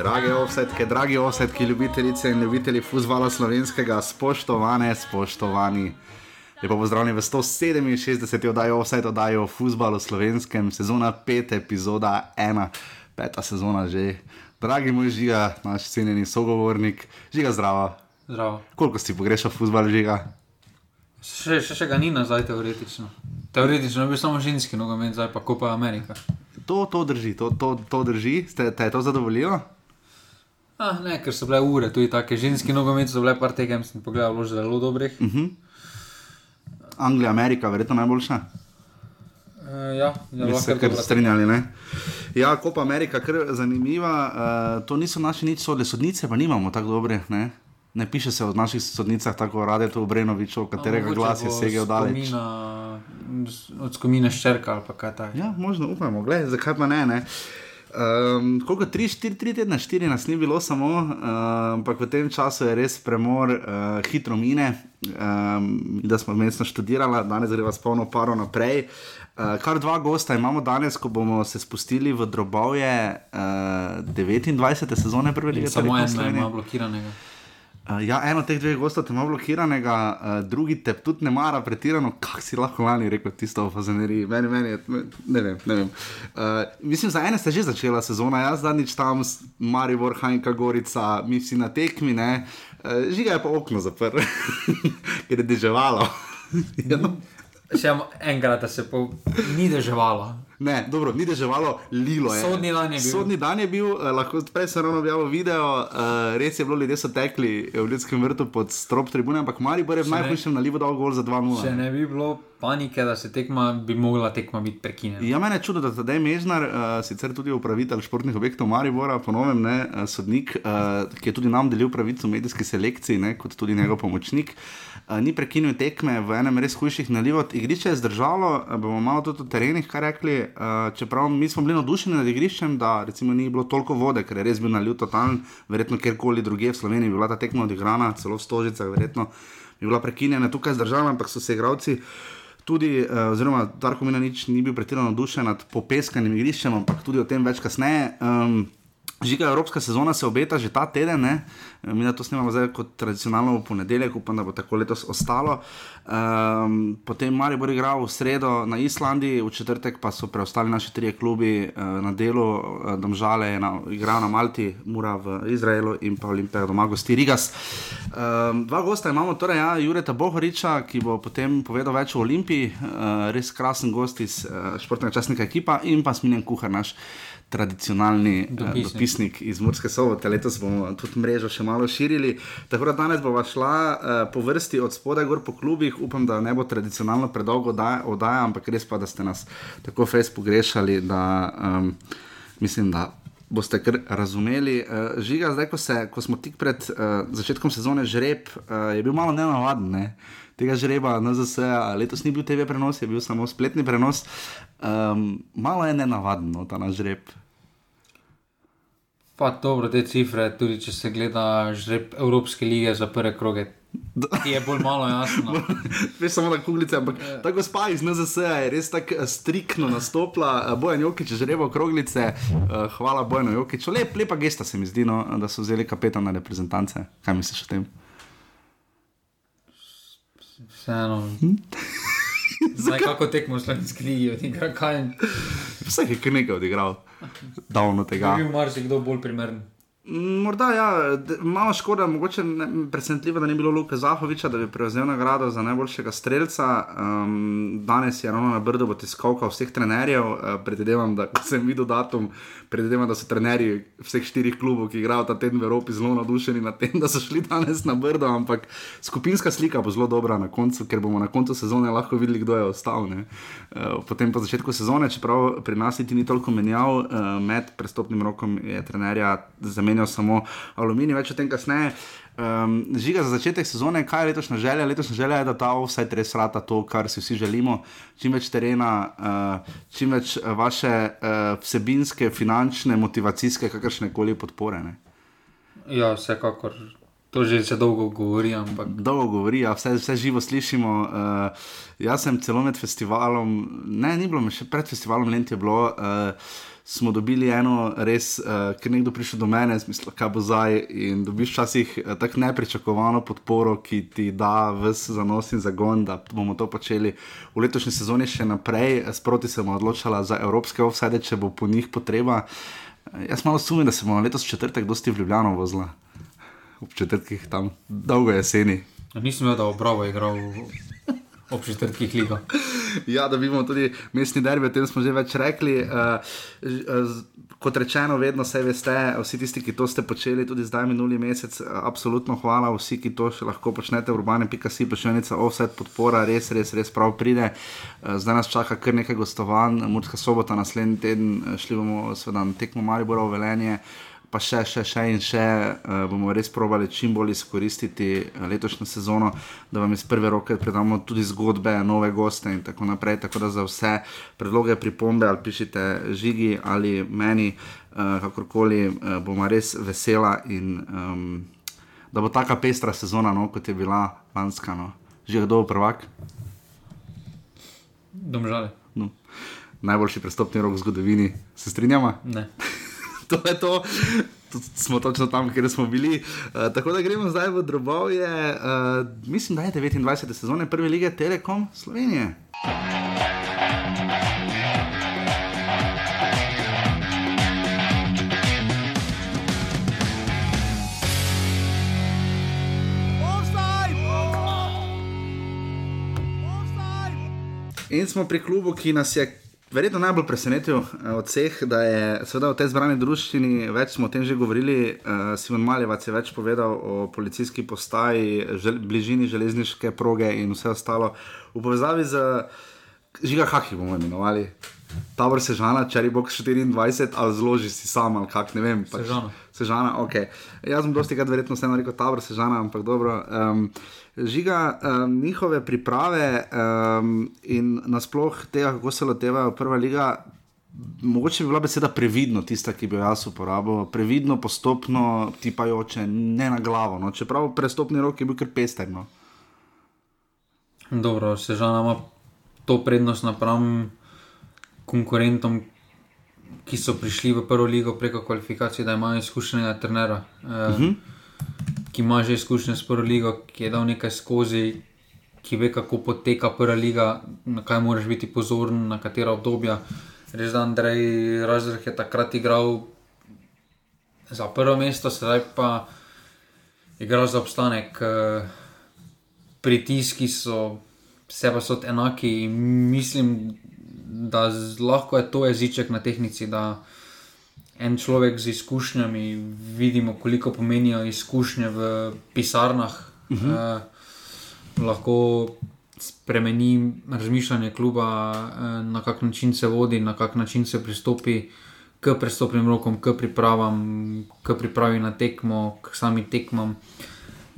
Drage offsetke, dragi offsetki, ljubitelice in ljubitelji futbola slovenskega, spoštovane, spoštovani. Lepo pozdravljeni v 167. oddaji offset, oddaji o futbalu slovenskem, sezona 5, epizoda 1, peta sezona že. Dragi moj žiga, naš cenjeni sogovornik, žiga zdravo. Zdravo. Koliko si pogrešal futbal žiga? Še, še, še ga ni nazaj, teoretično. Teoretično je bil samo ženski nogomet, zdaj pa kopa Amerika. To, to drži, to, to, to drži, te, te je to zadovoljilo? Ah, ne, ker so bile ure, tudi take ženski nogomet so bile par tekem, sem pogledal, bilo zelo dobrih. Uh -huh. Anglija, Amerika, verjetno najboljša. Uh, ja, ja se kar strinjali. Ne? Ja, Kopa Amerika, kar zanimiva. Uh, to niso naše nič sodne sodnice, pa nimamo tako dobre. Ne? ne piše se o naših sodnicah tako rade, to Obrenovič, katerega glas je segel daleč. Skomina, od skomine ščerka ali kaj takega. Ja, možno upamo, gledaj, zakaj pa ne. ne? Um, koliko tri, štiri, tri tedne, štiri nas ni bilo samo, uh, ampak v tem času je res premor, uh, hitro mine, um, da smo mestno študirali, danes greva s polno paro naprej. Uh, kar dva gosta imamo danes, ko bomo se spustili v drobovje uh, 29. sezone prve lige. Samo eno ima blokiranega. Uh, ja, eno teh dveh gostov ima blokiranega, uh, drugi te tudi ne mara pretirano, kak si lahko lani rekel tisto o fazeneriji. Meni, meni je, ne vem. Ne vem. Uh, mislim, za ene ste že začela sezona, jaz zadnjič tam, Maribor, Hajnka, Gorica, mi vsi na tekmi, ne. Uh, žiga je pa okno zaprl, ker je deževalo. ja, no. Še enkrat se po... ni deževalo. Ne, dobro, ni deževalo, lilo je. Sodni dan je bil. Sodni dan je bil, eh, lahko prej sem ravno objavil video, eh, res je bilo, ljudje so tekli v ljudskem vrtu pod strop tribune, ampak Maribor je v najhujšem nalivu dal gol za 2-0. Če ne bi bilo panike, da se tekma, bi mogla tekma biti prekinjena. Ja, mene je čudo, da tedaj Mežnar, uh, sicer tudi upravitelj športnih objektov Maribora, ponovem ne, uh, sodnik, uh, ki je tudi nam delil pravico selekciji, ne, kot tudi njegov pomočnik, uh, ni prekinil tekme v enem res hujših nalivov. Igrišče je zdržalo, bomo malo tudi o terenih kaj rekli, uh, čeprav mi smo bili navdušeni nad igriščem, da recimo ni bilo toliko vode, ker je res bil naliv totalen, verjetno kjerkoli drugje v Sloveniji bi bila ta tekma odigrana, celo v Stožicah, verjetno bi bila prekinjena tukaj zdržala, ampak so se igravci tudi, uh, oziroma Darko Minanič ni bil pretirano navdušen nad popeskanim igriščem, ampak tudi o tem več kasneje. Um, Žiga Evropska sezona se obeta že ta teden, ne? mi to snimamo zdaj kot tradicionalno v ponedeljek, upam, da bo tako letos ostalo. Um, potem Marijo bo igral v sredo na Islandiji, v četrtek pa so preostali naši trije klubi uh, na delu, uh, Domžale je igral na Malti, Mura v Izraelu in pa Olimpija doma gosti Rigas. Um, dva gosta imamo, torej ja, Jureta Bohoriča, ki bo potem povedal več o Olimpiji, uh, res krasen gost iz uh, športnega časnika ekipa in pa Smiljen Kuhar naš tradicionalni dopisnik. Uh, dopisnik iz Murske sobote. Letos bomo tudi mrežo še malo širili. Tako da danes bomo šla uh, po vrsti od spodaj gor po klubih. Upam, da ne bo tradicionalno predolgo oddaja, ampak res pa, da ste nas tako fez pogrešali, da um, mislim, da. Boste kar razumeli. Uh, žiga, zdaj, ko, se, ko smo tik pred uh, začetkom sezone žreb, uh, je bil malo nenavaden. Ne? Tega žreba, NZS, letos ni bil TV prenos, je bil samo spletni prenos. Um, malo je nenavadno ta naš žreb. Pa dobro, te cifre, tudi če se gleda žreb Evropske lige za prve kroge. Je bolj malo jasno. Veš samo na kuglice, ampak yeah. ta gospa iz NZS je res tako striktno nastopila. Bojan Jokič, že rebo kroglice, hvala Bojanu Jokiču. Lep, lepa gesta se mi zdi, no, da so vzeli kapetana reprezentance. Kaj misliš o tem? Vseeno. Hm? Zdaj, kako tekmo v slovenski ligi, odigra kaj. Vsak je kar nekaj odigral, davno tega. Je bil marsikdo bolj primeren. Morda ja, malo škoda, mogoče presenetljivo, da ni bilo Luka Zahoviča, da bi prevzel nagrado za najboljšega streljca. Um, danes je ravno na Brdo bo tiskalka vseh trenerjev. Uh, predvidevam, da sem videl datum, predvidevam, da so trenerji vseh štirih klubov, ki igrajo ta teden v Evropi, zelo navdušeni nad tem, da so šli danes na Brdo. Ampak skupinska slika bo zelo dobra na koncu, ker bomo na koncu sezone lahko videli, kdo je ostal. Uh, potem po začetku sezone, čeprav pri nas niti ni toliko menjav, uh, med prestopnim rokom je trenerja zamenjal zamenjal samo aluminij, več o tem kasneje. Um, žiga za začetek sezone, kaj je letošnja želja? Letošnja želja je, da ta offset res rata to, kar si vsi želimo. Čim več terena, uh, čim več vaše uh, vsebinske, finančne, motivacijske, kakršne koli podpore. Ne? Ja, vsekakor. To že se dolgo govori. Ampak... Dolgo govori, ja, vse, vse živo slišimo. Uh, jaz sem celo med festivalom, ne, ni bilo, še pred festivalom Lenti je bilo. Uh, smo dobili eno res, uh, ker nekdo prišel do mene, smisel, kaj bo zdaj. In dobiš včasih uh, tako nepričakovano podporo, ki ti da vse zanos in zagon, da bomo to počeli v letošnji sezoni še naprej. Sproti se bomo odločili za evropske offside, če bo po njih potreba. Jaz malo sumim, da se bomo letos četrtek dosti v Ljubljano vozila. Ob četrtkih tam dolgo jeseni. Vedel, da bo Bravo igral ob četrtkih ligo. ja, da vidimo tudi mestni derbi, o tem smo že več rekli. Uh, kot rečeno, vedno se veste, vsi tisti, ki to ste počeli, tudi zdaj minuli mesec, absolutno hvala, vsi, ki to še lahko počnete, urbane.si, plačenica, offset, podpora, res, res, res prav pride. Uh, zdaj nas čaka kar nekaj gostovanj, Murska sobota, naslednji teden, šli bomo seveda na tekmo Maribora v Velenje pa še, še, še in še uh, bomo res provali čim bolj izkoristiti uh, letošnjo sezono, da vam iz prve roke predamo tudi zgodbe, nove goste in tako naprej. Tako da za vse predloge, pripombe ali pišite žigi ali meni, uh, kakorkoli, uh, bomo res vesela in um, da bo taka pestra sezona, no, kot je bila lanska. No. Že kdo je prvak? Domžale. No. Najboljši prestopni rok v zgodovini, se strinjamo? Ne. To je to. Smo točno tam, kjer smo bili. Uh, tako da gremo zdaj v drobovje. Uh, mislim, da je 29. sezone prve lige Telekom Slovenije. In smo pri klubu, ki nas je verjetno najbolj presenetil uh, od vseh, da je seveda v tej zbrani družščini, več smo o tem že govorili, uh, Simon Maljevac je več povedal o policijski postaji, žel, bližini železniške proge in vse ostalo v povezavi z žiga Haki, bomo imenovali. Tabor Sežana, če je box 24, ali zloži si sam, ali kak ne vem. Pač, Sežana. Sežana, ok. Jaz sem dosti krat verjetno vseeno rekel Tabor Sežana, ampak dobro. Um, žiga um, njihove priprave um, in nasploh tega, kako se lotevajo prva liga. Mogoče bi bila beseda previdno, tista, ki bi jo jaz uporabil, previdno, postopno, tipajoče, ne na glavo. No. Čeprav prestopni rok je bil kar pester. No. Dobro, sežana ima to prednost napram konkurentom, ki so prišli v prvo ligo preko kvalifikacij, da imajo izkušenega trenera. Uh -huh. Ki ima že izkušnje s prvo ligo, ki je dal nekaj skozi, ki ve, kako poteka prva liga, na kaj moraš biti pozoren, na katera obdobja. Res da Andrej Razreh je takrat igral za prvo mesto, sedaj pa igral za obstanek. Pritiski so, vse pa so enaki in mislim, da lahko je to jeziček na tehnici en človek z izkušnjami, vidimo, koliko pomenijo izkušnje v pisarnah, uh -huh. eh, lahko spremeni razmišljanje kluba, eh, na kak način se vodi, na kak način se pristopi k prestopnim rokom, k pripravam, k pripravi na tekmo, k sami tekmam.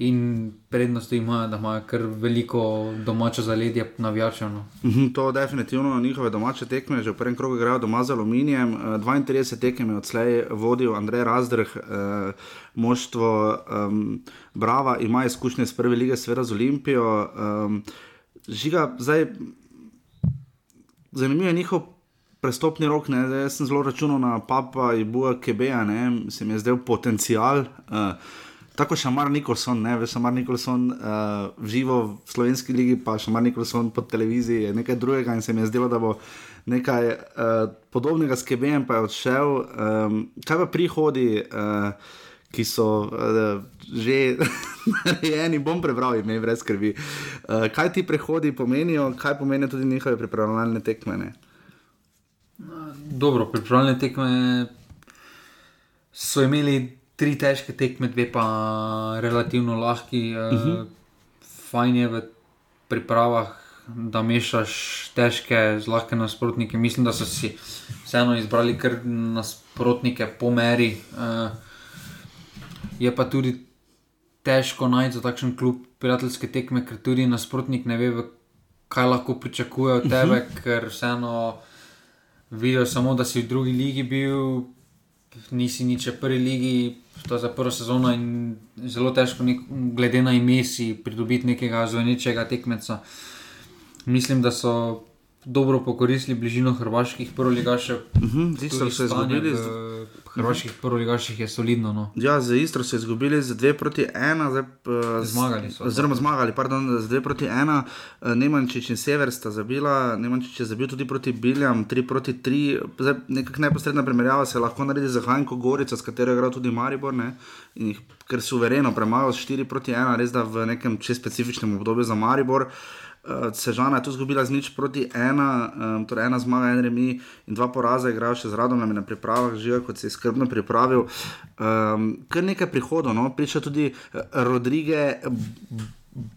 In prednosti imajo, da imajo kar veliko domače zaledje, navijačev. No. Mhm, to je definitivno njihove domače tekme, že v prvem krogu grejo doma z aluminijem. 32 eh, tekem je odslej vodil Andrej Razdrh, eh, moštvo um, Brava, ima izkušnje s prve lige, seveda z Olimpijo. Um, žiga, zdaj, zanimivo je njihov. Prestopni rok, ne, jaz sem zelo računal na Papa in Buja Kebeja, se mi je zdel potencial. Uh, tako še Mar Nikolson, ne veš, Mar Nikolson uh, živo v slovenski ligi, pa še Mar Nikolson po televiziji je nekaj drugega in se mi je zdelo, da bo nekaj uh, podobnega s Kebejem pa je odšel. Um, kaj pa prihodi, uh, ki so uh, že narejeni, bom prebral ime, brez skrbi. Uh, kaj ti prehodi pomenijo, kaj pomenijo tudi njihove pripravljalne tekme? Dobro, pripravljalne tekme so imeli tri težke tekme, dve pa relativno lahki. Uh mhm. -huh. Fajn je v pripravah, da mešaš težke z lahke nasprotnike. Mislim, da so si vseeno izbrali kar nasprotnike po meri. Uh, je pa tudi težko najti za takšen klub prijateljske tekme, ker tudi nasprotnik ne ve, kaj lahko pričakuje od tebe, uh mhm. -huh. ker vseeno vidijo samo, da si v drugi ligi bil. Nisi nič v prvi ligi, to za prvo sezono in zelo težko, nek, glede na ime, si pridobiti nekega zvenečega tekmeca. Mislim, da so dobro pokoristili bližino hrvaških prvoligašev. Uh -huh, z Istro so izgubili. V hrvaških uh -huh. prvoligaših je solidno. No. Ja, z Istro so izgubili z 2 proti 1. Zdaj, uh, zmagali so. Oziroma zmagali, pardon, z 2 proti 1. Uh, Nemančič in Sever sta zabila, Nemančič je zabil tudi proti Biljam, 3 proti 3. Zdaj, nekak neposredna primerjava se lahko naredi za Hanko Gorico, s katero je igral tudi Maribor. Ne? In jih ker suvereno premagal s 4 proti 1, res da v nekem čez specifičnem obdobju za Maribor. Uh, Sežana je tu izgubila z nič proti ena, um, torej ena zmaga, en remi in dva poraza, igrajo še z radom na pripravah, živijo kot se je skrbno pripravil. Um, kar nekaj prihodov, no? priča tudi Rodrige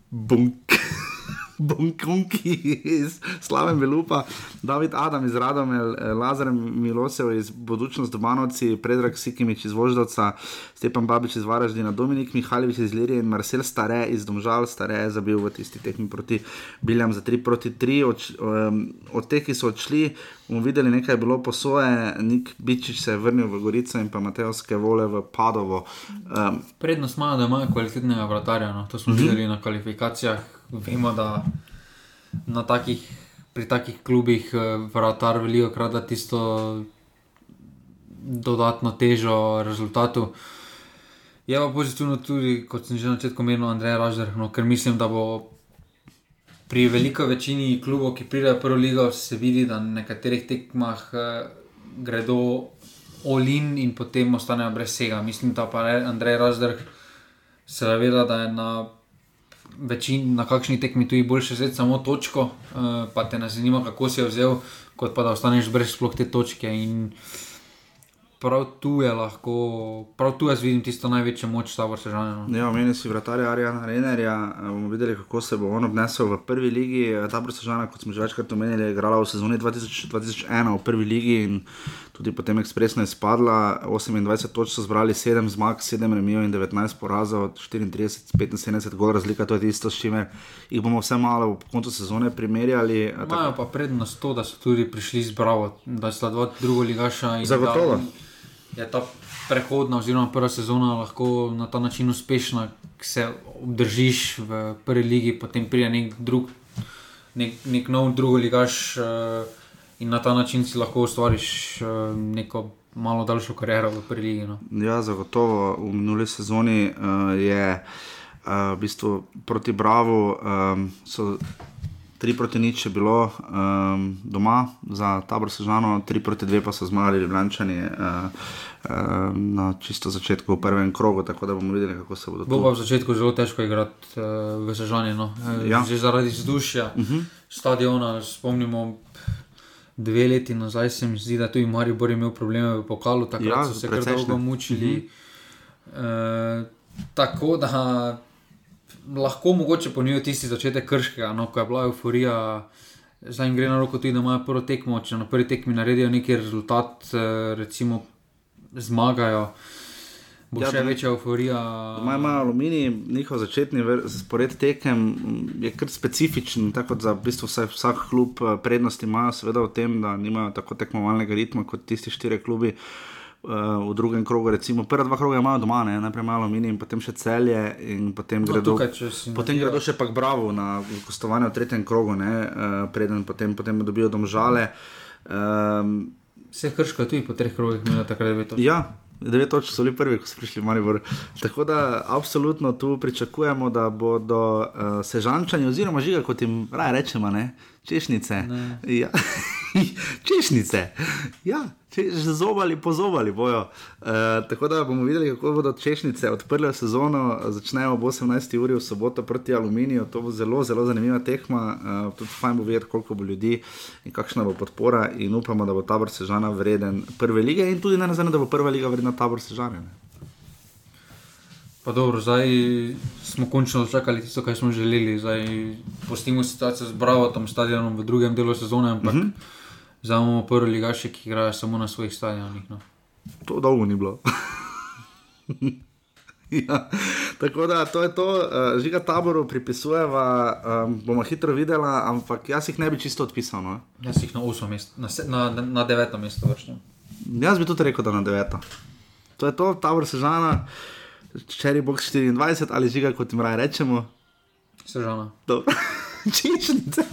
Bunk. Bonkonki iz Slave Melupa, David Adam iz Radomel, Lazar Milosev iz Budučnost Dobanovci, Predrag Sikimič iz Voždovca, Stepan Babič iz Varaždina, Dominik Mihajlovič iz Lirije in Marcel Stare iz Domžal, Stare je zabil v tisti tehni proti Biljam za 3 proti 3. Od, um, od teh, ki so odšli, bomo videli, nekaj je bilo posoje, Nik Bičič se je vrnil v Gorico in pa Matejovske vole v Padovo. Um, Prednost imajo, da imajo kvalitetnega vratarja, no. to smo uh -huh. videli na kvalifikacijah vemo, da takih, pri takih klubih eh, vratar veliko krat da tisto dodatno težo rezultatu. Je pa pozitivno tudi, kot sem že na začetku omenil, Andrej Ražer, no, ker mislim, da bo pri veliko večini klubov, ki pridejo v prvo ligo, se vidi, da na nekaterih tekmah eh, gredo olin in potem ostanejo brez vsega. Mislim, da pa Andrej Ražer se zaveda, da je na večin, na kakšni tekmi tu je boljše vzeti samo točko, uh, pa te ne zanima, kako si jo vzel, kot pa da ostaneš brez sploh te točke. In prav tu je lahko, prav tu jaz vidim tisto največjo moč, ta vrsta. No. Ja, meni si vratarja Arjana Renerja, eh, bomo videli, kako se bo on obnesel v prvi ligi. Eh, ta vrsta žene, kot smo že večkrat omenili, je igrala v sezoni 2000, 2001 v prvi ligi in tudi potem ekspresno je spadla. 28 točk so zbrali, 7 zmag, 7 remijo in 19 porazov, 34, 75 gol razlika, to je tisto, s čimer jih bomo vse malo po koncu sezone primerjali. Imajo pa prednost to, da so tudi prišli z Bravo, da sta dva druga ligaša zagotovo. Da, je ta prehodna, oziroma prva sezona lahko na ta način uspešna, ki se obdržiš v prvi ligi, potem pride nek drug, nek, nek nov drugi ligaš uh, in na ta način si lahko ustvariš uh, neko. Malo daljšo kariero v prvi ligi. No. Ja, zagotovo v minuli sezoni uh, je uh, v bistvu proti Bravo, um, so 3 proti nič je bilo um, doma za tabor Sežano, 3 proti 2 pa so zmagali Ljubljani uh, uh, na čisto začetku v prvem krogu, tako da bomo videli, kako se bodo. Bo pa v začetku zelo težko igrati uh, v Sežani, no. ja. že zaradi vzdušja, uh mhm. -huh. stadiona, spomnimo. Dve leti nazaj se mi zdi, da tudi Maribor je imel probleme v pokalu, tako da ja, so se kar dolgo mučili. Uh -huh. uh, tako da lahko mogoče ponijo tisti začetek krškega, no, ko je bila euforija. Zdaj jim gre na roko tudi, da imajo prvo tekmo, če na prvi tekmi naredijo neki rezultat, eh, recimo zmagajo. Bo ja, še večja euforija. Imajo malo aluminij, njihov začetni spored tekem je kar specifičen, tako da v bistvu vsak, vsak klub eh, prednosti ima, seveda v tem, da nimajo tako tekmovalnega ritma kot tisti štiri klubi. Uh, uh, v drugem krogu, recimo prva dva kroga imajo doma, ne? najprej malo mini in potem še celje, in potem no, gredo, tukaj, potem gredo še pa bravo na gostovanje v tretjem krogu, uh, preden potem, potem dobijo domžale. Um, Vse krško je tudi po treh krogih, imamo takrat devet točk. Ja. Devet točk so bili prvi, ko so prišli v Maribor. Tako da absolutno tu pričakujemo, da bodo uh, sežančani, oziroma žiga, kot jim raje rečemo, ne? češnice. Ne. Ja. češnice. Ja, če že zobali, pozobali bojo. Uh, tako da bomo videli, kako bodo češnice odprle sezono. Začnejo ob 18. uri v soboto proti Aluminiju. To bo zelo, zelo zanimiva tekma. Uh, tudi fajn bo videti, koliko bo ljudi in kakšna bo podpora. In upamo, da bo tabor sežana vreden prve lige in tudi ne nazadnje, da bo prva liga vredna tabor sežana. Pa dobro, zdaj smo končno začakali tisto, kar smo želeli. Zdaj postimo situacijo z Bravo, tam stadionom v drugem delu sezone, ampak uh mhm. -huh. Zdaj imamo prvi ligaši, ki igrajo samo na svojih stadionih. No. To dolgo ni bilo. ja, tako da to je to, uh, žiga taboru pripisujeva, um, bomo hitro videla, ampak jaz jih ne bi čisto odpisal. No? Jaz jih na 8 mestu, na, na, na, na 9 mestu vršim. Jaz bi tudi rekel, da na 9. To je to, tabor sežana. Cherry Box 24 ali žiga, kot jim raje rečemo. Sežana. Češnice.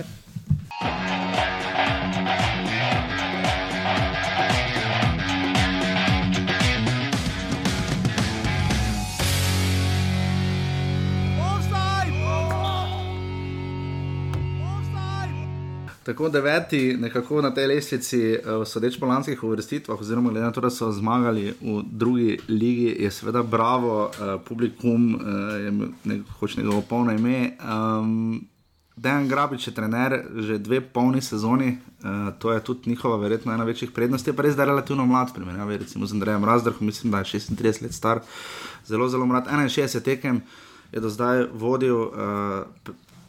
Tako deveti, nekako na tej lestvici, uh, sodeč po lanskih uvrstitvah, oziroma glede na to, da so zmagali v drugi ligi, je seveda bravo, uh, publikum, uh, je ne, hoče njegovo polno ime. Um, Dejan Grabič je trener že dve polni sezoni, uh, to je tudi njihova verjetno ena večjih prednosti, pa res da je relativno mlad, primerjavi recimo z Andrejem Razdrhom, mislim, da je 36 let star, zelo, zelo mlad, 61 tekem je do zdaj vodil, uh,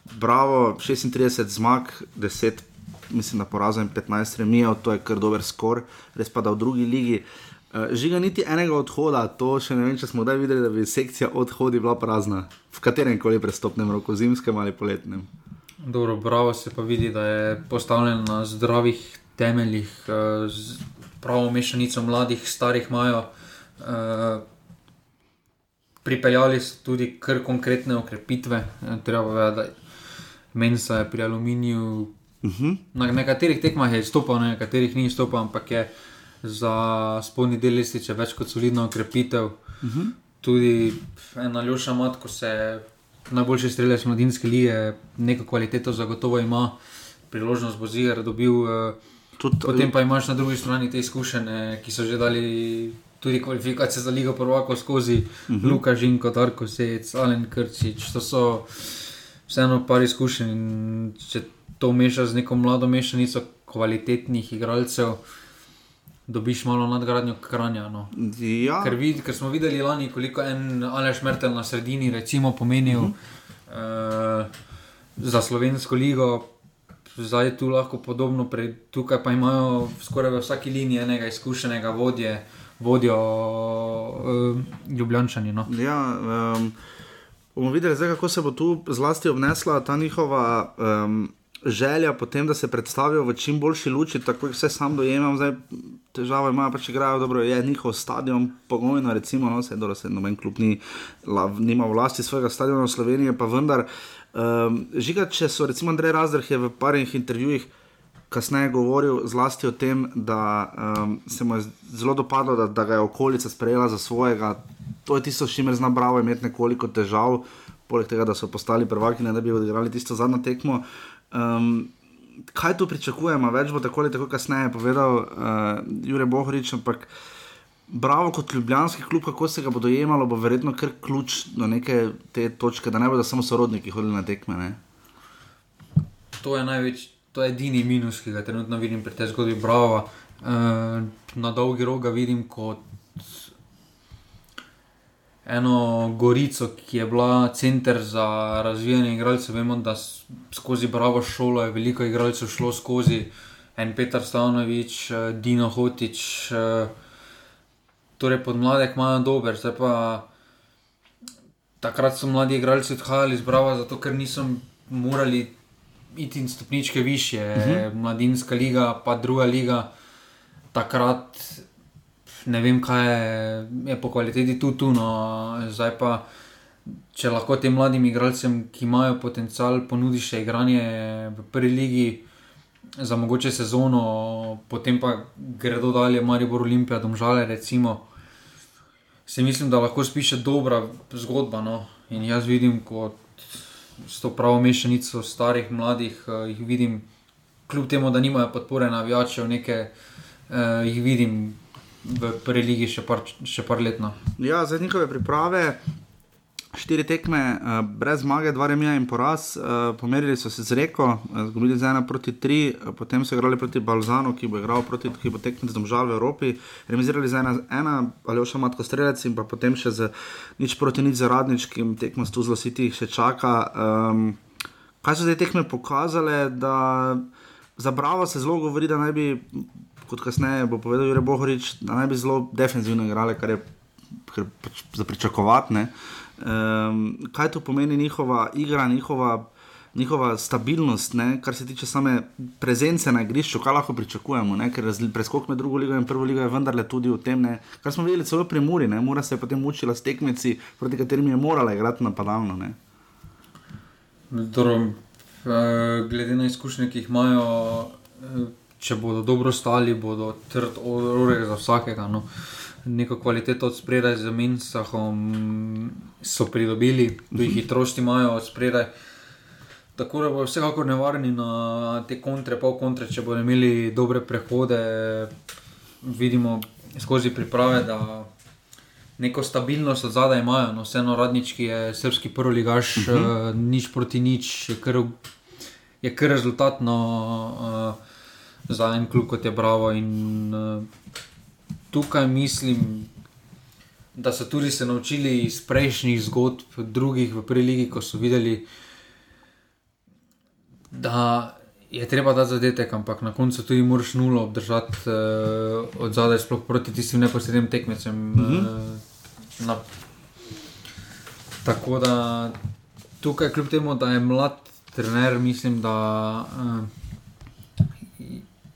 bravo, 36 zmag, 10, mislim, da porazil in 15 remijev, to je kar dober skor, res pa da v drugi ligi. Uh, žiga niti enega odhoda, to še ne vem, če smo kdaj videli, da bi sekcija odhodi bila prazna, v katerem koli prestopnem roku, zimskem ali poletnem. Dobro, bravo se pa vidi, da je postavljen na zdravih temeljih, eh, pravo mešanico mladih, starih majo. Eh, pripeljali so tudi kar konkretne okrepitve, eh, treba vedeti, Mensa je pri aluminiju. Uh mhm. -huh. Na nekaterih tekmah je izstopal, na nekaterih ni izstopal, ampak je za spodnji del lističe več kot solidna okrepitev. Uh mhm. -huh. Tudi ena ljuša mat, ko se najboljši streljec mladinske lige, neko kvaliteto zagotovo ima, priložnost bo zigar dobil. Uh, Tudi, potem pa imaš na drugi strani te izkušene, ki so že dali tudi kvalifikacije za Ligo Prvako skozi uh mhm. -huh. Luka Žinko, Darko Sejc, Alen Krčič. To so vseeno par izkušenj. Če to mešaš z neko mlado mešanico kvalitetnih igralcev, dobiš malo nadgradnjo kranja. No. Ja. Ker, vid, ker smo videli lani, koliko en Aleš Mertel na sredini recimo, pomenil uh -huh. uh, za slovensko ligo. Zdaj tu lahko podobno, pred, tukaj pa imajo skoraj v vsaki liniji enega izkušenega vodje, vodjo uh, Ljubljančani. No. Ja, um, bomo videli, zdaj, kako se bo tu zlasti obnesla ta njihova. Um, želja potem, da se predstavijo v čim boljši luči, tako kot vse sam dojemam, zdaj težave imajo, pač igrajo dobro, je njihov stadion, pogojno, recimo, no, se dobro, se noben klub ni, la, nima vlasti svojega stadiona v Sloveniji, pa vendar, um, žiga, če so recimo Andrej Razdrh je v parih intervjujih kasneje govoril zlasti o tem, da um, se mu je zelo dopadlo, da, da ga je okolica sprejela za svojega, to je tisto, s čimer zna bravo imeti nekoliko težav, poleg tega, da so postali prvaki, ne da bi odigrali tisto zadnjo tekmo. Um, kaj tu pričakujemo, več bo tako ali tako kasneje povedal uh, Jurek Bohorič, ampak bravo kot ljubljanski klub, kako se ga bo dojemalo, bo verjetno kar ključ do neke te točke, da ne bodo samo sorodniki hodili na tekme. Ne? To je največ, to je edini minus, ki ga trenutno vidim pri tej zgodbi. Bravo. Uh, na dolgi rok ga vidim kot eno gorico, ki je bila center za razvijanje igralcev. Vemo, da skozi Bravo šolo je veliko igralcev šlo skozi en Petr Stavnovič, eh, Dino Hotič. Eh, torej, pod mladek imajo dober, zdaj pa takrat so mladi igralci odhajali iz Brava, zato ker niso morali iti in stopničke više, uh mhm. -huh. mladinska liga, pa druga liga. Takrat ne vem, kaj je, je po kvaliteti tu, tu no, zdaj pa. Če lahko tem mladim igralcem, ki imajo potencial, ponudiš še igranje v prvi ligi za mogoče sezono, potem pa gredo dalje, Marijo Bor Olimpija, domžale, recimo, se mislim, da lahko spiše dobra zgodba. No? In jaz vidim, kot s to pravo mešanico starih, mladih, uh, jih vidim, kljub temu, da nimajo podpore navijačev, nekaj uh, jih vidim v prvi legi še par, še par let. No. Ja, za njihove priprave. Štiri tekme, uh, brez zmage, dva remija in poraz, uh, pomerili so se z reko, uh, zgubili za ena proti tri, uh, potem so igrali proti Balzanu, ki bo igral proti, ki bo z domžal v Evropi, remisirali za ena, ena ali oša matko strelec in pa potem še z nič proti nič za radničkim, tekmo s tu zelo siti, še čaka. Um, kaj so te tekme pokazale, da za Bravo se zelo govori, da naj bi kot kasneje bo povedal Jurek Bohorič, da naj bi zelo defensivno igrali, kar je pač za pričakovati. Um, kaj to pomeni njihova igra, njihova, njihova stabilnost, ne? kar se tiče same prezence na igrišču, kaj lahko pričakujemo, ne? ker preskok med drugo ligo in prvo ligo je vendarle tudi v tem, ne? kar smo videli celo pri Muri, ne? Mura se je potem učila s tekmeci, proti katerim je morala igrati napadalno. Ne? Dobro, glede na izkušnje, ki jih imajo, eh, če bodo dobro stali, bodo trd oreg za vsakega. No. Neko kvaliteto od spredaj z Minsahom so pridobili, tudi hitrosti imajo od spredaj. Tako da bodo vsekakor nevarni na te kontre, pol kontre, če bodo imeli dobre prehode. Vidimo skozi priprave, da neko stabilnost od zadaj imajo. No, vseeno radnički je srpski prvi ligaš, uh -huh. uh, nič proti nič, je kar, je kar rezultatno uh, za en klub kot je Bravo. In uh, tukaj mislim, da so tudi se naučili iz prejšnjih zgodb, drugih v preligi, ko so videli, da je treba da zadetek, ampak na koncu tudi moraš nulo obdržati uh, od zadaj, sploh proti tistim neposrednim tekmecem. Mm -hmm. uh, na... Tako da tukaj, kljub temu, da je mlad trener, mislim, da uh,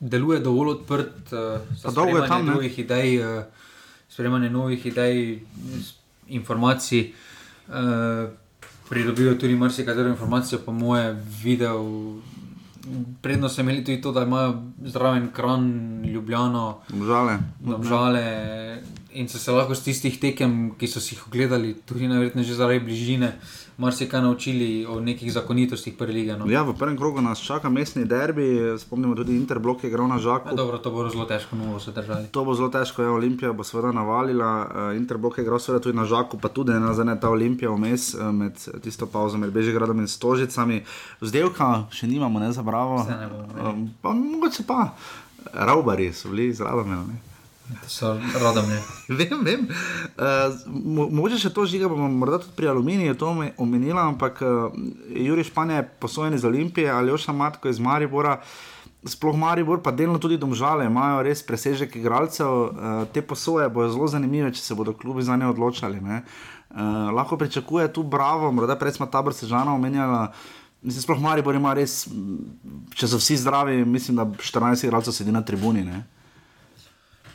deluje dovolj odprt uh, za sprejemanje novih idej, uh, sprejemanje novih idej, informacij. Uh, Pridobijo tudi marsikatero informacijo, po moje, video, prednost so imeli tudi to, da imajo zraven kran, ljubljeno, žale. žale. In so se lahko z tistih tekem, ki so si jih ogledali, tudi najverjetneje že zaradi bližine, marsikaj naučili o nekih zakonitostih prelige. No. Ja, v prvem krogu nas čaka mestni derbi, spomnimo tudi Interblok, ki je igral na žaku. Ja, dobro, to bo zelo težko, no se držali. To bo zelo težko, ja, Olimpija bo seveda navalila, uh, Interblok je igral seveda tudi na žaku, pa tudi na zadnje ta Olimpija vmes uh, med tisto pauzo med Bežigradom in Stožicami. Vzdelka še nimamo, ne za bravo. Ne bomo, um, pa mogoče pa, Raubari so bili zraven. So radomlje. vem, vem. Uh, mo mogoče še to žiga, bomo morda tudi pri aluminiju to omenila, ampak uh, Juri Španja je posojen iz Olimpije ali Oša Matko iz Maribora. Sploh Maribor, pa delno tudi domžale, imajo res presežek igralcev. Uh, te posoje bodo zelo zanimive, če se bodo klubi za ne odločali. Ne? Uh, lahko pričakuje tu bravo, morda prej smo tabor sežana omenjali. Mislim, sploh Maribor ima res, če so vsi zdravi, mislim, da 14 igralcev sedi na tribuni. Ne?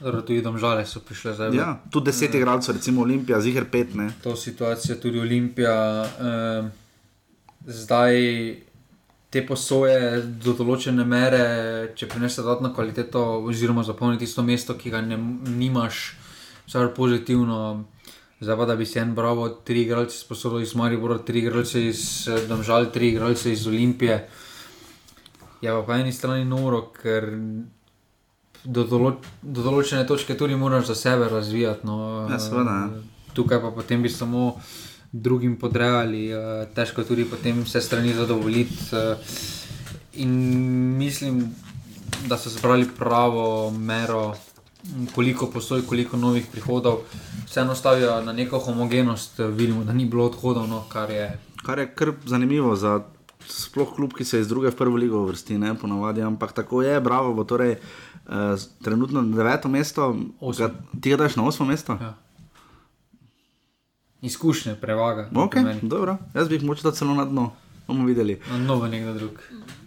Tudi domžale so prišle zdaj. Ja, tudi deset igralcev, recimo Olimpija, zihar pet. Ne. To situacijo tudi Olimpija. Eh, zdaj te posoje do določene mere, če prinese dodatno kvaliteto, oziroma zapolni tisto mesto, ki ga ne, nimaš, vse je pozitivno. Zdaj pa da bi se en bravo, tri igralce sposodili iz Maribora, tri igralce iz Domžal, tri igralce iz Olimpije. Je pa po eni strani noro, ker do, dolo, do določene točke tudi moraš za sebe razvijati. No. Ja, seveda. Ja. Tukaj pa potem bi samo drugim podrejali, uh, težko tudi potem vse strani zadovoljiti. Uh, in mislim, da so zbrali pravo mero, koliko posoj, koliko novih prihodov. Vseeno stavijo na neko homogenost, vidimo, da ni bilo odhodov, no, kar je. Kar je kar zanimivo za sploh klub, ki se iz druge v prvo ligo vrsti, ne ponovadi, ampak tako je, bravo. Bo torej, uh, trenutno na deveto mesto, ga, ti ga daš na osmo mesto. Ja. Izkušnje, prevaga. Okay, dobro, jaz bi jih močil celo na dno. bomo videli. Na novo nekdo drug.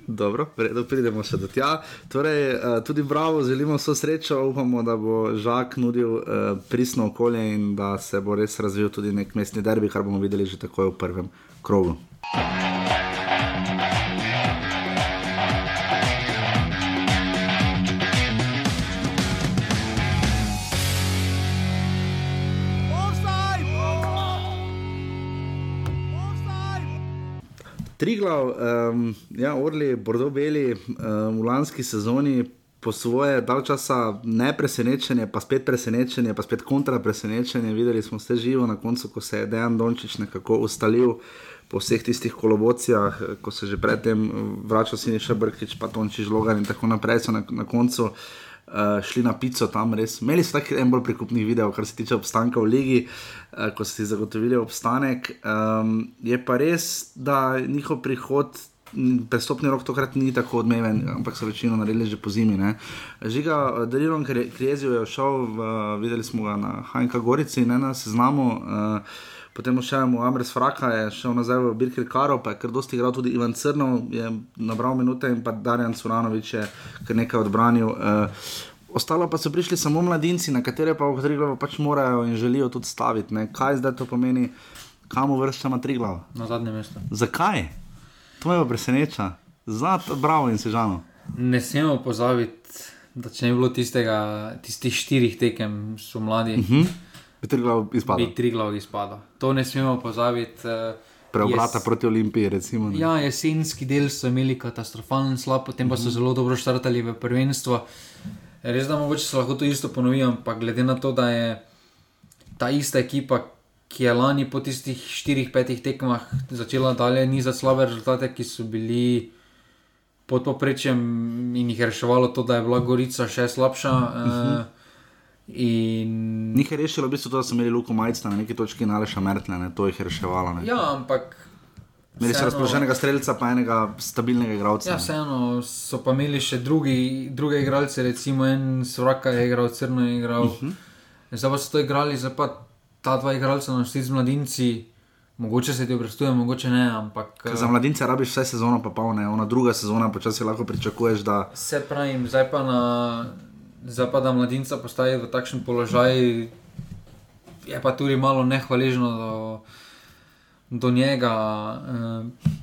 Dobro, redo, pridemo še do tja. Torej, uh, tudi bravo, želimo vso srečo, upamo, da bo Žak nudil uh, pristno okolje in da se bo res razvil tudi nek mestni derbi, kar bomo videli že takoj v prvem krogu. Triglav, um, ja, Orli, Bordo Beli um, v lanski sezoni po svoje dal časa ne presenečenje, pa spet presenečenje, pa spet kontra presenečenje. Videli smo vse živo na koncu, ko se je Dejan Dončić nekako ustalil po vseh tistih kolobocijah, ko se že predtem vračal Siniša Brkič, pa Tončić Logan in tako naprej so na, na koncu uh, šli na pico tam res. Imeli so tako en bolj prikupnih videov, kar se tiče obstanka v ligi, uh, ko so si zagotovili obstanek. Um, je pa res, da njihov prihod. Prestopni rok tokrat ni tako odmeven, ampak so večino naredili že po zimi. Ne. Žiga, Delilon Krijezijo je šel, v, videli smo ga na Hajnka Gorici, ne na seznamu. Uh, potem še v Amres Fraka, je šel nazaj v Birkir Karo, pa je kar dosti igral tudi Ivan Crnov, je nabral minute in pa Darjan Suranovič je kar nekaj odbranil. Uh, ostalo pa so prišli samo mladinci, na katere pa v Triglavu pač morajo in želijo tudi staviti. Ne. Kaj zdaj to pomeni, kam uvrščamo Triglav? Na zadnje mesto. Zakaj? To me preseneča. Zato bravo in sežano. Ne smemo pozabiti, da če ne bi bilo tistega, tistih štirih tekem, so mladi. Uh -huh. Bi tri glav izpadlo. Bi tri glav izpadlo. To ne smemo pozabiti. Uh, preobrata proti Olimpiji. Recimo, ja, jesenski del so imeli katastrofalen slab, potem pa so zelo dobro štartali v prvenstvo. Res da mogoče se lahko to isto ponovi, ampak glede na to, da je ta ista ekipa, ki je lani po tistih 4-5 tekmah začela dalje nizati slabe rezultate, ki so bili pod poprečjem in jih reševalo to, da je bila Gorica še slabša. Uh -huh. In... Njih je rešilo, v bistvu, to, da so imeli Luko Majca na neki točki naleša Mertne, ne? to jih je reševalo. Ne? Ja, ampak. Imeli so razpoloženega streljca, pa enega stabilnega igralca. Ja, vseeno so pa imeli še drugi, druge igralce, recimo en Svraka je igral, Crno je igral. Uh mhm. -huh. Zdaj pa so to igrali, zdaj pa ta dva igralca, no, s mladinci. Mogoče se ti obrestuje, mogoče ne. Ampak, za mladince rabiš vse sezono, pa polne, ona druga sezona, počasi lahko pričakuješ. Da... Se pravi, zdaj pa na zdaj pa da mladinca postavi v takšen položaj, je pa tudi malo nehvaležno do, do njega. Eh,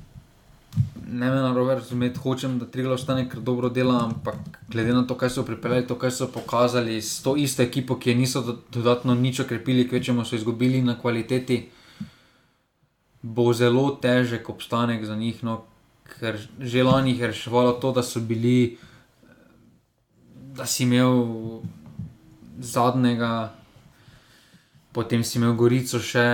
ne me narobe razumeti, hočem, da Triglav ostane, ker dobro dela, ampak glede na to, kaj so pripeljali, to, kaj so pokazali s to isto ekipo, ki je niso dodatno nič okrepili, kvečemo so izgubili na kvaliteti, bo zelo težek obstanek za njih, no, ker že lani je reševalo to, da so bili da si imel zadnjega, potem si imel Gorico še.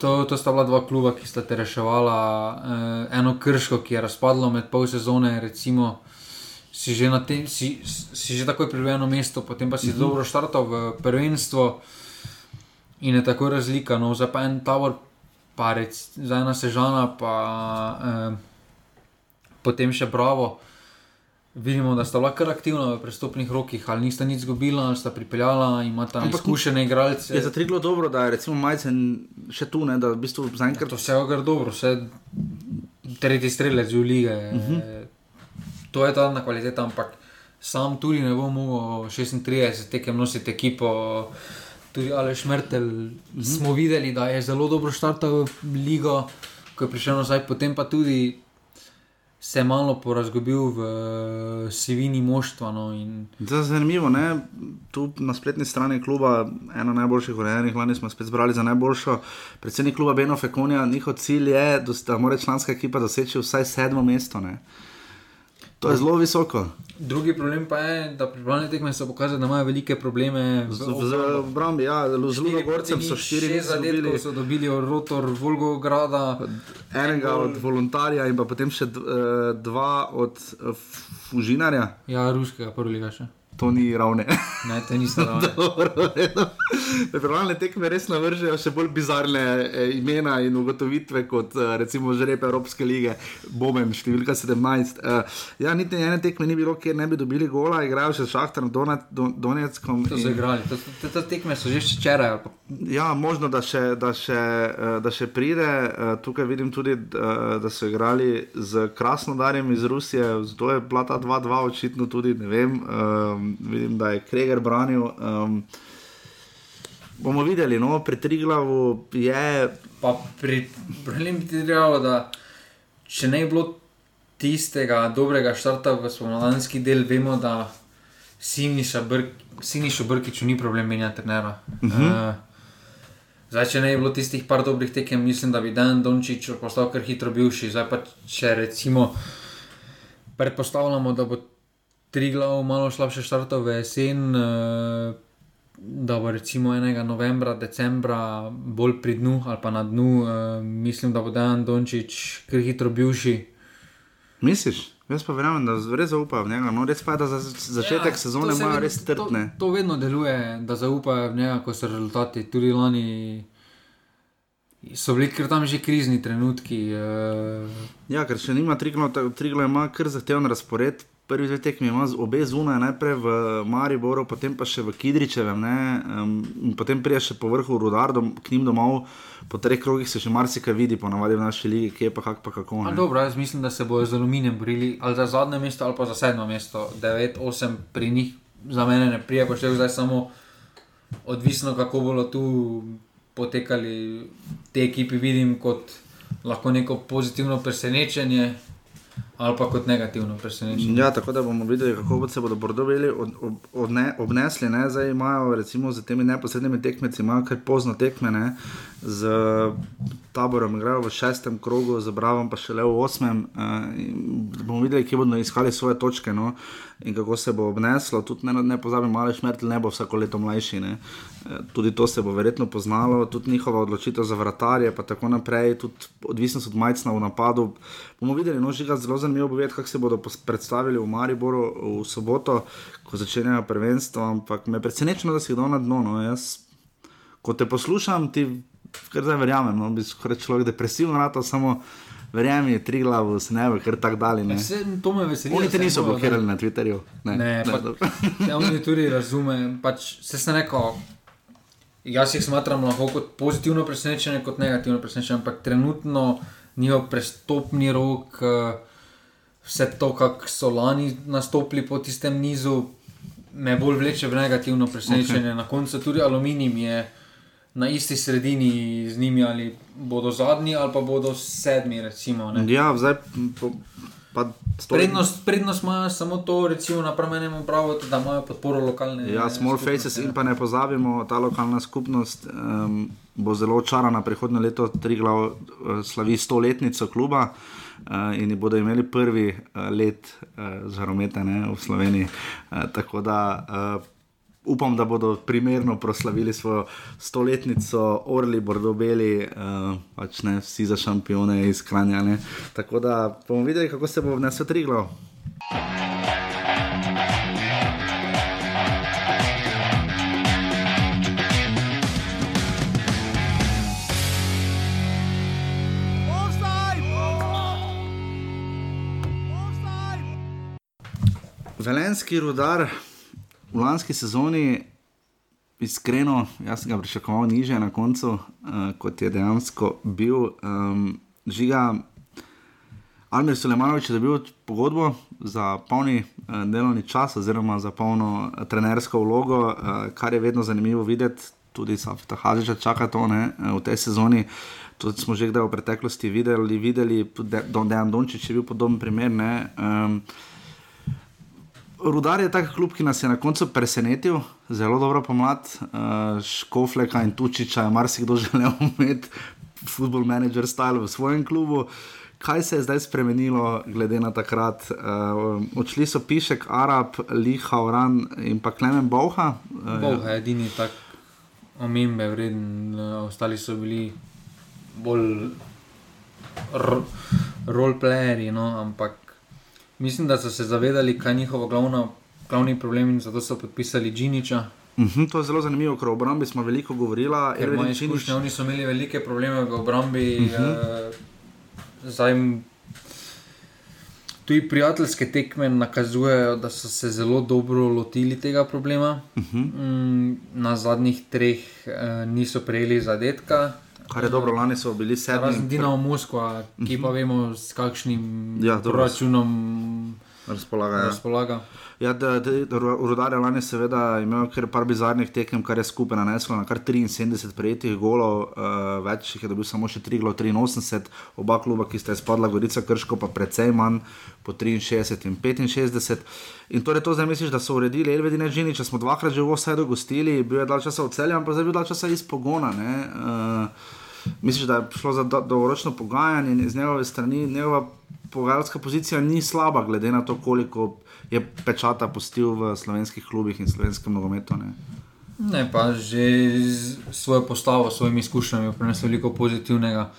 To, to sta bila dva kluba, ki sta te reševala. Eh, eno krško, ki je razpadlo med pol sezone, recimo, si že, tem, si, si že takoj privedel mesto, potem pa si uh mhm. -huh. dobro štartal v prvenstvo in je tako razlika. No, za pa en tabor, pa rec, za ena sežana, pa eh, potem še bravo. Vidimo, da sta bila kar aktivna v prestopnih rokih, ali nista nič izgubila, ali sta pripeljala in ima tam izkušene igralce. Je za triglo dobro, da je recimo majcen še tu, ne, da v bistvu zaenkrat. Ja, to vse je kar dobro, vse tretji strelec v lige. Uh mhm. -huh. To je ta na kvaliteta, ampak sam tudi ne bom mogel 36 tekem nositi ekipo. Tudi Aleš Mertel uh mhm. -huh. smo videli, da je zelo dobro štartal v ligo, ko je prišel nazaj, potem pa tudi se malo porazgobil v uh, sivini moštva. No, in... Zanimivo je, tu na spletni strani kluba, ena najboljših urejenih, lani smo spet zbrali za najboljšo. Predsednik kluba Beno Fekonija, njihov cilj je, da mora članska ekipa doseči vsaj sedmo mesto. Ne. To je zelo visoko. Drugi problem pa je, da pripravljeni tekme so pokazali, da imajo velike probleme z obrambo. Ja, zelo zelo gorcem so štiri zadetke, ki so dobili od rotor Volgograda. Enega od voluntarja in pa potem še eh, dva od uh, Fužinarja. Ja, ruskega, prvi ga še to ni ravne. Ne, to ni ravne. Pripravljene tekme res navržejo še bolj bizarne eh, imena in ugotovitve kot eh, recimo žrebe Evropske lige, Bomen, številka 17. Eh, ja, niti ene tekme ni bilo, kjer ne bi dobili gola, igrajo še šahtar na Donetskom. To so igrali, to, to, to tekme so že včeraj. Ja, možno, da še, da, še, da še pride. Tukaj vidim tudi, da so igrali z Krasnodarjem iz Rusije, zato je bila ta 2-2 očitno tudi, ne vem. Um, vidim, da je Kreger branil. Um, bomo videli, no, pri Triglavu je. Pa pri Brnilju bi rekel, da če ne bi bilo tistega dobrega štarta v spomladanski del, vemo, da Siniša Brkič ni problem menjati trenera. Uh -huh. uh, Zdaj, če ne bi bilo tistih par dobrih tekem, mislim, da bi Dan Dončić postal kar hitro bivši. Zdaj pa če recimo predpostavljamo, da bo tri glav, malo slabše štartov v jesen, uh, da bo recimo 1. novembra, decembra bolj pri dnu ali pa na dnu, uh, mislim, da bo Dan Dončić kar hitro bivši. Misliš? Jaz pa verjamem, da res zaupajo v njega. No, res pa je, da za začetek ja, sezone imajo res trdne. To, to vedno deluje, da zaupajo v njega, ko so rezultati. Tudi lani so bili kar tam že krizni trenutki. Uh... Ja, ker še nima trigla, trigla ima kar zahteven razpored prvi dve tekmi ima obe zunaj, najprej v Mariboru, potem pa še v Kidričevem, um, in potem prije še po vrhu Rudardom, k njim domov. Po treh krogih se še marsikaj vidi, ponavadi v naši ligi, kje pa kak pa kako. Dobro, jaz mislim, da se bojo z aluminijem borili ali za zadnje mesto ali pa za sedmo mesto. 9-8 pri njih za mene ne prije, pa še zdaj samo odvisno, kako bodo tu potekali te ekipi, vidim kot lahko neko pozitivno presenečenje ali pa kot negativno presenečenje. Ja, tako da bomo videli, kako se bodo bordovili od, od, od ne, obnesli. Ne? Zdaj imajo, recimo, z temi neposrednimi tekmeci, imajo kar pozno tekme. Ne? Z taborom igrajo v šestem krogu, z Bravom pa še le v osmem. Uh, bomo videli, kje bodo iskali svoje točke no? in kako se bo obneslo. Tudi ne, ne pozabim, malo šmrtelj ne bo vsako leto mlajši. Ne? Uh, tudi to se bo verjetno poznalo, tudi njihova odločitev za vratarje, pa tako naprej, tudi odvisnost od majcna v napadu. Bomo videli, no, žiga zelo zanimivo bo videti, kako se bodo predstavili v Mariboru v soboto, ko začenjajo prvenstvo. Ampak me preseneča, da si kdo na dno. No. Jaz, ko te poslušam, ti kar zdaj verjamem, no, bi skoraj človek depresiven, rado samo. Verjamem, je tri glavo, se ne ve, ker tako dalje. Vse to me veseli. Oni te niso blokirali na Twitterju. Ne, ne, ne pa, ja, oni tudi razumem. Pač, se sem rekel, jaz jih smatram lahko kot pozitivno presenečenje, kot negativno presenečenje, ampak trenutno njihov prestopni rok, eh, vse to, kako so lani nastopili po tistem nizu, me bolj vleče v negativno presenečenje. Okay. Na koncu tudi aluminij je na isti sredini z njimi, ali bodo zadnji, ali pa bodo sedmi. Recimo, ja, zdaj po, pa. Prednost, prednost imajo samo to, recimo, na premenem pravu, da imajo podporo lokalne. Ja, small faces ja. in pa ne pozabimo, ta lokalna skupnost um, bo zelo očarana prihodnje leto, tri glav uh, slavi stoletnico kluba. Uh, in bodo imeli prvi uh, let uh, za romete v Sloveniji. Uh, tako da uh, upam, da bodo primerno proslavili svojo stoletnico, orli, bordobeli, uh, pač ne vsi za šampione iz Kranja. Tako da bomo videli, kako se bo vnesel Triglo. Velenski rudar v lanski sezoni, iskreno, jaz sem ga pričakoval niže na koncu, uh, kot je dejansko bil. Um, žiga, Almir Sulemanovič je dobil pogodbo za polni uh, delovni čas, oziroma za polno uh, trenersko vlogo, uh, kar je vedno zanimivo videti, tudi Safita Haziča čaka to ne, uh, v tej sezoni. To smo že v preteklosti videli, videli tudi Dejan Dončić je bil podoben primer. Um, Rudar je tak klub, ki nas je na koncu presenetil, zelo dobro pomlad, uh, Škofleka in Tučiča je marsikdo želel imeti, football manager style v svojem klubu. Kaj se je zdaj spremenilo, glede na takrat? Uh, odšli so Pišek, Arab, Liha, Oran in pa Klemen Boha. Uh, Boha je edini tak omembe vreden, uh, ostali so bili bolj roleplayeri, no, ampak Mislim, da so se zavedali, kaj je njihov glavni problem in zato so podpisali Džiniča. Uh mhm, -huh, to je zelo zanimivo, ker o obrambi smo veliko govorili. Oni so imeli velike probleme v obrambi. Uh -huh. uh, zdaj, tudi prijateljske tekme nakazujejo, da so se zelo dobro lotili tega problema. Uh -huh. mm, na zadnjih treh uh, niso prejeli zadetka. Kar je dobro, lani so bili sedmi. Razen Dinamo Moskva, ki pa mhm. vemo, s kakšnim ja, računom razpolaga. Ja. razpolaga. Ja, Rudar je lani seveda imel kar par bizarnih tekem, kar je skupaj naneslo na kar 73 prejetih golov, uh, več jih je dobil samo še 3 golo 83, oba kluba, ki sta izpadla, Gorica Krško pa precej manj, po 63 in 65. In torej to zdaj misliš, da so uredili Elvedine Džini, če smo dvakrat že v Osajdu gostili, bil je dal časa v celju, ampak zdaj je bil dal časa iz pogona. Uh, misliš, da je šlo za dolgoročno pogajanje in iz njegove strani njegova pogajalska pozicija ni slaba, glede na to, koliko je pečata pustil v slovenskih klubih in slovenskem nogometu. Ne? ne, pa že z svojo postavo, s svojimi izkušnjami, prenesel veliko pozitivnega.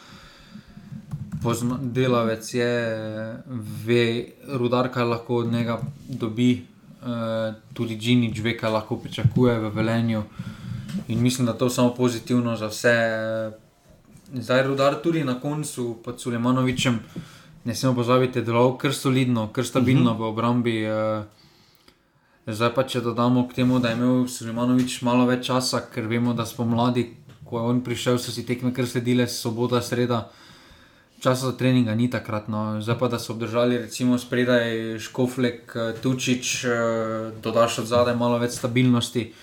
Pozna, delavec je, ve, rudar, kaj lahko od njega dobi, e, tudi Džinič ve, kaj lahko pričakuje v velenju. In mislim, da to je samo pozitivno za vse zdaj rudar tudi na koncu pod Sulejmanovičem. Ne smemo pozabiti, da je bilo kar solidno, kar stabilno uh -huh. v obrambi. Eh, zdaj pa če dodamo k temu, da je imel Sulejmanovič malo več časa, ker vemo, da smo mladi, ko je on prišel, so si tekme kar sledile, sobota, sreda. Časa za treninga ni takrat, no. zdaj pa da so obdržali, recimo, spredaj Škoflek, eh, Tučič, eh, dodaš od zadaj malo več stabilnosti.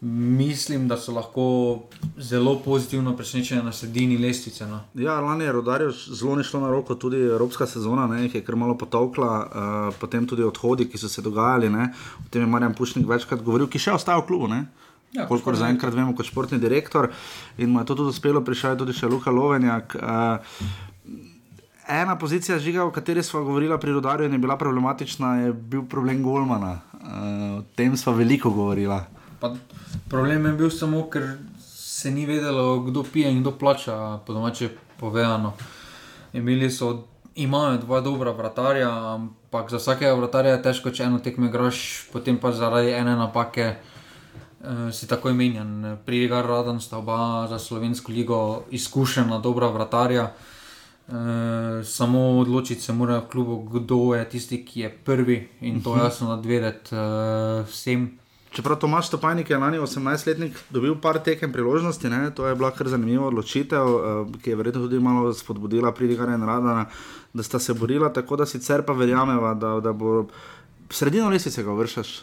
Mislim, da so lahko zelo pozitivno presenečeni na sredini lestvice. No. Ja, lani je rodarju zelo nešlo na roko, tudi evropska sezona, ne, jih je kar malo potovkla, uh, potem tudi odhodi, ki so se dogajali. Ne. O tem je Marjan Pušnik večkrat govoril, ki še ostaja v klubu. Ne. Ja, Kolikor zaenkrat vemo, kot športni direktor, in mu je to tudi uspelo, prišel je tudi še Luka Lovenjak. Uh, ena pozicija žiga, o kateri smo govorili pri rodarju in je bila problematična, je bil problem Golmana. Uh, o tem smo veliko govorili. Problem je bil samo, ker se ni vedelo, kdo pije in kdo plača, po domače povedano. Imeli so, imajo dva dobra vratarja, ampak za vsakega vratarja je težko, če eno tekme graš, potem pa zaradi ene napake. Uh, si tako imenjen, prigar Radan sta oba za slovensko ligo izkušena, dobra vratarja. Uh, samo odločiti se mora v klubu, kdo je tisti, ki je prvi in to mhm. jasno nadvedeti uh, vsem. Čeprav Tomaš Stopajnik je lani 18-letnik dobil par tekem priložnosti, ne? to je bila kar zanimiva odločitev, uh, ki je verjetno tudi malo spodbudila pridiganja in radana, da sta se borila, tako da sicer pa verjameva, da, da bo sredino lesice ga vršaš.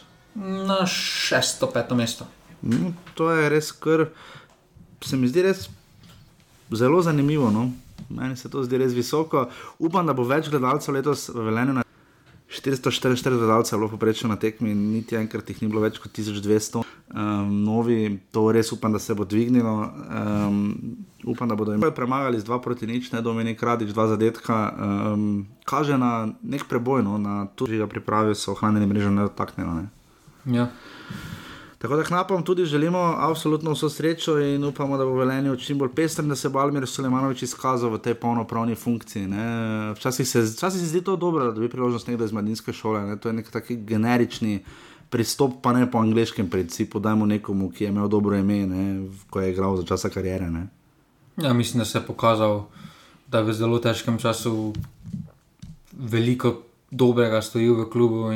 Na šesto, peto mesto. No, to je res kar, se mi zdi res zelo zanimivo. No? Meni se to zdi res visoko. Upam, da bo več gledalcev letos v Velenju. 444 gledalcev je bilo poprečno na tekmi, niti enkrat jih ni bilo več kot 1200. Um, novi, to res upam, da se bo dvignilo. Um, upam, da bodo imeli premagali z 2 proti nič, ne domeni kradič, 2 zadetka. Um, kaže na nek preboj, no, na to, da ga pripravijo, so ohranjeni mrežo nedotaknjeno. Ne. Ja. Tako da knapom tudi želimo absolutno vso srečo in upamo, da bo velenje čim bolj pester, da se bo Almir Sulemanovič izkazal v tej polnopravni funkciji. Včasih se, včasih se zdi to dobro, da dobi priložnost nekdo iz mladinske šole. Ne? To je nek taki generični pristop, pa ne po angliškem principu, dajmo nekomu, ki je imel dobro ime, ne? ko je igral za časa karijere. Ne? Ja, mislim, da se je pokazal, da v zelo težkem času veliko dobrega stoji v klubu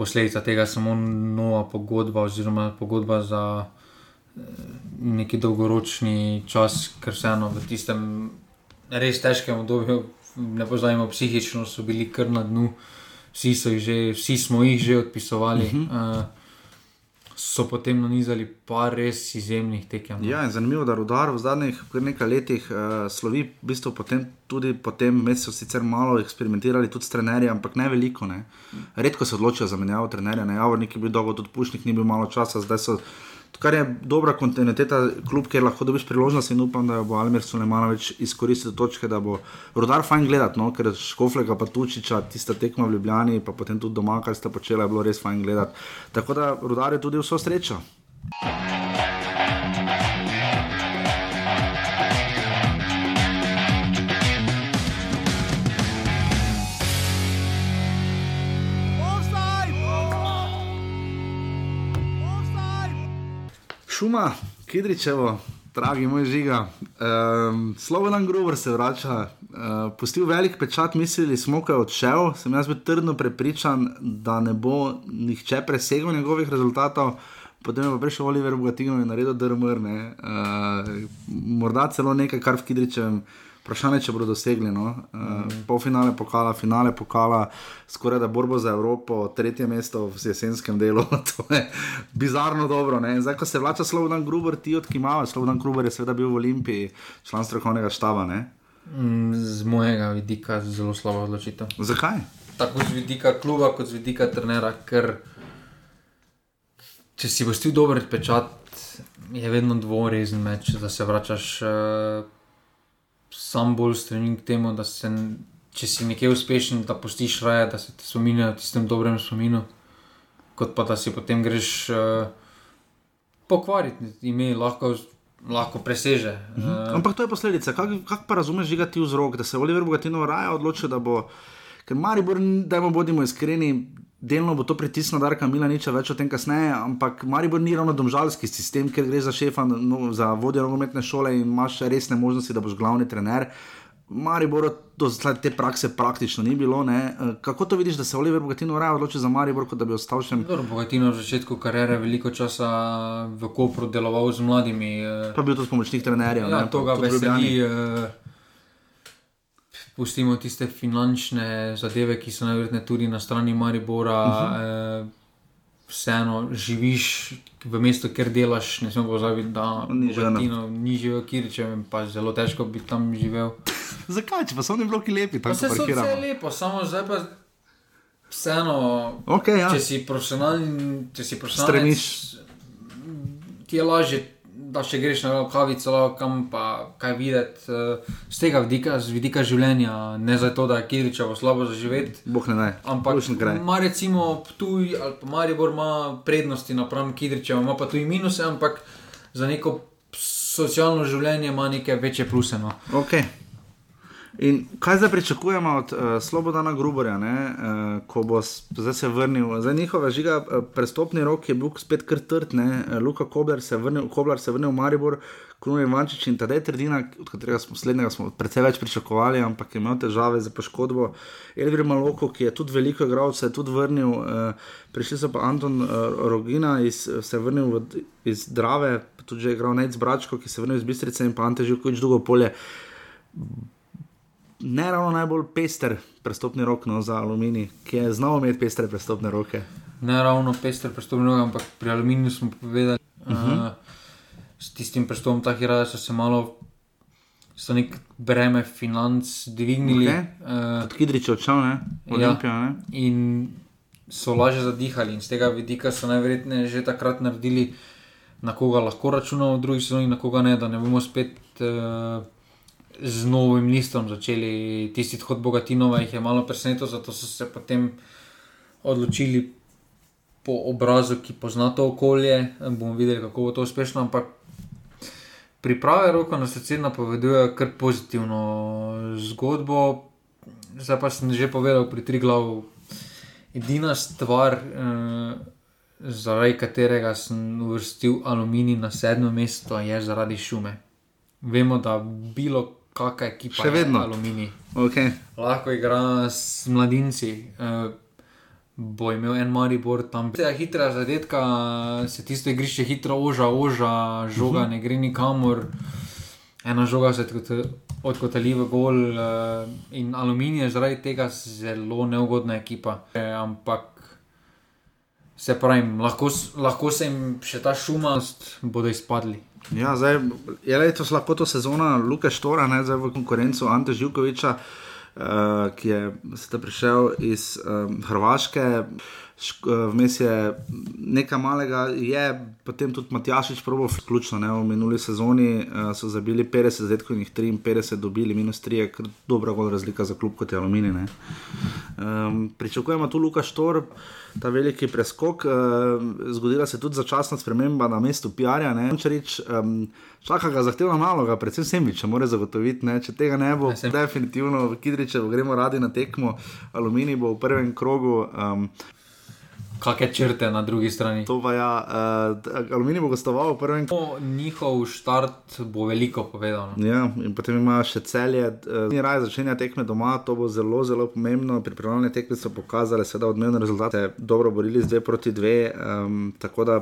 posledica tega samo nova pogodba, oziroma pogodba za eh, neki dolgoročni čas, ker vseeno v tistem res težkem obdobju, ne pozajemo psihično, so bili kar na dnu, vsi, že, vsi smo jih že odpisovali. Uh -huh. uh, so potem nanizali par res izjemnih tekem. No. Ja, zanimivo, da rudar v zadnjih nekaj letih uh, slovi, v bistvu potem, tudi po tem mesecu, sicer malo eksperimentirali tudi s trenerji, ampak ne veliko. Ne. Redko se odločijo za menjavo trenerja, ne javor, neki bil dolgo, tudi pušnik ni bil malo časa, zdaj so kar je dobra kontinuiteta, kljub kjer lahko dobiš priložnost in upam, da bo Almir Sulemanovič izkoristil točke, da bo rodar fajn gledati, no? ker škoflega pa tučiča, tista tekma v Ljubljani, pa potem tudi doma, kar sta počela, je bilo res fajn gledati. Tako da rodar je tudi vso srečo. Šuma, Kidričevo, dragi moj žiga. Um, Slovenski grover se vrača, uh, pustil velik pečat, mislili smo, da je odšel. Sem jaz bil trdno prepričan, da ne bo nihče presegel njegovih rezultatov. Potem je pa prišel Oliver Bogatino in naredil DRM, uh, morda celo nekaj, kar v Kidričevem. Vprašanje, če bodo dosegli no? uh, mm. polfinale pokala, finale pokala, skoraj da borbo za Evropo, tretje mesto v jesenskem delu. to je bizarno dobro. Zdaj, ko se vlača Slovenki Gruber, ti od Kimava, Slovenki Gruber je seveda bil v Olimpiji, član strokovnega štaba. Mm, z mojega vidika je zelo slabo odločitev. Zakaj? Tako z vidika kluba, kot z vidika trenera. Ker če si boš ti dober pečat, je vedno dvorezen meč, da se vračaš. Uh, sam bolj stremim k temu, da se, če si nekje uspešen, da postiš raje, da se ti spomini na tistem dobrem spominu, kot pa da si potem greš uh, pokvariti ime, lahko, lahko preseže. Uh, mhm. Ampak to je posledica. Kako kak pa razumeš, že ti vzrok, da se Oliver Bogatino raje odloči, da bo. Ker Maribor, da bomo iskreni, delno bo to pritisnilo, da Kamila niče več o tem kasneje, ampak Maribor ni ravno domžalski sistem, ker gre za šefa, no, za vodjo nogometne šole in imaš resne možnosti, da boš glavni trener. Maribor, do te prakse praktično ni bilo. Ne. Eh, kako to vidiš, da se Oliver Bogatino raje odloči za Maribor, kot da bi ostal še? Dobro, Bogatino v začetku kariere veliko časa v Kopru deloval z mladimi. Eh. Pa bil tudi pomočnik trenerja. Ja, to ga veseli. Pustimo tiste finančne zadeve, ki so najverjetneje tudi na strani Maribora, uh -huh. eh, vseeno živiš v mestu, kjer delaš, ne smemo pozabiti, da Ni Bogatino ni živel Kiričem, pa zelo težko bi tam živel. Zakaj, če pa so oni bloki lepi, tako se se so vse parkiramo? lepo, samo zdaj pa vseeno, Okay, ja. če si profesionalen, če si profesionalen, ti je lažje. Da, če greš na kavico, kam pa kaj videti, eh, z tega vidika, z vidika življenja, ne zato, da je Kiričevo slabo za živeti. Bog ne daj. Ampak, ima recimo Ptuj ali pa Maribor ima prednosti napram Kidričevu, ima pa tudi minuse, ampak za neko socialno življenje ima neke večje pluse. No. Okay. In kaj zdaj pričakujemo od uh, Slobodana Gruborja, ne, uh, ko bo zdaj se vrnil? Zdaj njihova žiga, uh, prestopni rok je bil spet kar trd, ne. Luka Kobler se je vrnil, Koblar se je vrnil v Maribor, Kruno Ivančič in Tadej Trdina, od katerega smo slednjega smo precej več pričakovali, ampak je imel težave za poškodbo. Elvir Maloko, ki je tudi veliko igral, se je tudi vrnil. Uh, prišli so pa Anton uh, Rogina, iz, se je vrnil v, iz Drave, tudi že igral Nec Bračko, ki se je vrnil iz Bistrice in pa Ante Živkovič drugo polje ne ravno najbolj pester prestopni rok no, za aluminij, ki je znal imeti pestre prestopne roke. Ne ravno pester prestop, mnogo, ampak pri aluminiju smo povedali, uh -huh. uh, s tistim prestopom ta hira so se malo, so nek breme financ dvignili. Okej. Okay. Od Kidriča odšel, ne? Olimpija, ne? in so lažje zadihali. In z tega vidika so najverjetneje že takrat naredili, na koga lahko računamo v drugi sezoni, na koga ne, da ne bomo spet uh, z novim listom začeli. Tisti odhod Bogatinova jih je malo presenetil, zato so se potem odločili po obrazu, ki pozna to okolje. Bomo videli, kako bo to uspešno. Ampak priprave roko na srce napovedujejo kar pozitivno zgodbo. Zdaj pa sem že povedal pri tri glavu. Edina stvar, eh, zaradi katerega sem uvrstil aluminij na sedmo mesto, je zaradi šume. Vemo, da bilo kakšna ekipa Še vedno. je aluminij. Okay. Lahko igra s mladinci. Uh, bo imel en Maribor tam. Tega hitra zadetka, se tisto igrišče hitro oža, oža, žoga uh -huh. ne gre nikamor. Ena žoga se odkot- odkotali v gol uh, in aluminij je zaradi tega zelo neugodna ekipa. E, ampak se pravim, lahko, lahko se jim še ta šumanost bodo izpadli. Ja, zdaj je letos lahko to sezona Luka Štora, ne, zdaj v konkurencu Ante Živkoviča, uh, ki je prišel iz um, Hrvaške. Eh, Vmes je nekaj malega, je potem tudi Matjašič probo vključno. Ne, v minuli sezoni uh, so zabili 50 zadetkov in jih 53 dobili, minus 3 je dobra gol razlika za klub kot je Aluminij. ne. Um, pričakujemo tu Luka Štor, ta veliki preskok. Um, zgodila se je tudi začasna sprememba na mestu PR-ja. Čerič, um, čaka ga zahtevna naloga, predvsem Semvič, mora zagotoviti. Ne? Če tega ne bo, Ja, Sem- definitivno v Kidričevo gremo radi na tekmo. Aluminij bo v prvem krogu. Um, Kakšne črte na drugi strani? to pa ja, uh, Aluminij bo gostoval v prvem krogu. Njihov štart bo veliko povedal. No. Ja, in potem ima še celje, ni raje začenja tekme doma, to bo zelo, zelo pomembno. Pripravljene tekme so pokazale, da odmevne rezultate dobro borili z 2 proti 2. Um, tako da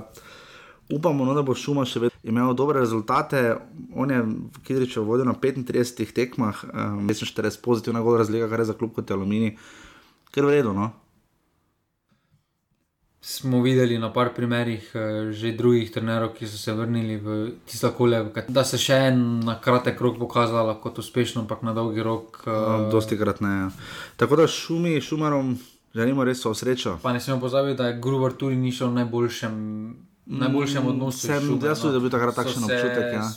upamo, no, da bo Šuma še vedno imel dobre rezultate. On je v Kidriču vodil na 35 tekmah, um, 46 pozitivna gol razlika, kar je za klub kot je Alumini. Ker v redu, no. Smo videli na par primerih eh, že drugih trenerov, ki so se vrnili v tisto okolje, da se še en na kratek rok pokazala kot uspešno, ampak na dolgi rok. Uh, eh, dosti krat ne. Ja. Tako da Šumi, Šumarom želimo res vso srečo. Pa ne smemo pozabiti, da je Gruber tudi ni šel v najboljšem, najboljšem odnosu. s sem- Šumerjem, jaz tudi, da je bil takrat takšen občutek, ja.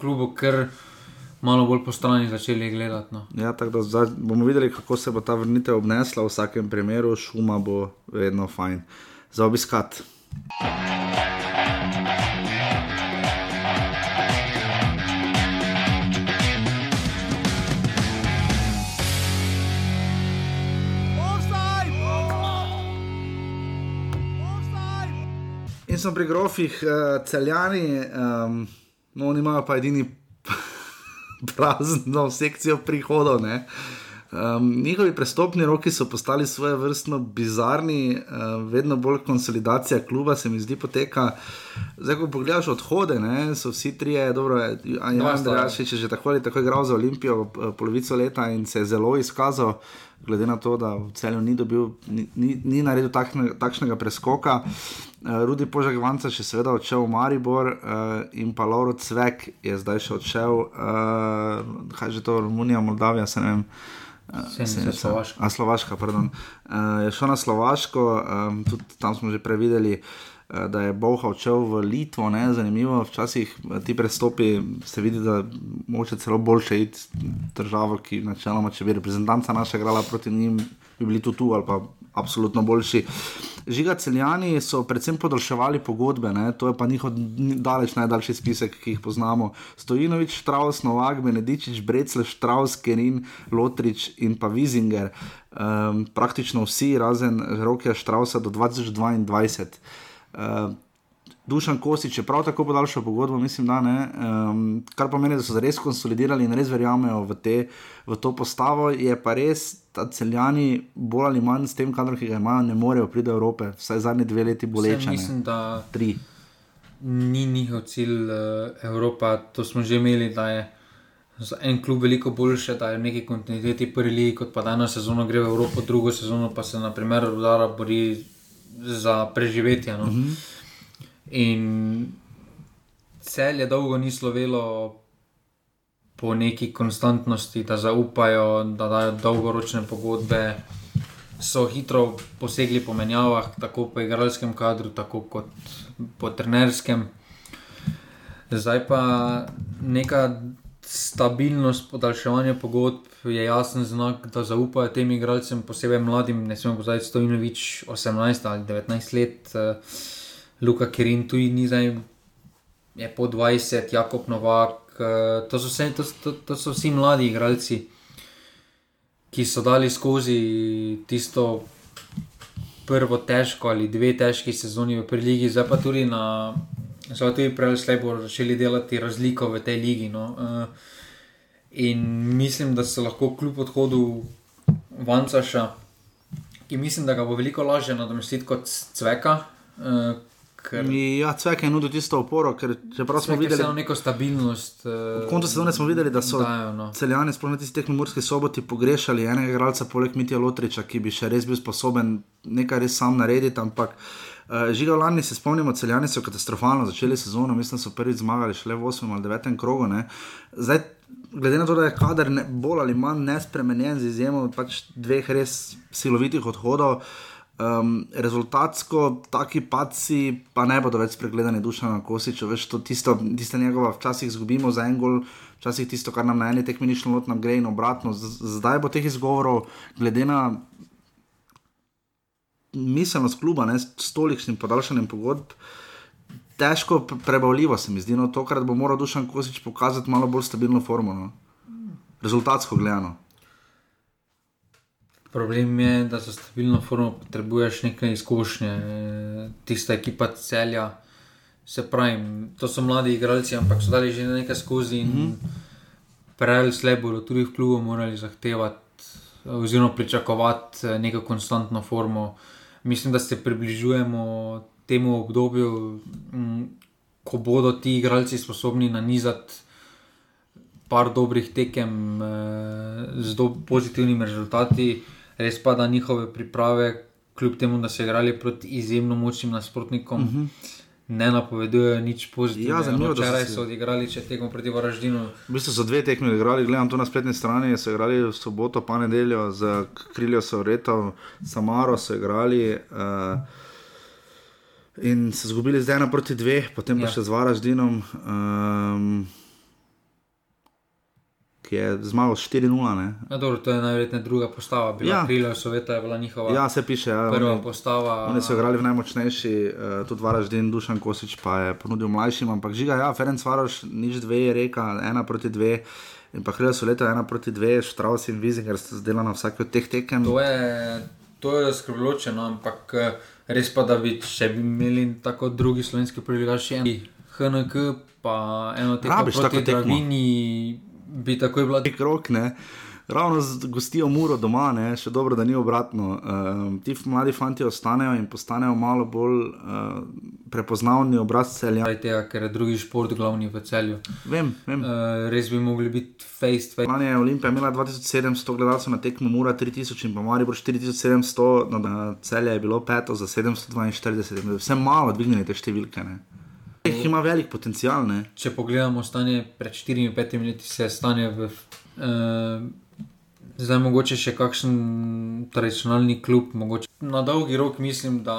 Klubu, ker malo bolj po strani začeli gledati. No. Ja, tako da zdaj bomo videli, kako se bo ta vrnitev obnesla. V vsakem primeru šuma bo vedno fajn za obiskat. In smo pri grofih, uh, celjani, um, no, oni imajo pa edini prazno sekcijo prihodov. ne. Um, njihovi prestopni roki so postali svoje vrstno bizarni, uh, vedno bolj konsolidacija kluba se mi zdi poteka. Zdaj, ko pogledaš odhode, ne, so vsi trije, dobro, Jan sta, Andrejašič je že tako ali tako igral za Olimpijo eh, polovico leta in se je zelo izkazal. glede na to, da v celju ni, dobil, ni, ni, ni naredil takne, takšnega preskoka. Uh, Rudi Požek Vanca še seveda odšel v Maribor uh, in pa Lauro Cvek je zdaj še odšel, uh, kaj že to, Romunija, Moldavija, se ne vem. Uh, Slovaška. A, Slovaška, pardon. Uh, je šel na Slovaško, um, tudi tam smo že prevideli. Eh, da je Boha odšel v Litvo, ne? zanimivo, včasih eh, ti prestopi, se vidi, da moče celo boljše iti državo, ki načeloma, če bi reprezentanca naša igrala proti njim, bi bili tu, tu ali pa absolutno boljši. Žiga celjani so predvsem podaljševali pogodbe, ne? to je pa njihov daleč najdaljši spisek, ki jih poznamo. Stojinovič, Štraus, Novak, Benedičič, Brecle, Štraus, Kerin, Lotrič in pa Vizinger. Um, praktično vsi, razen Rokija Štrausa do 2022. Uh, Dušan Kostič je prav tako podaljšal pogodbo, mislim, da ne. Um, kar pomeni, da so res konsolidirali in res verjamejo v, te, v to postavo. Je pa res, da celjani bolj ali manj s tem kadrom, ki ga imajo, ne morejo priti do Evrope, vsaj zadnji dve leti boleče. Mislim, da tri. Ni njihov cilj uh, Evropa, to smo že imeli, da je za en klub veliko boljše, da je v neki kontinuiteti prvi lig, kot pa da eno sezono gre v Evropo, drugo sezono pa se naprimer Rudara bori za preživetje. No. Uh mhm. -huh. In cel je dolgo ni slovelo po neki konstantnosti, da zaupajo, da dajo dolgoročne pogodbe. So hitro posegli po menjavah, tako po igralskem kadru, tako kot po trenerskem. Zdaj pa neka stabilnost podaljševanja pogodb je jasen znak, da zaupajo tem igralcem, posebej mladim, ne smemo pozabiti, Stojnovič 18 ali 19 let, uh, Luka Kerin tu ni zdaj, je po 20, Jakob Novak, uh, to, so vse, to, to, to so vsi mladi igralci, ki so dali skozi tisto prvo težko ali dve težki sezoni v preligi, zdaj pa tudi na. Zdaj, tudi prej, slej bodo začeli delati razliko v tej ligi. No. Uh, In mislim, da se lahko kljub odhodu Vancaša, ki mislim, da ga bo veliko lažje nadomestiti kot Cveka. Ker... Ja, cvek je nudil tisto oporo, ker čeprav smo videli neko stabilnost. Uh, v koncu sezone smo videli, da so dajo, no. celjani, sploh na tistih tehnoloških soboti, pogrešali enega igralca, poleg Mitja Lotriča, ki bi še res bil sposoben nekaj res sam narediti. Ampak uh, žiga lani se spomnimo, celjani so katastrofalno začeli sezono, mislim, da so prvič zmagali šele v 8 ali 9 krogu. Zdaj, glede na to, da je kader ne, bolj ali manj nespremenjen, z izjemo pač dveh res silovitih odhodov, um, rezultatsko taki paci pa ne bodo več pregledani duša na kosiču, veš, to tisto, tisto njegova, včasih izgubimo za en gol. Včasih tisto, kar nam na eni tekmi ni šlo, nam gre in obratno. Zdaj bo teh izgovorov, glede na miselnost kluba, ne, s tolikšnim podaljšanjem pogodb, težko prebavljivo, se mi zdi, no, to, kar bo moral Dušan Kosič pokazati malo bolj stabilno formo, no. rezultatsko gledano. Problem je, da za stabilno formo potrebuješ nekaj izkušnje, tista ekipa celja. Se pravi, to so mladi igralci, ampak so dali že nekaj skozi. Mm -hmm. Prej slej bodo tudi v klubu morali zahtevati, oziroma pričakovati neko konstantno formo. Mislim, da se približujemo temu obdobju, m, ko bodo ti igralci sposobni nanizati par dobrih tekem e, z do, pozitivnimi rezultati, res pa da njihove priprave, kljub temu, da so igrali proti izjemno močnim nasprotnikom. Uh mhm. -huh. Ne napovedujejo nič pozitivnega. Ja, zanimivo, včeraj so odigrali če tekmo proti Varaždinu. V bistvu so dve tekmi odigrali, gledam to na spletni strani. So igrali v soboto, pa nedeljo, z Kriljo so retali, Samaro so igrali. Uh, in se zgubili zdaj ena proti dveh, potem pa ja. še z Varaždinom, um, ki je zmagal 4-0. Ja, dobro, to je najverjetneje druga postava, bila ja. Krilja Soveta, je bila njihova. Ja, se piše. Ja, prva oni, postava. Oni so igrali v najmočnejši, uh, tudi Varaždin, Dušan Kosič pa je ponudil mlajšim, ampak žiga, ja, Ferenc Varoš, nič dve je reka, ena proti dve. In pa hrjo so leta ena proti dve, Štraus in Vizing, ker ste zdelali na vsake od teh tekem. To je, to je skrbljujoče, no, ampak. Uh, Res pa, da bi če bi imeli tako drugi slovenski privilegij, še en HNK, pa eno tega, kar bi tako tekmovali, bi takoj bila. Nek rok, ne. ravno z gostijo Muro doma, ne? še dobro, da ni obratno. Uh, ti mladi fanti ostanejo in postanejo malo bolj uh, prepoznavni obraz celja. Tega, ker je drugi šport glavni v celju. Vem, vem. Uh, res bi mogli biti face to face. Lani je Olimpija imela 2700 gledalcev na tekmo, Mura 3000 in pa Maribor 4700, no, na celje je bilo peto za 742, vse malo dvignili te številke. Ne? Jih ima velik potencial. Ne? Če pogledamo stanje pred 4-5 leti, se je stanje v. Uh, Zdaj, mogoče še kakšen tradicionalni klub. Mogoče. Na dolgi rok mislim, da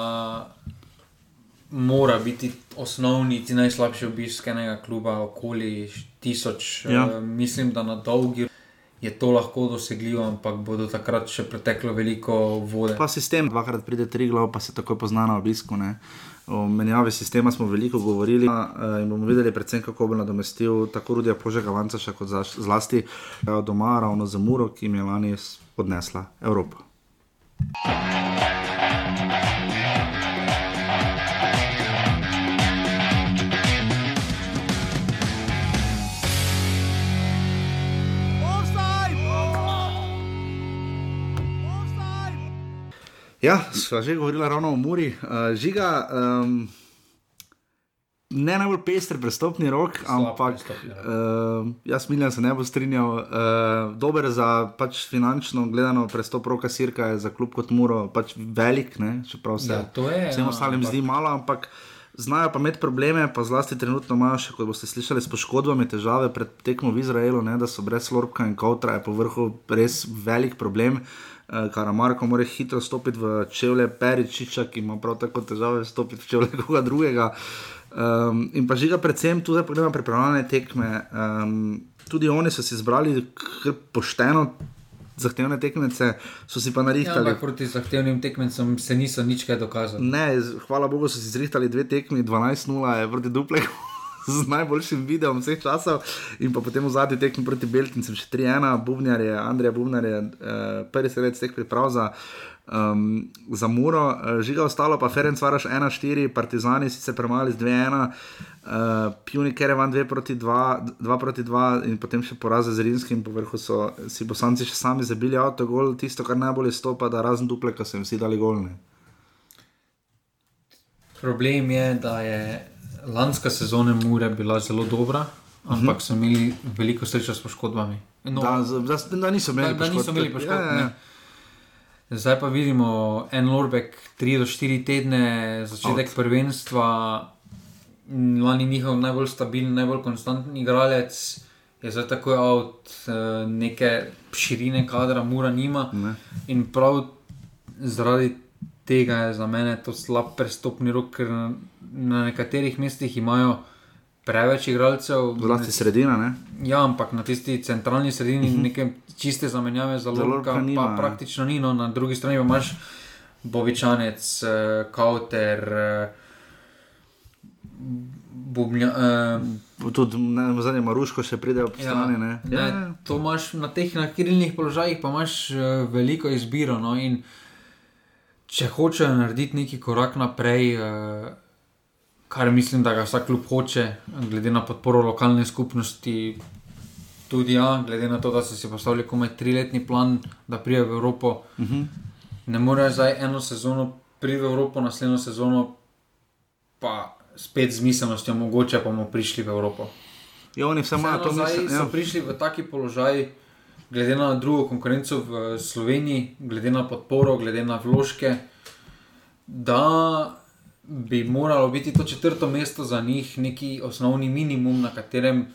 mora biti osnovni, ti najslabši obisk enega kluba, okoli tisoč. Ja. Uh, mislim, da na dolgi rok je to lahko dosegljivo, ampak bodo takrat še preteklo veliko vode. Pa sistem, dvakrat pride tri glav, pa se takoj pozna na obisku. Ne? O menjavi sistema smo veliko govorili in bomo videli, predvsem, kako bo nadomestil tako Rudija Požega Vancaša, kot za, zlasti doma, ravno za Muro, ki jim je lani odnesla Evropa. Ja, sva že govorila ravno o Muri. Uh, žiga, um, ne najbolj pester prestopni rok, ampak uh, jaz mislim, da se ne bo strinjal. Uh, dober za pač finančno gledano prestop roka Sirka je za klub kot Muro pač velik, ne? čeprav se Ja, je, vsem ja, ostalim ampak- zdi malo, ampak. Znajo pa imeti probleme, pa zlasti trenutno imajo še, kot boste slišali, s poškodbami težave pred tekmo v Izraelu, ne, da so brez Lorka in Kautra, je po vrhu res velik problem. Uh, Karamarko mora hitro stopiti v čevlje Peričiča, ki ima prav tako težave stopiti v čevlje koga drugega. Um, in pa žiga predvsem tu, da pogledamo pripravljene tekme. Um, tudi oni so si izbrali pošteno zahtevne tekmece, so si pa Ja, narihtali. ampak proti zahtevnim tekmecem se niso nič kaj dokazali. Ne, hvala Bogu so si zrihtali dve tekmi, 12-0 je proti Duplegu. Z najboljšim videom vseh časov, in potem v zadnji tekmi proti Beltincem, še 3-1, Bubnjar je, Andrej Bubnjar je eh, prvi sredec teh priprav za, um, za Muro, eh, žiga ostalo pa Ferenc Varaš 1-4, Partizani sicer premali z 2-1, uh, Pjunik Kerevan 2 proti 2, 2 proti 2 in potem še poraz z Rinskim, po vrhu so si bosanci še sami zabili avtogol, tisto, kar najbolj stopa, da razen Dupleka so jim vsi dali golne. Problem je, da je lanska sezona Mure bila zelo dobra, ampak so imeli veliko srečo s poškodbami. No, Da, da, da niso imeli da, da niso poškodb. imeli poškodb. Ja, ja. Zdaj pa vidimo en Lorbek, 3 do 4 tedne, začetek Out. Prvenstva, lani njihov najbolj stabilen, najbolj konstanten igralec, je zdaj tako out, eh, neke širine kadra, mura nima. Ne. In prav zaradi tega je za mene to slab prestopni rok, ker na, nekaterih mestih imajo preveč igralcev. Zlasti sredina, ne? Ja, ampak na tisti centralni sredini uh -huh. neke čiste zamenjave za Lorca pa ja. praktično ni. No, na drugi strani pa imaš Bobičanec, eh, Kauter, eh, Bubnja. Eh, Tudi ne, v zadnjem Maruško še pride ob Ja, strani. Ne? ne, Ja, ja. to imaš na teh nakrilnih položajih, pa imaš uh, veliko izbiro. No, in če hočejo narediti neki korak naprej, uh, kar mislim, da ga vsak klub hoče, glede na podporo lokalne skupnosti, tudi ja, glede na to, da so si postavili komaj triletni plan, da pride v Evropo. Uh -huh. Ne morejo zdaj eno sezono priti v Evropo, naslednjo sezono pa spet z miselnostjo, mogoče pa bomo prišli v Evropo. ja, oni vse imajo Vseeno to so Ja. prišli v taki položaj, glede na drugo konkurenco v Sloveniji, glede na podporo, glede na vložke, da bi moralo biti to četrto mesto za njih neki osnovni minimum, na katerem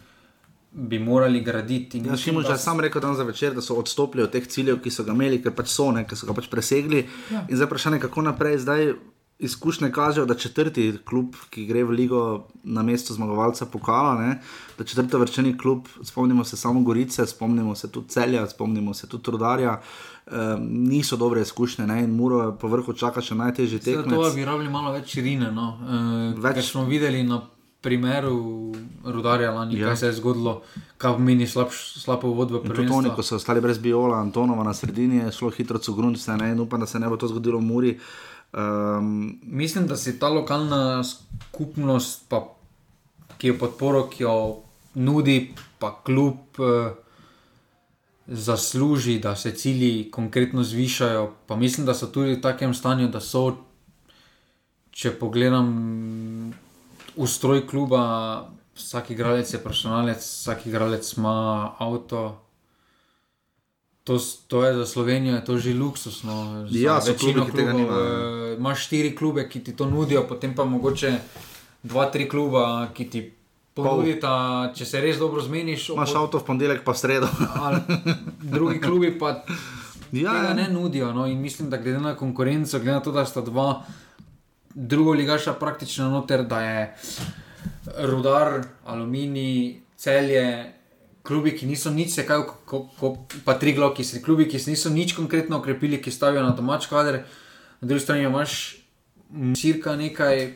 bi morali graditi. Ja, da je sam rekel dan za večer, da so odstopili od teh ciljev, ki so ga imeli, ker pač so, ne, ker so ga pač presegli. Ja. In zdaj vprašanje, kako naprej. Zdaj izkušnje kažejo, da četrti klub, ki gre v ligo na mesto zmagovalca pokala, ne, da četrti vrčeni klub, spomnimo se samo Gorice, spomnimo se tudi Celja, spomnimo se tudi Trudarja, um, niso dobre izkušnje ne, in Muro po vrhu čaka še najtežji Zato tekmec. bi rabili malo več širine. No. Uh, Več- smo videli na primeru Rudarja lani, Ja. kaj se je zgodilo, kaj pomeni slab, uvod v In tudi prvenstvo. oni, ko so ostali brez Biola, Antonova na sredini, je šlo hitro cugrunce, ne, in upam, da se ne bo to zgodilo v Muri. Um, Mislim, da si ta lokalna skupnost, pa, ki jo podporo, ki jo nudi, pa kljub, eh, zasluži, da se cilji konkretno zvišajo. Pa mislim, da so tudi v takem stanju, da so, če pogledam ustroj kluba, vsak igralec je profesionalec, vsak igralec ima avto. To, to je za Slovenijo je to že luksusno. Za Ja, so večino klubi, ki tega klubov, nimajo. eh, Imaš štiri klube, ki ti to nudijo, potem pa mogoče dva, tri kluba, ki ti ponudita, če se res dobro zmeniš. Imaš avto v ponedeljek, pa sredo. drugi klubi pa Ja, tega ja. ne nudijo. No? In mislim, da glede na konkurenco, glede na to, da sta dva druga ligaša praktično noter, da je rudar, aluminij, celje. Klubi, ki niso nič, se kaj, ko, ko, pa tri glavki, so klubi, ki se niso nič konkretno okrepili, ki stavijo na domač kader, na drugi strani imaš cirka nekaj,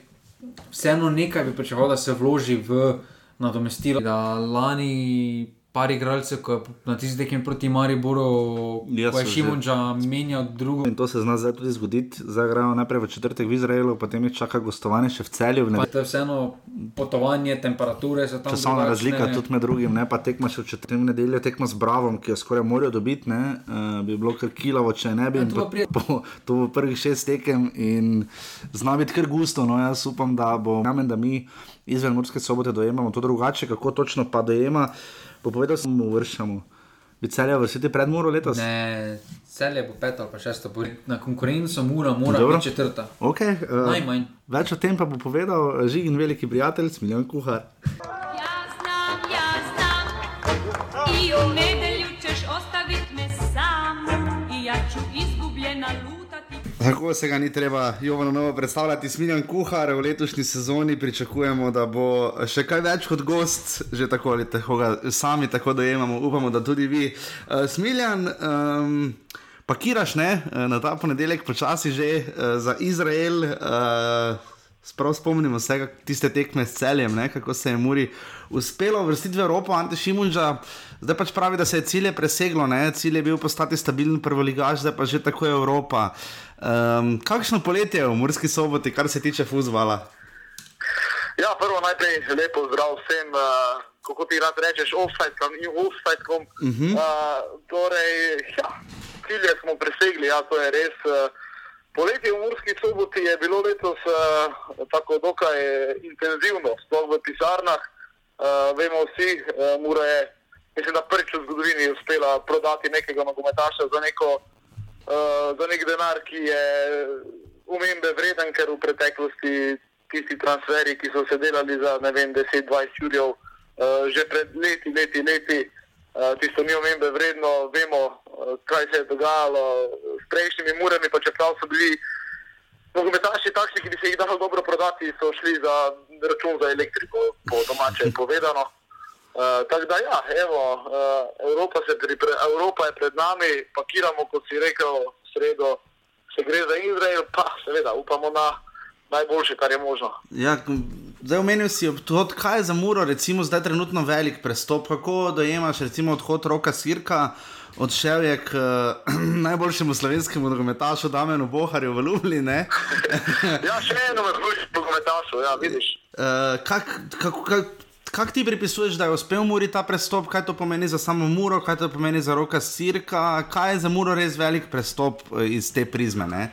vseeno nekaj bi pričakoval, da se vloži v nadomestilo. Da lani par igralcev, ko je na tisti tekmi proti Mariboru, Ja, ko je Šimunča menjal drugo. In to se zna zdaj tudi zgoditi. Zdaj grejo najprej v četrtek v Izraelu, potem jih čaka gostovanje še v celju. nedeljo. to je vseeno potovanje, temperature so tam. Časovna razlika tudi med drugim, ne pa tekma še v četrtek nedeljo, tekma z Bravom, ki jo skoraj morajo dobiti, ne, uh, bi bilo kar kilavo, če ne bi. Ja, to pa po, to bo prvih šest tekem in zna biti kar gusto. No, jaz upam, da bo, verjamem, da mi izven Murske sobote dojemamo to drugače, kako točno pa dojema. Bo povedal, da mu vršamo. Bi celja vrstiti pred Muro letos? Ne, celje bo peta ali pa šesta, bo na konkurenco mora, mora Dobro. biti četrta. Okay, uh, Najmanj. Več o tem pa bo povedal Žigin, veliki prijatelj, Smiljan Kuhar. Ja znam, ja znam I u nedelju ćeš ostavit me sam I ja ću izgubljena lutati Tako se ga ni treba Jovano novo predstavljati. Smiljan Kuhar v letošnji sezoni pričakujemo, da bo še kaj več kot gost, že tako ali tako ga sami tako dojemamo, upamo, da tudi vi. Uh, Smiljan, um, pakiraš ne, eh, na ta ponedeljek počasi že uh, za Izrael. Uh, Sprav spomnimo se kak- tiste tekme s celjem, ne, kako se je Muri uspelo vrstiti v Evropo, Ante Šimunča. Zdaj pač pravi, da se je cilje preseglo, ne. cilj je bil postati stabilen prvoligaš, zdaj pa že tako je Evropa. Um, kakšno poletje v Murski soboti, kar se tiče futbola? Ja, prvo najprej lepo zdrav vsem, uh, kako ti rad rečeš, offside-kom in offside-kom. Uh -huh. uh, torej, ja, cilje smo presegli, ja, to je res. Uh, poletje v Murski soboti je bilo letos uh, tako dokaj intenzivno, sploh v pisarnah. Uh, vemo vsi, uh, Mura je, mislim, da prvič v zgodovini uspela prodati nekega nogometaša za neko uh, za nek denar, ki je umembe vreden, ker v preteklosti tisti transferi, ki so se delali za ne vem, 10-20 jurjev, uh, že pred leti, leti, leti, uh, tisto ni umembe vredno, vemo, uh, kaj se je dogajalo s prejšnjimi murami, pa čeprav so bili nogometaši takšni, ki bi se jih dalo dobro prodati, so šli za račun za elektriko, po domače povedano. Uh, tako da, ja, evo, uh, Evropa, pripre, Evropa je pred nami, pakiramo, kot si rekel, sredo se gre za Izrael, pa seveda upamo na najboljše, kar je možno. Ja, zdaj omenil si, odhod, kaj je za Muro, recimo zdaj trenutno velik prestop. Kako dojemaš recimo odhod roka Sirka? Odšel je k uh, najboljšemu slovenskemu nogometašu Damenu Boharju v Ljubljani. Ja, še eno boljših nogometašov, ja, vidiš. Uh, kak, kako, kak, kak ti pripisuješ, da je uspel Muri ta prestop, kaj to pomeni za samo Muro, kaj to pomeni za roka Sirka, kaj je za Muro res velik prestop eh, iz te prizme? Ne?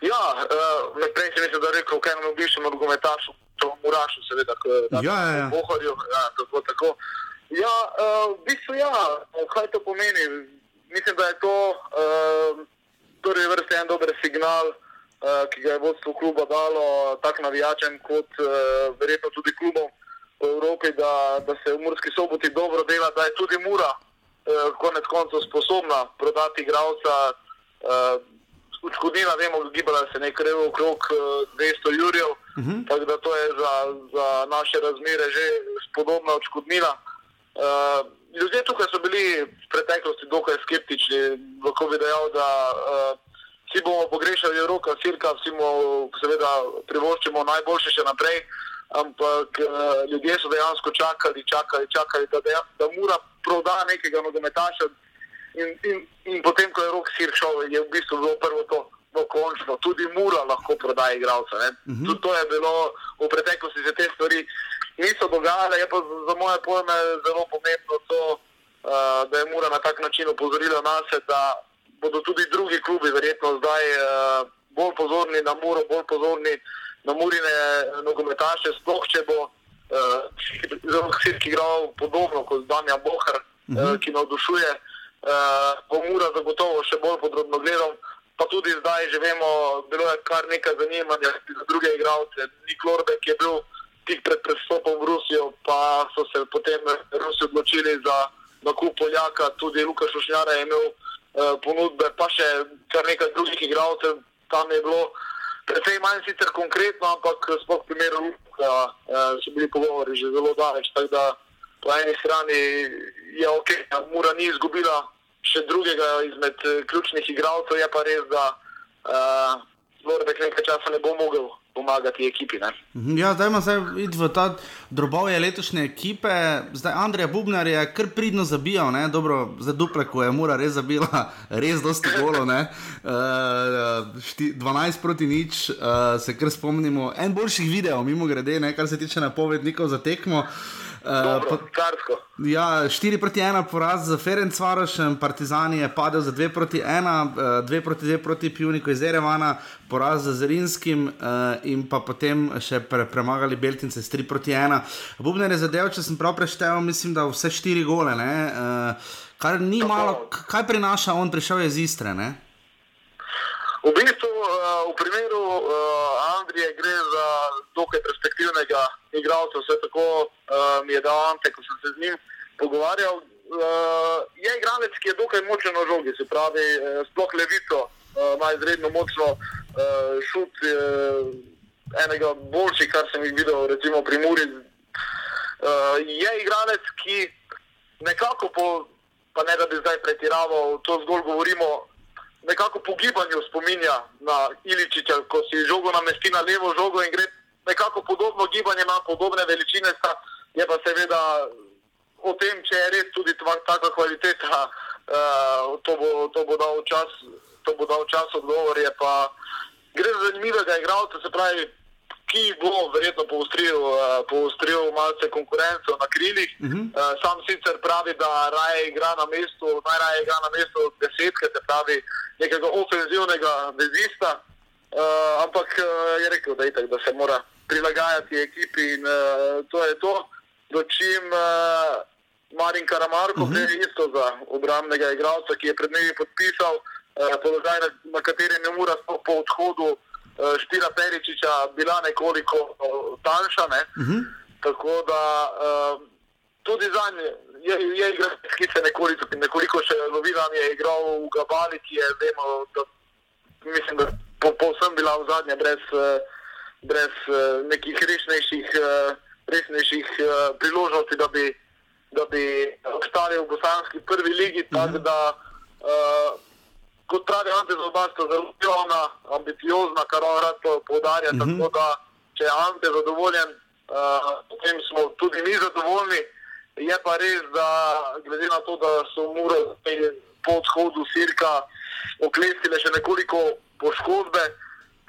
Ja, uh, prej si mislim, da je rekel, kaj nam bivšem nogometašu, to Murašu, seveda, ko je Ja, ja, ja. Boharju, ja, tako, tako. Ja, uh, v bistvu ja, kaj to pomeni? Mislim, da je to uh, prvi vrsti en dober signal, uh, ki ga je vodstvo kluba dalo tako navijačem kot uh, verjetno tudi klubom v Evropi, da, da se v Murski soboti dobro dela, da je tudi Mura uh, konec koncev sposobna prodati igralca. Uh, Odškodnina, vemo, gibala se nekaj okrog eh, 200 jurjev, uh -huh. tako da to je za, za naše razmere že spodobna odškodnina. Uh, ljudje tukaj so bili v preteklosti dokaj skeptični, lahko bi dejal, da uh, vsi bomo pogrešali roka, sirka, vsi mu seveda privoščimo najboljše še naprej, ampak uh, ljudje so dejansko čakali, čakali, čakali da, deja, da mora proda nekega nogometaša. In, in, in potem, ko je rok sir šel, je v bistvu bilo prvo to, no, končno, tudi mura lahko prodaja igralca. Uh -huh. Tudi to je bilo v preteklosti, se te stvari niso dogajale, je pa za moje pojme zelo pomembno to, uh, da je Mura na tak način opozorila nas, da bodo tudi drugi klubi verjetno zdaj uh, bolj pozorni na Muro, bolj pozorni na Murine nogometaše, sploh če bo zelo uh, hitro igral podobno kot Danja Bohar, uh -huh. uh, ki navdušuje. Uh, bo Mura zagotovo še bolj podrobno gledal. Pa tudi zdaj že vemo, bilo je kar nekaj zanimanja za druge igralce. Nik Lorbe, ki je bil tik pred prestopom v Rusijo, pa so se potem Rusi odločili za nakup Poljaka, tudi Lukaš Ušnjara je imel uh, ponudbe, pa še kar nekaj drugih igralcev. Tam je bilo precej manj sicer konkretno, ampak sploh v primeru Luka uh, so bili pogovori že zelo daleč. Tako da po eni strani je ok, Mura ni izgubila še drugega izmed uh, ključnih igralcev, je pa res, da uh, Lorbek nekaj časa ne bo mogel pomagati ekipi. Ne? Mhm, ja, zdaj imamo v ta drobovje letošnje ekipe. Zdaj Andrej Bubnar je kar pridno zabijal, ne? dobro, za dupleko je mora res zabila, res dosti golo. Uh, 12 proti nič, uh, se kar spomnimo. En boljših videov, mimo grede, ne? kar se tiče napovednikov za tekmo. Uh, Uh, ja, 4 proti 1 poraz za Ferenc Varošem, Partizan je padel za 2 proti 1, 2 uh, proti 2 proti Pjuniku iz Erevana, poraz za Zerinskim uh, in pa potem še pre, premagali Beltince s 3 proti 1. Bubner je zadev, če sem prav preštel, mislim, da vse 4 gole. Uh, kar ni malo, kaj prinaša, on prišel je iz Istre. Ne? V bistvu, uh, v primeru uh, Andrije gre za dokaj perspektivnega igralca, vse tako uh, mi je dal Ante, ko sem se z njim pogovarjal. Je igralec, ki je dokaj močen na žogi, se pravi, sploh levico, ima izredno močno šut, enega boljših, kar sem jih videl, recimo pri Muri. Je igralec, ki nekako po, pa ne da bi zdaj pretiraval, to zgolj govorimo. Nekako po gibanju spominja na Iličiča, ko si žogo namesti na levo žogo in gre nekako podobno gibanje, ima podobne veličine, sta, je pa seveda o tem, če je res tudi taka kvaliteta, uh, to, bo, to bo dal čas, to bo dal čas odgovor. Gre za zanimivega igralca, se pravi, ki bo verjetno poostril, uh, poostril malce konkurenco na krilih. Uh -huh. uh, sam sicer pravi, da raje igra na mestu, najraje igra na mestu desetke, se pravi, nekega ofenzivnega vezista. Uh, ampak uh, je rekel, da, itak, da se mora prilagajati ekipi in uh, to je to. Dočim uh, Marin Karamarko, uh -huh. je isto za obramnega igralca, ki je pred dnevi podpisal uh, položaj, na, na katerem je mora po odhodu uh, Štira Peričiča bila nekoliko uh, tanjša. Ne? Uh -huh. Tako da uh, tudi za nje je, je igralec, ki se nekoliko, nekoliko še lovi, da je igral v Gabali, ki je, vemo, da, mislim, da po, povsem bila v zadnje brez. Brez nekih resnejših, resnejših priložnosti, da bi, da bi obstali v bosanski prvi ligi. Uh -huh. da, uh, kot pravi Ante Zobasto, zelo javna, ambiciozna, kar on rad poudarja. Uh -huh. Tako da, če je Ante zadovoljen, uh, potem smo tudi mi zadovoljni. Je pa res, da glede na to, da so mure po odhodu Sirka oklestile še nekoliko poškodbe.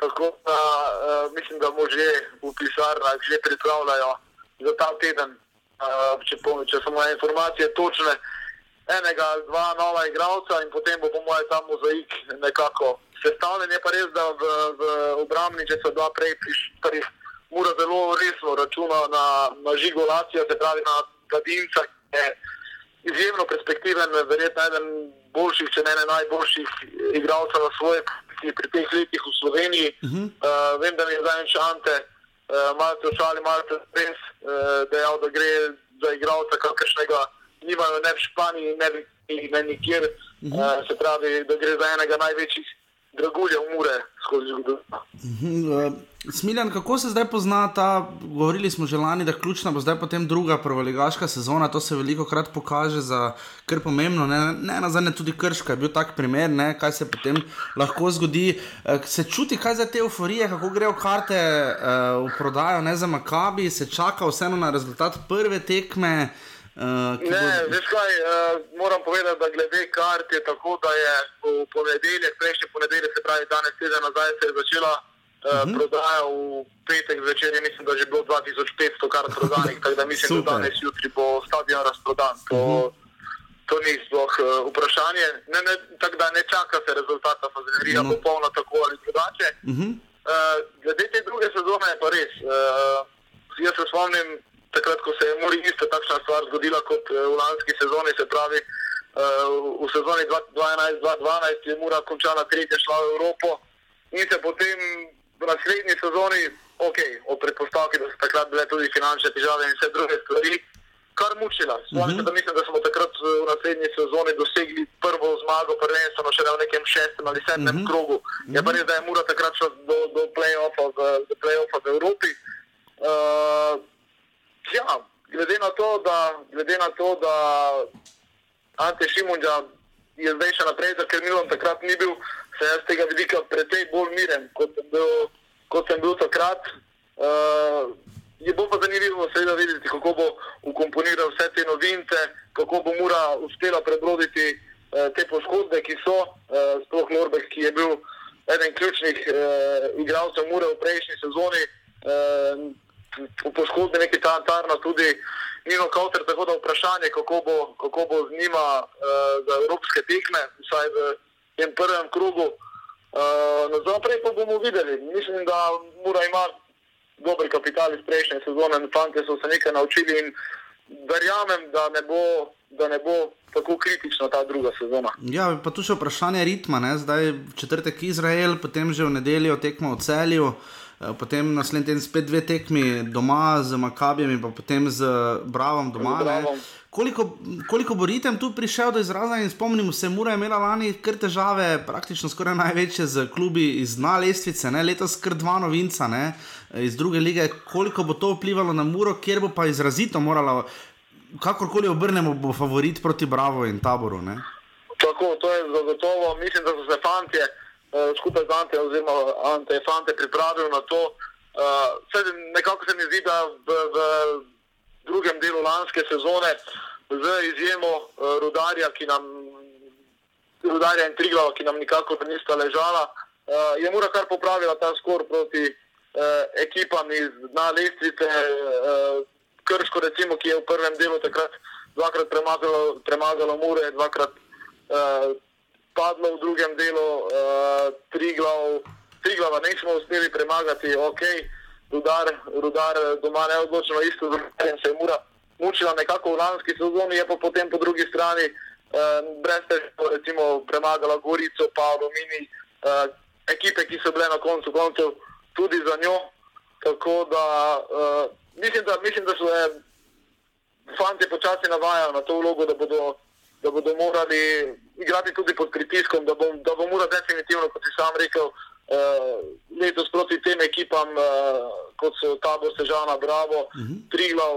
Tako da uh, mislim, da možje v pisarnah že pripravljajo za ta teden, uh, če, če so moje informacije točne, enega, dva nova igralca in potem bo po mojem tam mozaik nekako sestavljen. Je pa res, da v, v obrambni, če so dva prej prišli, mora zelo resno računati na, na žigolacijo, se pravi na Kadinca, ki je izjemno perspektiven, verjetno eden boljših, če ne najboljših igralcev na svoje akciji pri teh letih v Sloveniji. Uh -huh. uh, vem, da mi je zdaj šante, uh, malo te očali, malo te res uh, dejal, da gre za igralca, kakršnega nimajo ne v Španiji, ne, ne nikjer. Uh -huh. uh, se pravi, da gre za enega največjih draguljev mure skozi zgodovino. Uh -huh. uh... Smiljan, kako se zdaj pozna ta, govorili smo že lani, da ključna bo zdaj potem druga prvoligaška sezona, to se veliko krat pokaže za kar pomembno, ne, ne na zadnje tudi krška, je bil tak primer, ne, kaj se potem lahko zgodi. Eh, se čuti, kaj za te euforije, kako grejo karte uh, v prodajo, ne za Makabi, se čaka vseeno na rezultat prve tekme. Uh, ne, bo... veš kaj, uh, moram povedati, da glede kart je tako, da je v ponedeljek, prejšnji ponedeljek, se pravi danes, teden nazaj, se je začela uh, uh -huh. prodaja v petek zvečer, mislim, da je že bilo 2500 kart prodanih, tako da mislim, da danes jutri bo stadion razprodan. To, uh -huh. to ni sploh uh, vprašanje. Ne, ne, tako da ne čaka se rezultata, fazenerija No. no. popolno tako ali drugače. Uh -huh. Uh, glede te druge sezone je pa res. Uh, jaz se spomnim, takrat, ko se je Muri isto takšna stvar zgodila kot uh, v lanski sezoni, se pravi uh, v sezoni 2011-2012 je Mura končala tretje, šla v Evropo in se potem v naslednji sezoni, ok, o predpostavki, da so takrat bile tudi finančne težave in vse druge stvari, kar mučila. Spomnim se, da mislim, da smo takrat eh, v naslednji sezoni dosegli prvo zmago, prvenstveno še v nekem šestem ali sedmem uh -huh. krogu. Je pa res, da je Mura takrat šla do, do play-offa v, do play v Evropi. Uh, ja, glede na to, da, na to, da Ante Šimunča je zdaj še naprej za Krmilom, takrat ni bil, se jaz tega vidika precej bolj miren, kot sem bil, kot sem bil takrat. Uh, je bo pa zanimivo seveda videti, kako bo ukomponiral vse te novince, kako bo Mura uspela prebroditi uh, te poškodbe, ki so, uh, sploh Lorbek, ki je bil eden ključnih uh, igralcev Mure v prejšnji sezoni. Uh, v poškodbi neki ta Tarna tudi Nino Kauter, tako da vprašanje, kako bo, kako bo z njima uh, za evropske tekme, vsaj v tem prvem krogu. Uh, Naprej pa bomo videli. Mislim, da mora imati dober kapital iz prejšnje sezone, fanti so se nekaj naučili in verjamem, da ne bo, da ne bo tako kritična ta druga sezona. Ja, pa tu še vprašanje ritma, ne? zdaj četrtek Izrael, potem že v nedeljo tekmo v celju. eh, Potem naslednji teden spet dve tekmi doma z Makabijem in potem z Bravom doma. Bravom. Koliko, koliko bo ritem tu prišel do izraza in spomnimo se, Mura je imela lani kar težave, praktično skoraj največje z klubi iz dna lestvice, ne? letos kar dva novinca ne? iz druge lige. Koliko bo to vplivalo na Muro, kjer bo pa izrazito morala, kakorkoli obrnemo, bo favorit proti Bravo in taboru. Ne? Tako, to je zagotovo. Mislim, da so se fantje skupaj z Ante, oziroma Ante je fante pripravili na to. Uh, vse, nekako se mi zdi, da v, v drugem delu lanske sezone, z izjemo uh, rudarja, ki nam, rudarja in Triglava, ki nam nikakor nista ležala, uh, je mora kar popravila ta skor proti uh, ekipam iz dna lestvice. Uh, Krško, recimo, ki je v prvem delu takrat dvakrat premagalo, premagalo Mure, dvakrat uh, padlo v drugem delu, uh, Triglav, Triglava nismo uspeli premagati, ok, rudar, rudar doma neodločeno isto, in se je Mura mučila nekako v lanski sezoni, je pa potem po drugi strani uh, brez težav recimo premagala Gorico, pa Alumini, uh, ekipe, ki so bile na koncu koncev tudi za njo, tako da uh, mislim, da, mislim, da so je fanti počasi navajajo na to vlogo, da bodo, da bodo morali igrati tudi pod pritiskom, da bo, da bo mora definitivno, kot si sam rekel, uh, letos proti tem ekipam, uh, kot so Tabor, Sežana, Bravo, uh -huh. Triglav,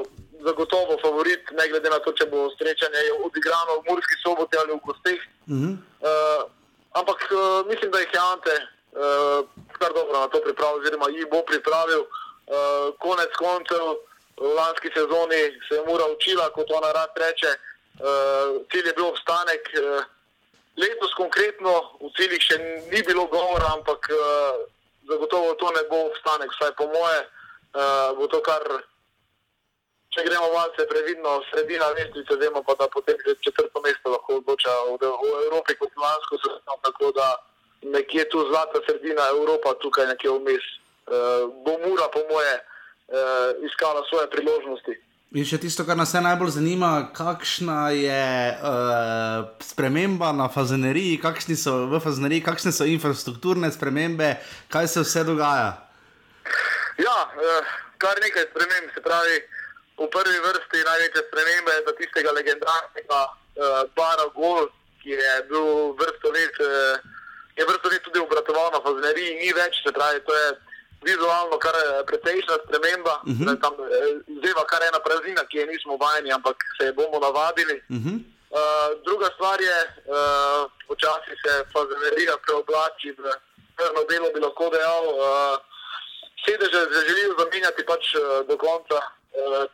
zagotovo favorit, ne glede na to, če bo srečanje odigrano v Murski soboti ali v Gosteh. Uh -huh. uh, ampak uh, mislim, da jih je Ante uh, kar dobro na to pripravil, oziroma jih bo pripravil. Uh, konec koncev, v lanski sezoni se je mora učila, kot ona rad reče, uh, cilj je bil obstanek. Uh, letos konkretno v ciljih še ni bilo govora, ampak uh, zagotovo to ne bo obstanek, vsaj po moje bo to kar. Če gremo malce previdno, sredina lestvice, vemo pa, da potem že četrto mesto lahko odloča v, Evropi kot lansko sezono, tako da nekje tu zlata sredina Evropa, tukaj nekje vmes. Bo Mura, po moje, iskala svoje priložnosti. In še tisto, kar nas najbolj zanima, kakšna je uh, sprememba na fazeneriji, kakšni so v fazeneriji, kakšne so infrastrukturne spremembe, kaj se vse dogaja. Ja, uh, kar nekaj sprememb, se pravi, v prvi vrsti največja sprememba je, da tistega legendarnega uh, bara Gol, ki je bil vrsto let, uh, je vrsto let tudi obratoval na fazeneriji, ni več, se pravi, to je vizualno kar precejšna sprememba, uh -huh. tam zdaj kar ena praznina, ki je nismo vajeni, ampak se je bomo navadili. Uh -huh. uh, druga stvar je, uh, počasi se fazenerija preoblači v črno delo, bi lahko dejal. Uh, sedeže želijo zamenjati pač uh, do konca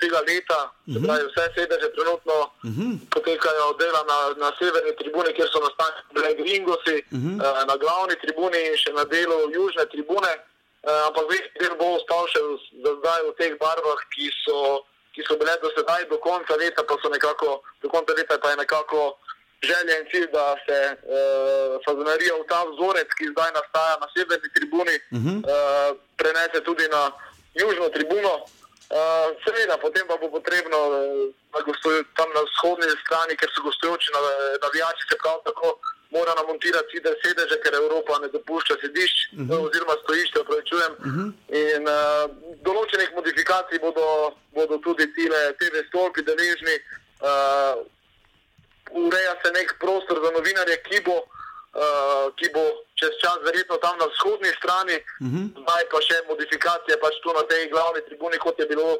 tega leta, uh -huh. pravi, vse sedeže trenutno uh -huh. potekajo dela na, na severni tribuni, kjer so nastanjeni gringosi, uh -huh. uh, na glavni tribuni in še na delu južne tribune. Uh, ampak večji del bo ostal še za zdaj v teh barvah, ki so, ki so bile do sedaj, do konca leta pa so nekako, do konca leta pa je nekako želja in cilj, da se uh, fazonarija v ta vzorec, ki zdaj nastaja na severni tribuni, uh -huh. uh, prenese tudi na južno tribuno. Uh, seveda, potem pa bo potrebno uh, na gostuj, tam na vzhodni strani, ker so gostujoči navijači, se prav tako mora namontirati side sedeže, ker Evropa ne dopušča sedišč uh -huh. oziroma stojišče. Uh -huh. In uh, določenih modifikacij bodo, bodo tudi tile TV stolpi deležni. Uh, ureja se nek prostor za novinarje, ki bo, uh, ki bo čez čas verjetno tam na vzhodni strani, uh -huh. zdaj pa še modifikacije pač tu na tej glavni tribuni, kot je bilo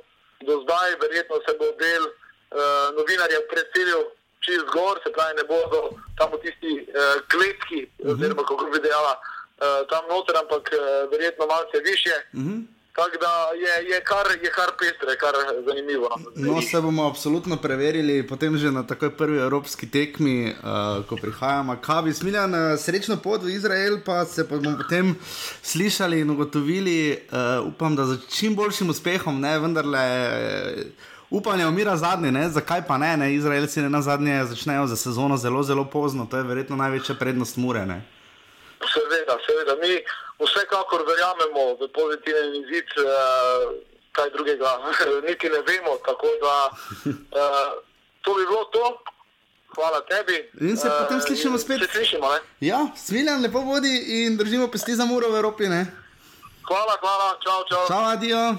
do zdaj, verjetno se bo del uh, novinarjev preselil čez gor, se pravi, ne bodo tam v tisti uh, kletki, uh -huh. oziroma kako bi dejala, uh, tam noter, ampak uh, verjetno malce više. Uh -huh. Tako da je, je, kar, je kar pestre, kar zanimivo. No, se bomo absolutno preverili, potem že na takoj prvi evropski tekmi, uh, ko prihajamo. Kaj bi smiljan, srečno pot v Izrael, pa se pa bomo potem slišali in ugotovili, uh, upam, da z čim boljšim uspehom, ne vendarle. Upanje umira zadnji, ne? zakaj pa ne, ne? Izraelci ne na zadnje začnejo za sezono zelo, zelo pozno, to je verjetno največja prednost Mure. Ne? Seveda, seveda. Mi vsekakor verjamemo v pozitiven izid, uh, kaj drugega, niti ne vemo. Tako da uh, to bi bilo to. Hvala tebi. In se uh, potem slišimo spet. Se slišimo, ne? Ja, sviljan, lepo vodi in držimo pesti za muro v Evropi. Ne? Hvala, hvala, čau, čau. Čau, adijo.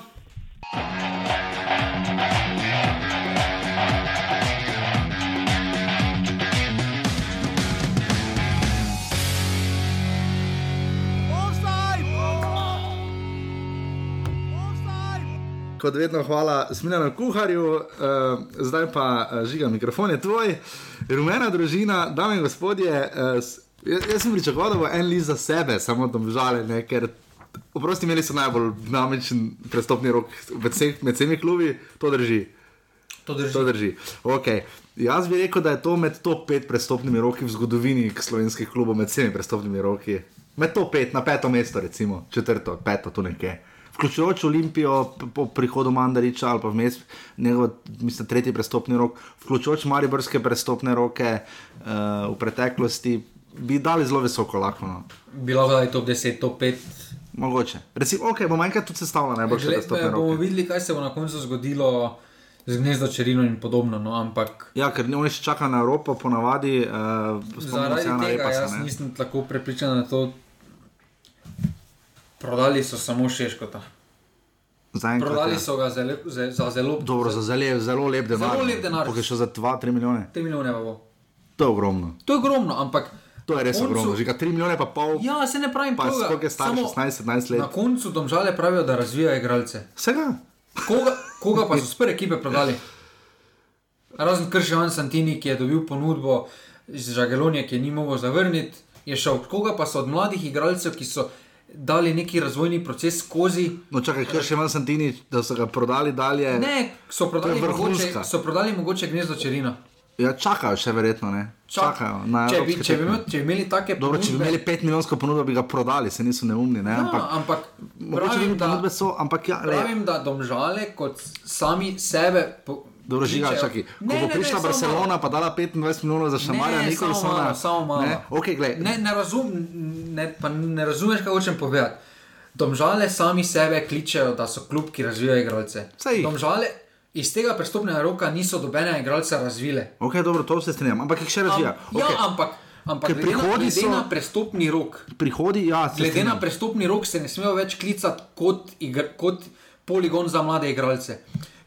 Kot vedno, hvala Smiljanu Kuharju, uh, zdaj pa uh, žiga mikrofon je tvoj, rumena družina, dame in gospodje. Uh, jaz sem pričakoval, da bo en list za sebe, samo da bi žalili, ker oprosti imeli so najbolj dinamičen prestopni rok med vsemi klubi, to drži. To drži. To drži. Okay. Jaz bi rekel, da je to med top 5 prestopnimi roki v zgodovini slovenskih klubov, med vsemi prestopnimi roki. Med top 5, na peto mesto, recimo, četrto, peto, tu nekje vključujoč Olimpijo po prihodu Mandariča ali pa vmes, njegov, mislim, tretji prestopni rok, vključujoč Mariborske prestopne roke uh, v preteklosti, bi dali zelo visoko lahko. No. Bilo bi to 10, to 5. Mogoče. Recimo, ok, bomo enkrat tudi sestavljali najboljše prestopne roke. Bomo videli, kaj se bo na koncu zgodilo. Z gnezdo črno in podobno. No, ampak... Ja, ker oni še čakajo na Evropo, ponavadi. Uh, Zaradi tega repa, jaz ne. nisem tako prepričan, da to Prodali so samo Šeškota. Zaenkrat, Prodali ja. so ga za, za, za zelo, Dobro, za zelo, zelo lep denar. Zelo lep denar. Tukaj še za 2-3 milijone. 3 milijone bo. To je ogromno. To je ogromno, ampak. To je res koncu, ogromno, že 3 milijone pa pol. Ja, se ne pravim, pa koliko je star, 16-17 let. Na koncu domžale pravijo, da razvijajo igralce. Vsega. Koga, koga pa so spre ekipe prodali? Razen Krševan Santini, ki je dobil ponudbo iz Žagelonije, ki je ni mogel zavrniti, je šel. Koga pa so od mladih igralcev, ki so dali neki razvojni proces skozi. No, čakaj, kaj še imam Santini, da so ga prodali dalje? Ne, so prodali, mogoče, so prodali mogoče gnezdo črino. Ja, čakajo še verjetno, ne? Čakajo. Če bi, če, bi imeli, če bi imeli take Dobro, ponudbe, če bi imeli 5 milijonsko ponudbo, bi ga prodali, se niso neumni, ne? Ja, ampak, ampak pravim, da, so, ampak ja, pravim, da domžale kot sami sebe. Po, Dobro, žiga, čakaj. Ko ne, bo ne, prišla ne, Barcelona, pa dala 25 milijonov za Šamarja, Nikolsona. Samo malo. Ne, okay, ne, ne, razum, ne, ne razumeš, kaj hočem povedati. Domžale sami sebe kličejo, da so klub, ki razvijajo igralce. Domžale iz tega prestopnega roka niso dobene igralce razvile. Ok, dobro, to se strinjam, ampak jih še razvijajo. Am, okay. Ja, ampak. Ampak glede, na, glede so, na prestopni rok, prihodi, ja, glede na prestopni rok se ne smejo več klicati kot, igr, kot poligon za mlade igralce.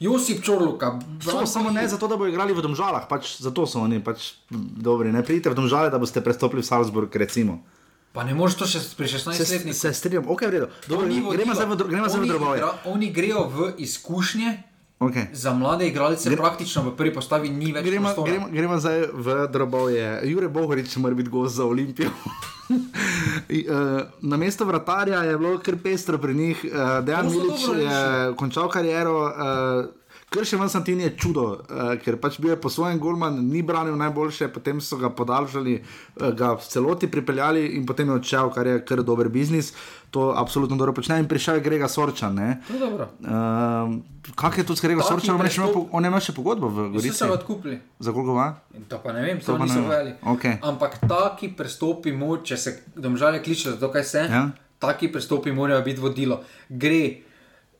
Josip Čorluka. So, samo ne zato, da bo igrali v Domžalah, pač zato so oni pač dobri. Ne pridite v Domžale, da boste prestopili v Salzburg, recimo. Pa ne moreš to še pri 16 letih. Se strinjam, ok, v redu. Gremo zdaj v drobove. Oni grejo v izkušnje. Okay. Za mlade igralce Gre, praktično v prvi postavi ni več. Gremo, gremo, gremo zdaj v drobove. Jure Bohorič mora biti gost za Olimpijo. uh, na mesto vratarja je bilo kar pestro pri njih, uh, Dejan Milič je končal kariero. Uh, Kršen Santini je čudo, uh, ker pač bil je po svojem golman, ni branil najboljše, potem so ga podaljšali, uh, ga v celoti pripeljali in potem je odšel, kar je kar dober biznis. To absolutno dobro počne in prišel je Grega Sorčan. dobro. Uh, Kak je to s Gregom Taki Sorčanom? On je še imel prestop- po- On ima še pogodbo v Vsi Gorici. so ga odkupili. Za koliko ima? In to pa ne vem, To pa niso vedeli. Okej. Ampak taki prestopi, mo- če se domžale kliče, zato kaj se, Ja. taki prestopi morajo biti vodilo. Gre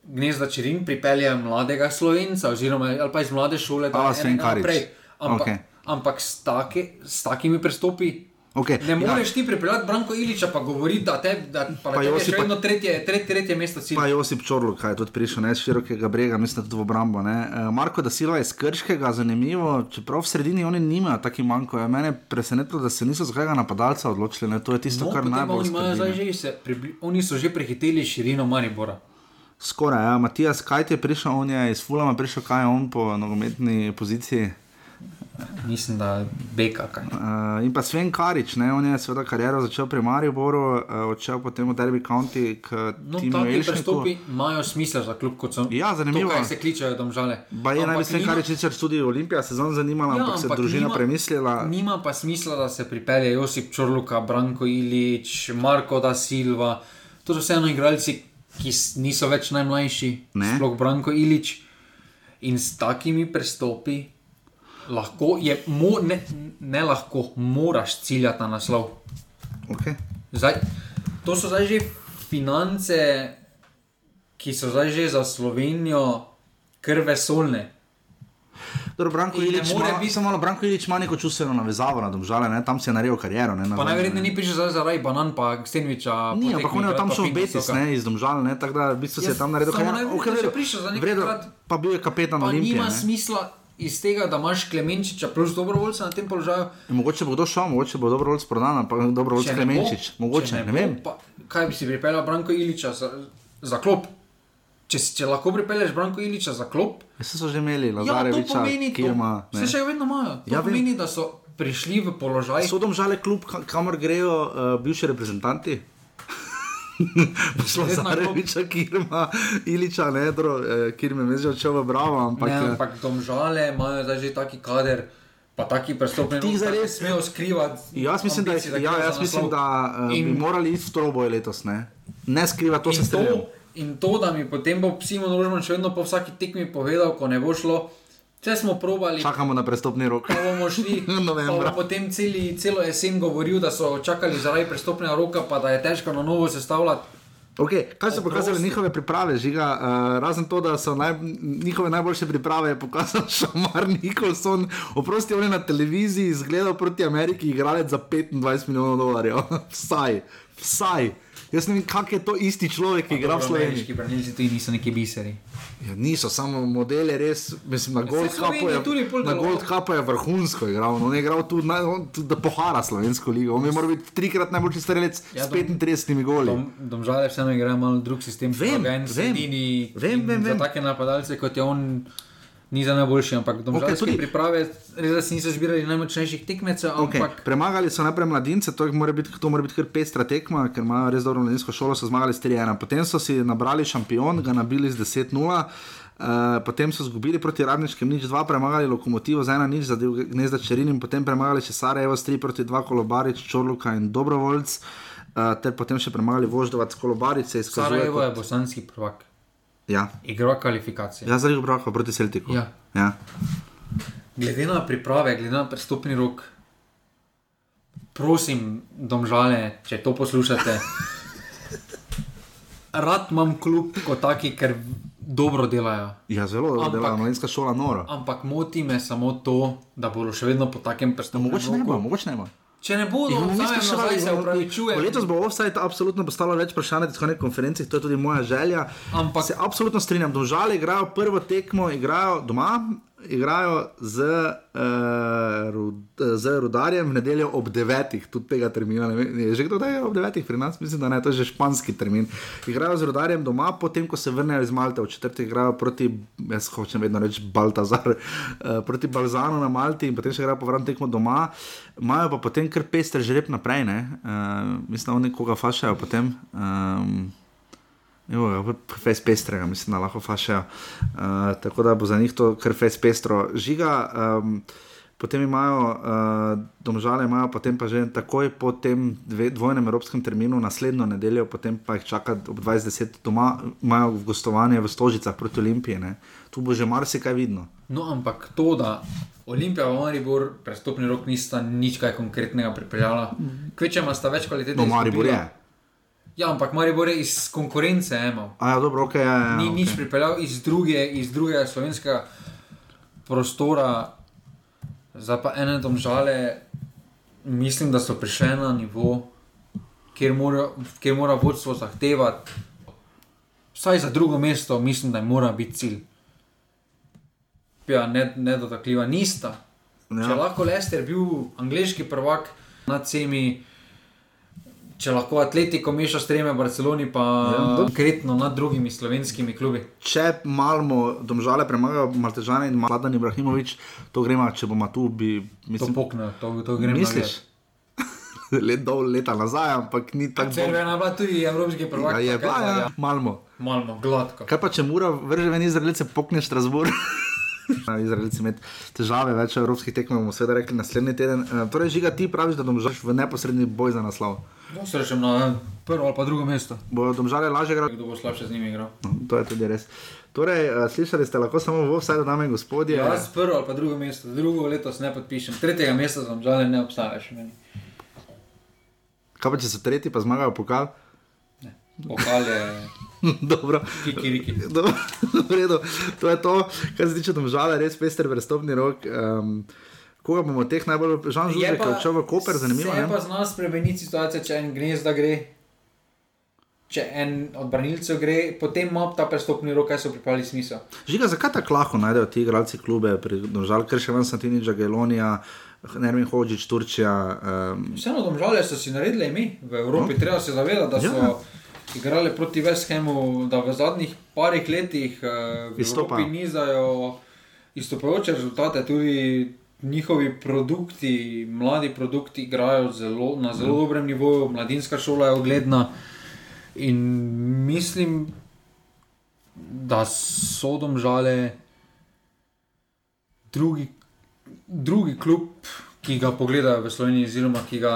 gnezda Čirin, pripelje mladega slovenca, oziroma ali pa iz mlade šole, da Karič. naprej. Ampak, Okej. ampak s, take, s takimi prestopi. Okay. Ne moreš ti pripeljati Branko Iliča, pa govoriti, da te da, pa, Pa Josipa- še vedno tretje, tretje, tretje mesto cilj. Pa Josip Čorluk, kaj je tudi prišel, ne iz širokega brega, mislim, tudi v obrambo. Ne. Uh, Marko da Silva je iz Krškega, zanimivo, čeprav v sredini oni nimajo taki manjko. Je mene presenetilo, da se niso za kakega napadalca odločili, ne. to je tisto, No, kar najbolj oni, skrbi. že se, pribli, oni so že prehiteli širino Maribora. Skoraj, ja. Matijas Kajt je prišel, on je iz Fulama prišel, kaj je on po nogometni poziciji. Mislim, da je beka. Kaj. Uh, in pa Sven Karič, ne, on je seveda kariero začel pri Mariboru, uh, odšel potem v Derby County No, Elšniku. prestopi imajo smisel za klub, kot so. Ja, zanimivo. To, kaj se kličejo domžale. Ba je naj bi Sven nima- Karič sicer tudi Olimpija sezon zanimala, Ja, ampak se ampak družina nima- premislila. Nima pa smisla, da se pripelje Josip Čorluka, Branko Ilič, Marko da Silva. To so vseeno igralci, ki niso več najmlajši, Ne. sploh Branko Ilič. In s takimi prestopi lahko, je, mo, ne, ne lahko, moraš ciljati na naslov. Okay. Zdaj, to so zdaj že finance, ki so zdaj že za Slovenijo krve solne. Dobro, Branko In Ilič more biti- samo malo Branko Ilič ima neko čustveno navezavo na domžale, ne? tam si je naredil kariero. Ne, Pa nazadnje, najverjetneje ne. ni prišel zaradi banan, pa Stenviča. Ni, ampak on je tam šel v Betis, ne. iz domžal, ne, tako da v bistvu se je Jaz tam naredil kariero. Okay, vredo, prišel za vredo, nekajkrat. pa bil je kapetan Pa Olimpije. nima ne. smisla iz tega, da imaš Klemenčiča plus dobrovoljca na tem položaju. In Mogoče bo kdo šel, mogoče bo dobro volc prodan, ampak dobro volc Če ne bo- Klemenčič. Mogoče, če ne, ne bo, vem. Pa, kaj bi si pripeljal Branko Iliča za, za klop? Če, če lahko pripelješ Branko Iliča za klop, Vse so že imeli, ja, to Lazareviča, pomeni, Kirma. to, se še vedno imajo. To Ja, ja, vem. pomeni, da so prišli v položaj. So domžale klub, ka- kamor grejo uh, bivši reprezentanti? Šlo za Vedno je klub. Reviča, Kirma, Iliča, ne, dro, eh, Kirme, me že odšel v Bravo, ampak. ne, eh, ampak domžale imajo zdaj že taki kader, pa taki prestopni Ti zdaj res- smejo skrivati. Jaz mislim, da, ambicij, ja, grejo za jaz mislim, da uh, bi In- morali iti v troboj letos. Ne, ne skriva, to se In strinjam. In to, da mi potem bo Simon Rožman še vedno po vsaki tekmi povedal, ko ne bo šlo, če smo probali. Čakamo na prestopni rok. Pa bomo šli, Novembra. bo potem celi, celo jesen govoril, da so čakali zaradi prestopnega roka, pa da je težko na novo sestavljati. Okay, kaj so pokazali Oprosti. njihove priprave, žiga? Uh, razen to, da so naj, njihove najboljše priprave je pokazal Šamar Nikolson. Oprosti, on je na televiziji izgledal proti Ameriki, igralec za 25 milijonov dolarjev. vsaj, vsaj. Jaz ne vem, kak je to isti človek, ki igra v Sloveniji. Ameriški branilci tudi niso neki biseri. Ja, niso samo modele, res, mislim, na Gold Cupu je, na. Gold Cupu je vrhunsko igral. no, On je igral tudi, na, on, tudi da pohara slovensko ligo. On je moral biti trikrat najboljši strelec Ja, s dom- 35 goli. Dom, domžale vseeno igrajo malo drug sistem, Vem, vem. Vem, vem, vem. Za take napadalce kot je on. Ni za najboljši, ampak domžalske tudi- okay, priprave, res niso zbirali najmočnejših tekmecev, Okay. ampak Premagali so najprej mladince, to mora biti, to mora biti kar pestra tekma, ker imajo res dobro mladinsko šolo, so zmagali s 3-1. Potem so si nabrali šampion, ga nabili z 10-0. Uh, potem so izgubili proti Radničkem, nič 2, premagali lokomotivo za 1 nič, zadev gnezda Čerin in potem premagali še Sarajevo s 3 proti 2, Kolobarič, Čorluka in Dobrovoljc, uh, ter potem še premagali Voždovac, Kolobarič se je izkazalo. Sarajevo je bosanski prvak. Ja, Igra kvalifikacije. ja zdaj je proti Celtiku. Ja. Ja. Glede na priprave, glede na prestopni rok, prosim, domžale, če to poslušate, rad imam klub kot taki, ker dobro delajo. ja, zelo dobro Ampak- dela, mladinska šola nora. Ampak moti me samo to, da bodo še vedno po takem prestopnem Mogoče ne bo, roku. mogoče ne bo. Če ne bodo, bomo mi spraševali, se upravičujem. Letos bo offside absolutno postalo več vprašanj na tiskovnih konferencah, to je tudi moja želja. Ampak- se absolutno strinjam, domžale igrajo prvo tekmo, igrajo doma, igrajo z, uh, rud, z rudarjem v nedeljo ob 9. tudi tega termina. ne Je že kdo da je ob 9. pri nas, mislim, da ne, to je že španski termin. Igrajo z rudarjem doma, potem ko se vrnejo iz Malte, v četrtek igrajo proti, jaz hočem vedno reči Baltazar, uh, proti Balzanu na Malti in potem še igrajo povratno tekmo doma. Imajo pa potem kar pester žreb naprej, ne? uh, mislim, da oni koga fašajo potem. Um, Jo, Fejs pestrega, mislim, da lahko fašajo. Uh, tako da bo za njih to kar fejs pestro. Žiga, um, potem imajo, uh, domžale imajo, potem pa že takoj po tem dve, dvojnem evropskem terminu, naslednjo nedeljo, potem pa jih čaka ob 20.10 doma, imajo gostovanje v Stožicah proti Olimpiji. Ne. Tu bo že marsikaj vidno. No, ampak to, da Olimpija in Maribor prestopni rok nista nič kaj konkretnega pripeljala, kvečema sta več kvalitete. No, Maribor je. Ja, ampak Maribor je iz konkurence imel. Ja, dobro, ok. Ja, ja, Ni okay. nič pripeljal iz, druge, iz drugega slovenskega prostora, zdaj pa ene domžale, mislim, da so prišle na nivo, kjer mora, kjer mora vodstvo zahtevati, vsaj za drugo mesto, mislim, da jim mora biti cilj. Ja, ne, nedotakljiva nista. Ja. Če Ja. lahko Lester bil angliški prvak nad vsemi. Če lahko Atletico meša streme v Barceloni, pa Ja. konkretno nad drugimi slovenskimi klubi. Če malo domžale premagajo Maltežane in Mladen Ibrahimovič, to gremo, če bomo tu, bi, To mislim, pokne, to, to gremo. misliš? Let dol, leta nazaj, ampak ni tako Če je bila tudi evropski prvak, Ja, je bila, ja, malmo. Malmo, gladko. Kaj pa če mora vrže ven Izraelce, pokne Strasbourg? Izraelci imajo težave, več evropskih tekmov bomo seveda rekli naslednji teden. Eh, Torej, žiga ti praviš, da domžaš v neposredni boj za naslov. No, srečem na prvo ali pa drugo mesto. Bodo domžale lažje igrali? Kdo bo slabše z njimi igral? No, to je tudi res. Torej, eh, slišali ste lahko samo v offside, dame in gospodje. Jaz prvo ali pa drugo mesto, drugo letos ne podpišem. Tretjega mesta za žale ne obstaja še meni. Kaj pa če so tretji, pa zmagajo pokal? Pokal je Dobro. kikiriki. Dobro, v redu. To je to, kar se tiče domžale, res pester prestopni rok. Um, koga bomo teh najbolj, Žan Žužek, je odšel v Koper, zanimivo. Ne? pa zna spremeniti situacija, če en gnezda gre, če en od branilcev gre, potem ima ta prestopni rok, kaj so pripravili smisel. Žiga, zakaj tako lahko najdejo ti igralci klube, domžal, ker še vam Santini, Jagelonija, Nermin Hođić, Turčija. Um, Vseeno, domžale so si naredili ime v Evropi, no. treba se zavedati, da so Ja. Igrali proti West Hamu, da v zadnjih parih letih uh, v Izstopajo. Evropi nizajo izstopajoče rezultate, tudi njihovi produkti, mladi produkti igrajo zelo, na zelo dobrem nivoju, mladinska šola je ogledna. In mislim, da so domžale drugi, drugi klub, ki ga pogledajo v Sloveniji, oziroma ki ga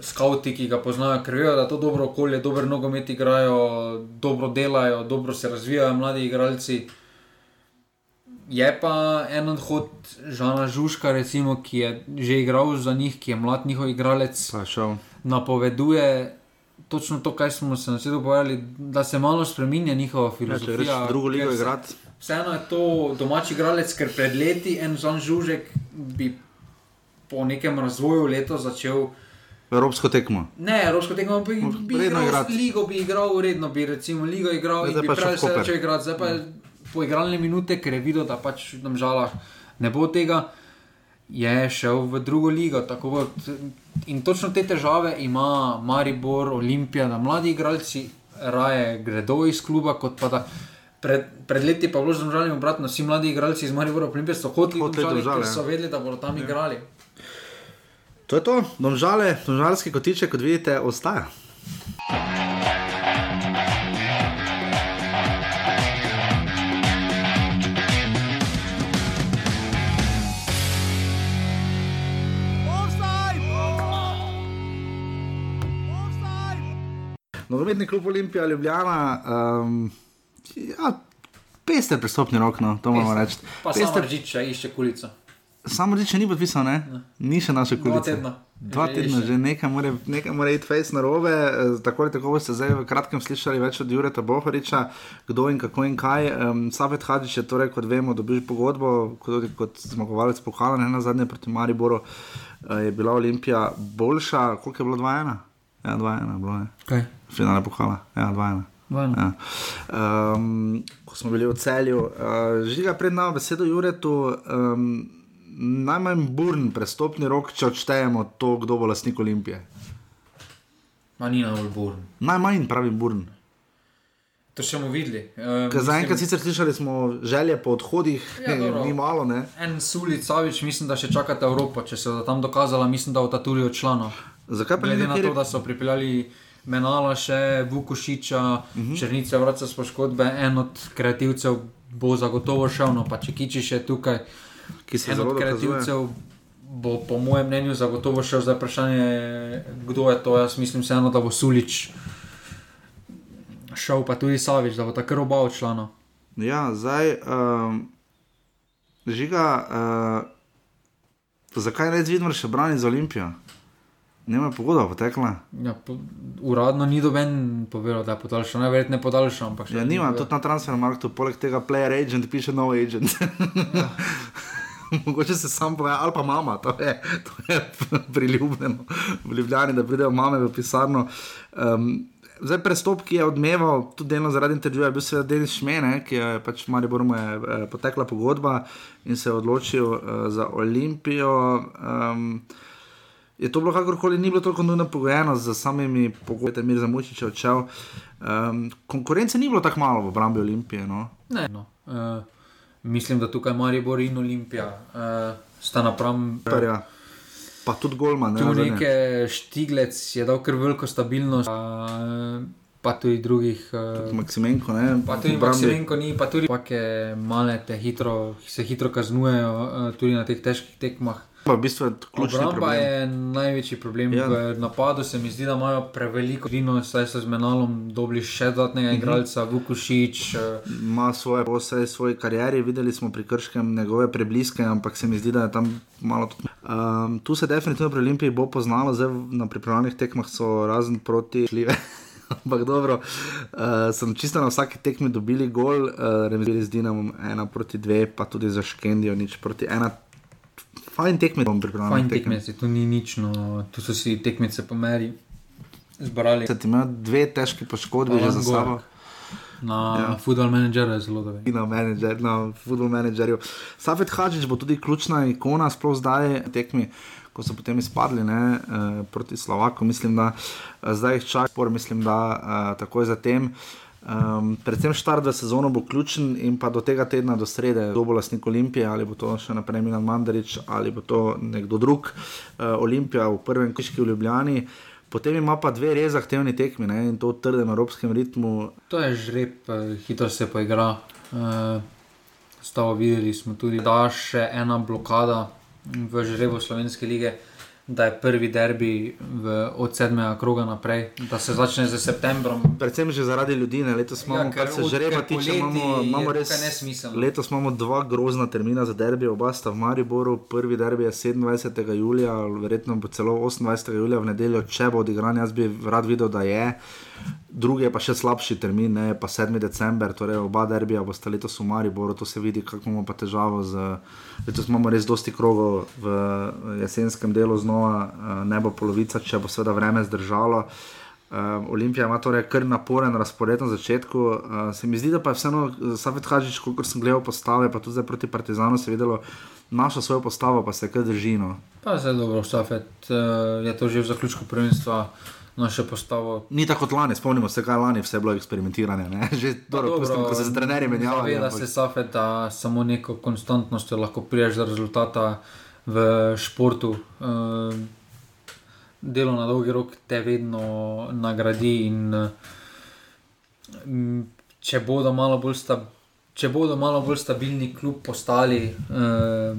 skauti, ki ga poznajo, ker vejo, da je to dobro okolje, dober nogomet igrajo, dobro delajo, dobro se razvijajo mladi igralci. Je pa en odhod Žana Žužka, recimo, ki je že igral za njih, ki je mlad njihov igralec napoveduje točno to, kar smo se na svetu povedali, da se malo spremenja njihova Ja, če filozofija. greš v drugo ligo igrati. Vseeno je to domači igralec, ker pred leti en Žan Žužek bi po nekem razvoju leto začel. Evropsko tekmo. Ne, Evropsko tekmo bi, bi Redno igral, igrati. ligo bi igral, redno bi recimo ligo igral Zdaj bi pa šel pravi v začel igrati, zdaj pa je po igralne minute, ker je videl, da pač v žalah ne bo tega, je šel v drugo ligo. Kot, in točno te težave ima Maribor, Olimpija, da mladi igralci raje gredo iz kluba, kot pa da. Pred, pred leti pa je bilo zelo obratno, vsi mladi igralci iz Maribora Olimpije so Hoteli domžale, Domžale, ker so ja. vedeli, da bodo tam igrali. To je to, domžale, domžalski kotiček, kot vidite, ostaja. Nogometni klub Olimpija, Ljubljana, um, ja, pester pristopni rok, no, to moramo reči. Pa samo reči, če išče kulico. Samo reči, ni podpisal, ne? Ni še naše Dva kulice. tedna. Dva tedna, že nekaj mora, nekaj mora iti face na robe. eh, Tako ali tako boste zdaj v kratkem slišali več od Jureta Bohoriča, kdo in kako in kaj. Um, Safet Hadžič je torej, kot vemo, dobil pogodbo kot, kot zmagovalec pokala, ne na zadnje proti Mariboru. Uh, je bila Olimpija boljša, koliko je bilo 2-1? Ja, 2-1 je bilo, ne. Kaj? Finale pokala, ja, 2-1. Vajno. Ja. Um, ko smo bili v celju, uh, žiga pred nami besedo Juretu. Um, najmanj burn prestopni rok, če odštejemo to, kdo bo lastnik Olimpije. Ma ni najbolj burn. Najmanj pravi burn. To še bomo videli. Um, Ker zaenkrat sicer slišali smo želje po odhodih, Ja, dobro. ni malo, ne. En Sulic, Savič, mislim, da še čakate Evropo. Če se bo tam dokazala, mislim, da bo ta tudi odšla. No. Zakaj pa ni Glede na to, da so pripeljali Menala še Vukošiča, uh -huh. Črnice vraca s poškodbe, en od kreativcev bo zagotovo šel, no pa če kiči še tukaj, Ki se zelo kreativcev bo po mojem mnenju zagotovo šel za vprašanje, kdo je to. Jaz mislim vseeno, da bo Sulič šel, pa tudi Savič, da bo tako oba odšla. No. Ja, zdaj, um, žiga, uh, zakaj ne vidimo še brani za Olimpijo? Nema pogodba potekla. Ja, po, uradno ni doben povedal, da je podaljšal, najverjetneje podaljšal. ampak še Ja, ni nima, tudi na transfermarktu, poleg tega player agent piše nov agent. Mogoče se sam poje, ali pa mama, to je, to je priljubljeno v Ljubljani, da pridejo mame v pisarno. Um, zdaj, prestop, ki je odmeval, tudi delno zaradi intervjuja, je bil seveda Denis Šmene, ki je pač v Mariboru mu je eh, potekla pogodba in se je odločil uh, za Olimpijo. Um, Je to bilo kakorkoli, ni bilo toliko nujno pogojeno z samimi pogoji, da je Mir Zamučič odšel. Um, konkurence ni bilo tako malo v obrambi Olimpije. No? Ne, no. uh, mislim, da tukaj Maribor in Olimpija uh, sta napram. Prja. Pa tudi Golman. Tu ne, nazadnje. nekaj Štiglec je dal kar veliko stabilnost, uh, pa tudi drugih. Uh, Maksimenko, ne? Pa tudi. Maksimenko ni, pa tudi pake male te hitro, se hitro kaznujejo, uh, tudi na teh težkih tekmah. Pa v bistvu je ključni Obramba problem. je največji problem. Ja. V napadu se mi zdi, da imajo preveliko vino, saj so z menalom dobili še dodatnega Mhm. igralca, Vukušič. Ima svoje posebej svoje karieri, videli smo pri Krškem njegove prebliske, ampak se mi zdi, da je tam malo. tudi- Um, tu se definitivno pri Olimpiji bo poznalo, zdaj na pripravljenih tekmah so razen proti šljive. Ampak dobro, uh, sem čisto na vsaki tekmi dobili gol, uh, remisili z Dinamom, ena proti dve, pa tudi za Škendijo, nič proti ena. Fajn tekme bom pripravljen. Fajn tekmeci, tu ni nič, no, tu so si tekmice pomeri zbrali. Se ti ima dve težki poškodbi že za sabo. Na Ja. football managerju je zelo dobro. na, menedžer, na football menedžerju. Safet Hadžič bo tudi ključna ikona, sploh zdaj tekmi, ko so potem izpadli ne, eh, proti Slovaku. Mislim, da eh, zdaj jih čaka spor, mislim, da eh, takoj zatem. Um, predvsem štart v sezono bo ključen in pa do tega tedna, do srede, kdo bo lastnik Olimpije, ali bo to še naprej Milan Mandarič ali bo to nekdo drug. Uh, Olimpija v prvem kiški v Ljubljani. Potem ima pa dve res zahtevni tekmi ne, in to v trdem evropskem ritmu. To je žreb, eh, hitro se poigra. Uh, Stavo videli smo tudi, da še ena blokada v žrebu Slovenske lige, da je prvi derbi v, od sedmega kroga naprej, da se začne z septembrom. Predvsem že zaradi ljudi, ne? letos imamo, Ja, kar se od- žreba ker tiče, imamo, imamo res tukaj nesmiselno. Letos imamo dva grozna termina za derbi, oba sta v Mariboru. Prvi derbi je 27. julija, verjetno bo celo 28. julija v nedeljo, če bo odigran. Jaz bi rad videl, da je. Drugi je pa še slabši termin, ne pa 7. december, torej oba derbija bosta letos v Mariboru, to se vidi, kako imamo pa težavo z. Letos imamo res dosti krogov v jesenskem delu, znova eh, ne bo polovica, če bo seveda vreme zdržalo. Um, Olimpija ima torej kar naporen razpored na začetku. Uh, se mi zdi, da pa je vseeno Safet Hadžič, kot sem gledal postave, pa tudi proti Partizanu, se je videlo, našo svojo postavo pa se kar držino. Pa zelo dobro, Stafet uh, je to že v zaključku prvenstva naše postavo. Ni tako kot lani, spomnimo se, kaj lani, vse je bilo eksperimentiranje. Ne? Že Pa dobro, pustim, ko se z trenerji menjavajo. Zaveda se Safet, da samo neko konstantnostjo lahko priješ do rezultata v športu. Uh, delo na dolgi rok te vedno nagradi. In, uh, če, bodo malo bolj sta, če bodo malo bolj stabilni klub postali, uh,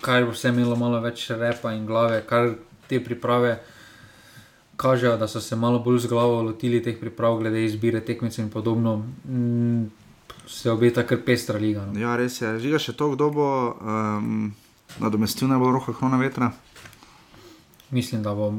kar bo vse imelo malo več repa in glave, kar te priprave. Kažejo, da so se malo bolj z glavo lotili teh priprav, glede izbire tekmecev in podobno. Mm, se obeta kar pestra liga. No. Ja, res je. Žiga še to, kdo bo um, nadomestil najbolj roka krona vetra. Mislim, da bo,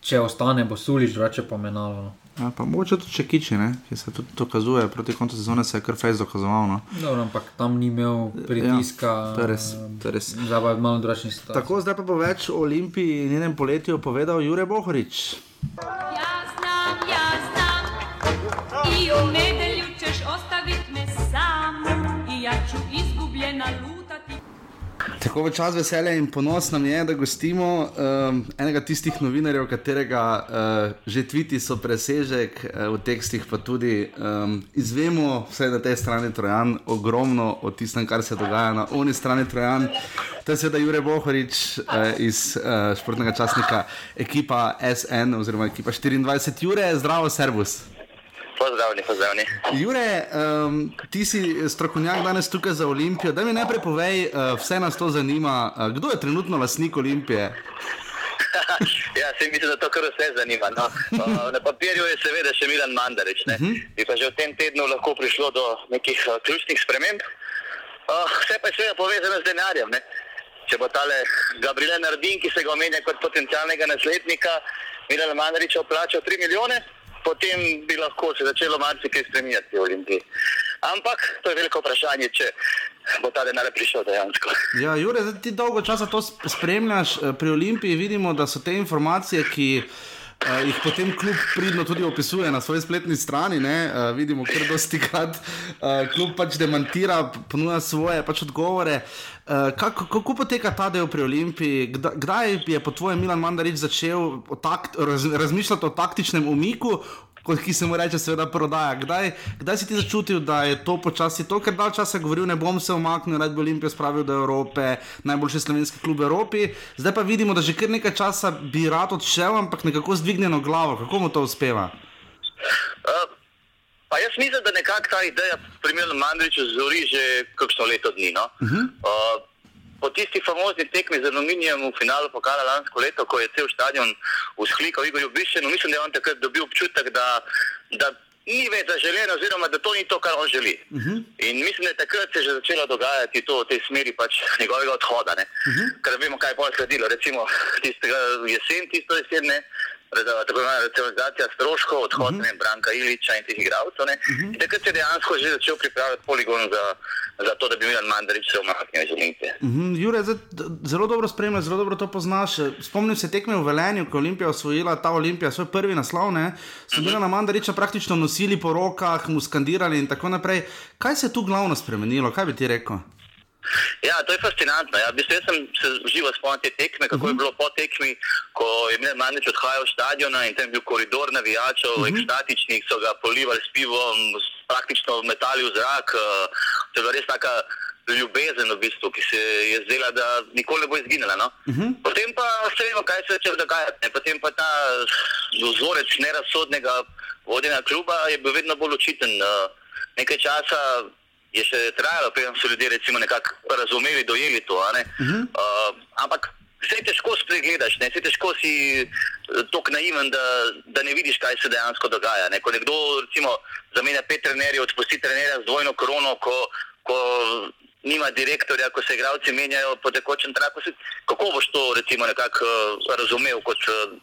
če ostane, bo sulič, drugače pa menalo. No. Ja, pa mogoče tudi če kiči, ne? ki se tudi dokazuje. Proti koncu sezone se je kar fejs dokazoval. No? Dobro, ampak tam ni imel pritiska. Ja, to je res, to je res. Zdaj pa je malo drugačni status. Tako, zdaj pa bo več o Olimpiji in njenem poletju povedal Jure Bohorič. Tako v čas veselja in ponos nam je, da gostimo um, enega tistih novinarjev, katerega uh, že tviti so presežek, uh, v tekstih pa tudi um, izvemo, vse na tej strani Trojan, ogromno o tistem, kar se dogaja na oni strani Trojan. To je seveda Jure Bohorič uh, iz uh, športnega časnika ekipa SN oziroma ekipa 24. Jure, zdravo, servus. Pozdravljeni, pozdravljeni. Jure, um, ti si strokovnjak danes tukaj za Olimpijo. Da mi najprej povej, uh, vse nas to zanima, uh, kdo je trenutno lasnik Olimpije? ja, se mislim, da to kar vse zanima. No. Uh, na papirju je seveda še Milan Mandarič. Uh -huh. Bi pa že v tem tednu lahko prišlo do nekih uh, ključnih sprememb. Uh, vse pa je seveda povezano z denarjem. Ne. Če bo tale Gabriel Nardin, ki se ga omenja kot potencialnega naslednika, Milan Mandarič plačal 3 milijone, potem bi lahko se začelo marsikaj spremenjati v Olimpiji. Ampak to je veliko vprašanje, če bo ta denar prišel dejansko. Ja, Jure, ti dolgo časa to spremljaš eh, pri Olimpiji, vidimo, da so te informacije, ki. Uh, jih potem kljub pridno tudi opisuje na svoji spletni strani. Uh, vidimo, kar dosti krat uh, kljub pač demantira, ponuja svoje pač odgovore. Uh, kako, kako poteka ta del pri Olimpiji? Kdaj, kdaj je po tvojem Milan Mandarič začel takt, raz, razmišljati o taktičnem umiku, kot ki se mu reče, seveda prodaja. Kdaj, kdaj si ti začutil, da je to počasi to, ker dal časa govoril, ne bom se omaknil, rad bi Olimpijo spravil do Evrope, najboljši slovenski klub v Evropi. Zdaj pa vidimo, da že kar nekaj časa bi rad odšel, ampak nekako zdvignjeno glavo. Kako mu to uspeva? Uh. Pa jaz mislim, da nekako ta ideja, primerno Mandriču, zori že kakšno leto dni. No? Uh -huh. uh, po tisti famozni tekmi z aluminijem v finalu pokala lansko leto, ko je cel stadion vzklikal Igor Bišen, mislim, da je on takrat dobil občutek, da, da ni več zaželen, oziroma da to ni to, kar on želi. Uh mhm. -huh. In mislim, da je takrat se že začelo dogajati to v tej smeri pač njegovega odhoda. Uh mhm. -huh. Ker vemo, kaj je pa sledilo. Recimo tistega jesen, tisto jesen, ne, tako imenovana racionalizacija stroškov, odhod uh mhm. -huh. Branka Iliča in teh igralcev. Uh -huh. Takrat se je dejansko že začel pripravljati poligon za, za to, da bi Milan Mandarič se omaknil iz Olimpije. Uh -huh. Jure, zelo dobro spremljaš, zelo dobro to poznaš. Spomnim se tekme v Velenju, ko je Olimpija osvojila ta Olimpija, svoj prvi naslov. Ne? So uh -huh. Milana Mandariča praktično nosili po rokah, mu skandirali in tako naprej. Kaj se je tu glavno spremenilo? Kaj bi ti rekel? Ja, to je fascinantno. Ja. Bistu, jaz sem se živo spomnil te tekme, kako uh -huh. je mhm. bilo po tekmi, ko je imel manjši odhajal iz stadiona in tam je bil koridor navijačev, uh -huh. ekstatičnih, so ga polivali s pivom, praktično metali v zrak. Uh, to je bila res taka ljubezen, v bistvu, ki se je zdela, da nikoli ne bo izginila. No? Uh mhm. -huh. Potem pa vse vemo, kaj se je dogajalo. Potem pa ta vzorec nerazsodnega vodenja kluba je bil vedno bolj očiten. Uh, nekaj časa je še trajalo, preden so ljudje nekako razumeli, dojeli to. Uh -huh. uh, ampak vse težko spregledaš, vse težko si eh, tako naiven, da, da ne vidiš, kaj se dejansko dogaja. Ne? Ko nekdo recimo, zamenja pet trenerjev, odpusti trenerja z dvojno korono, ko, ko nima direktorja, ko se igravci menjajo po tekočem traku, kako boš to recimo, nekako uh, razumel kot. Uh,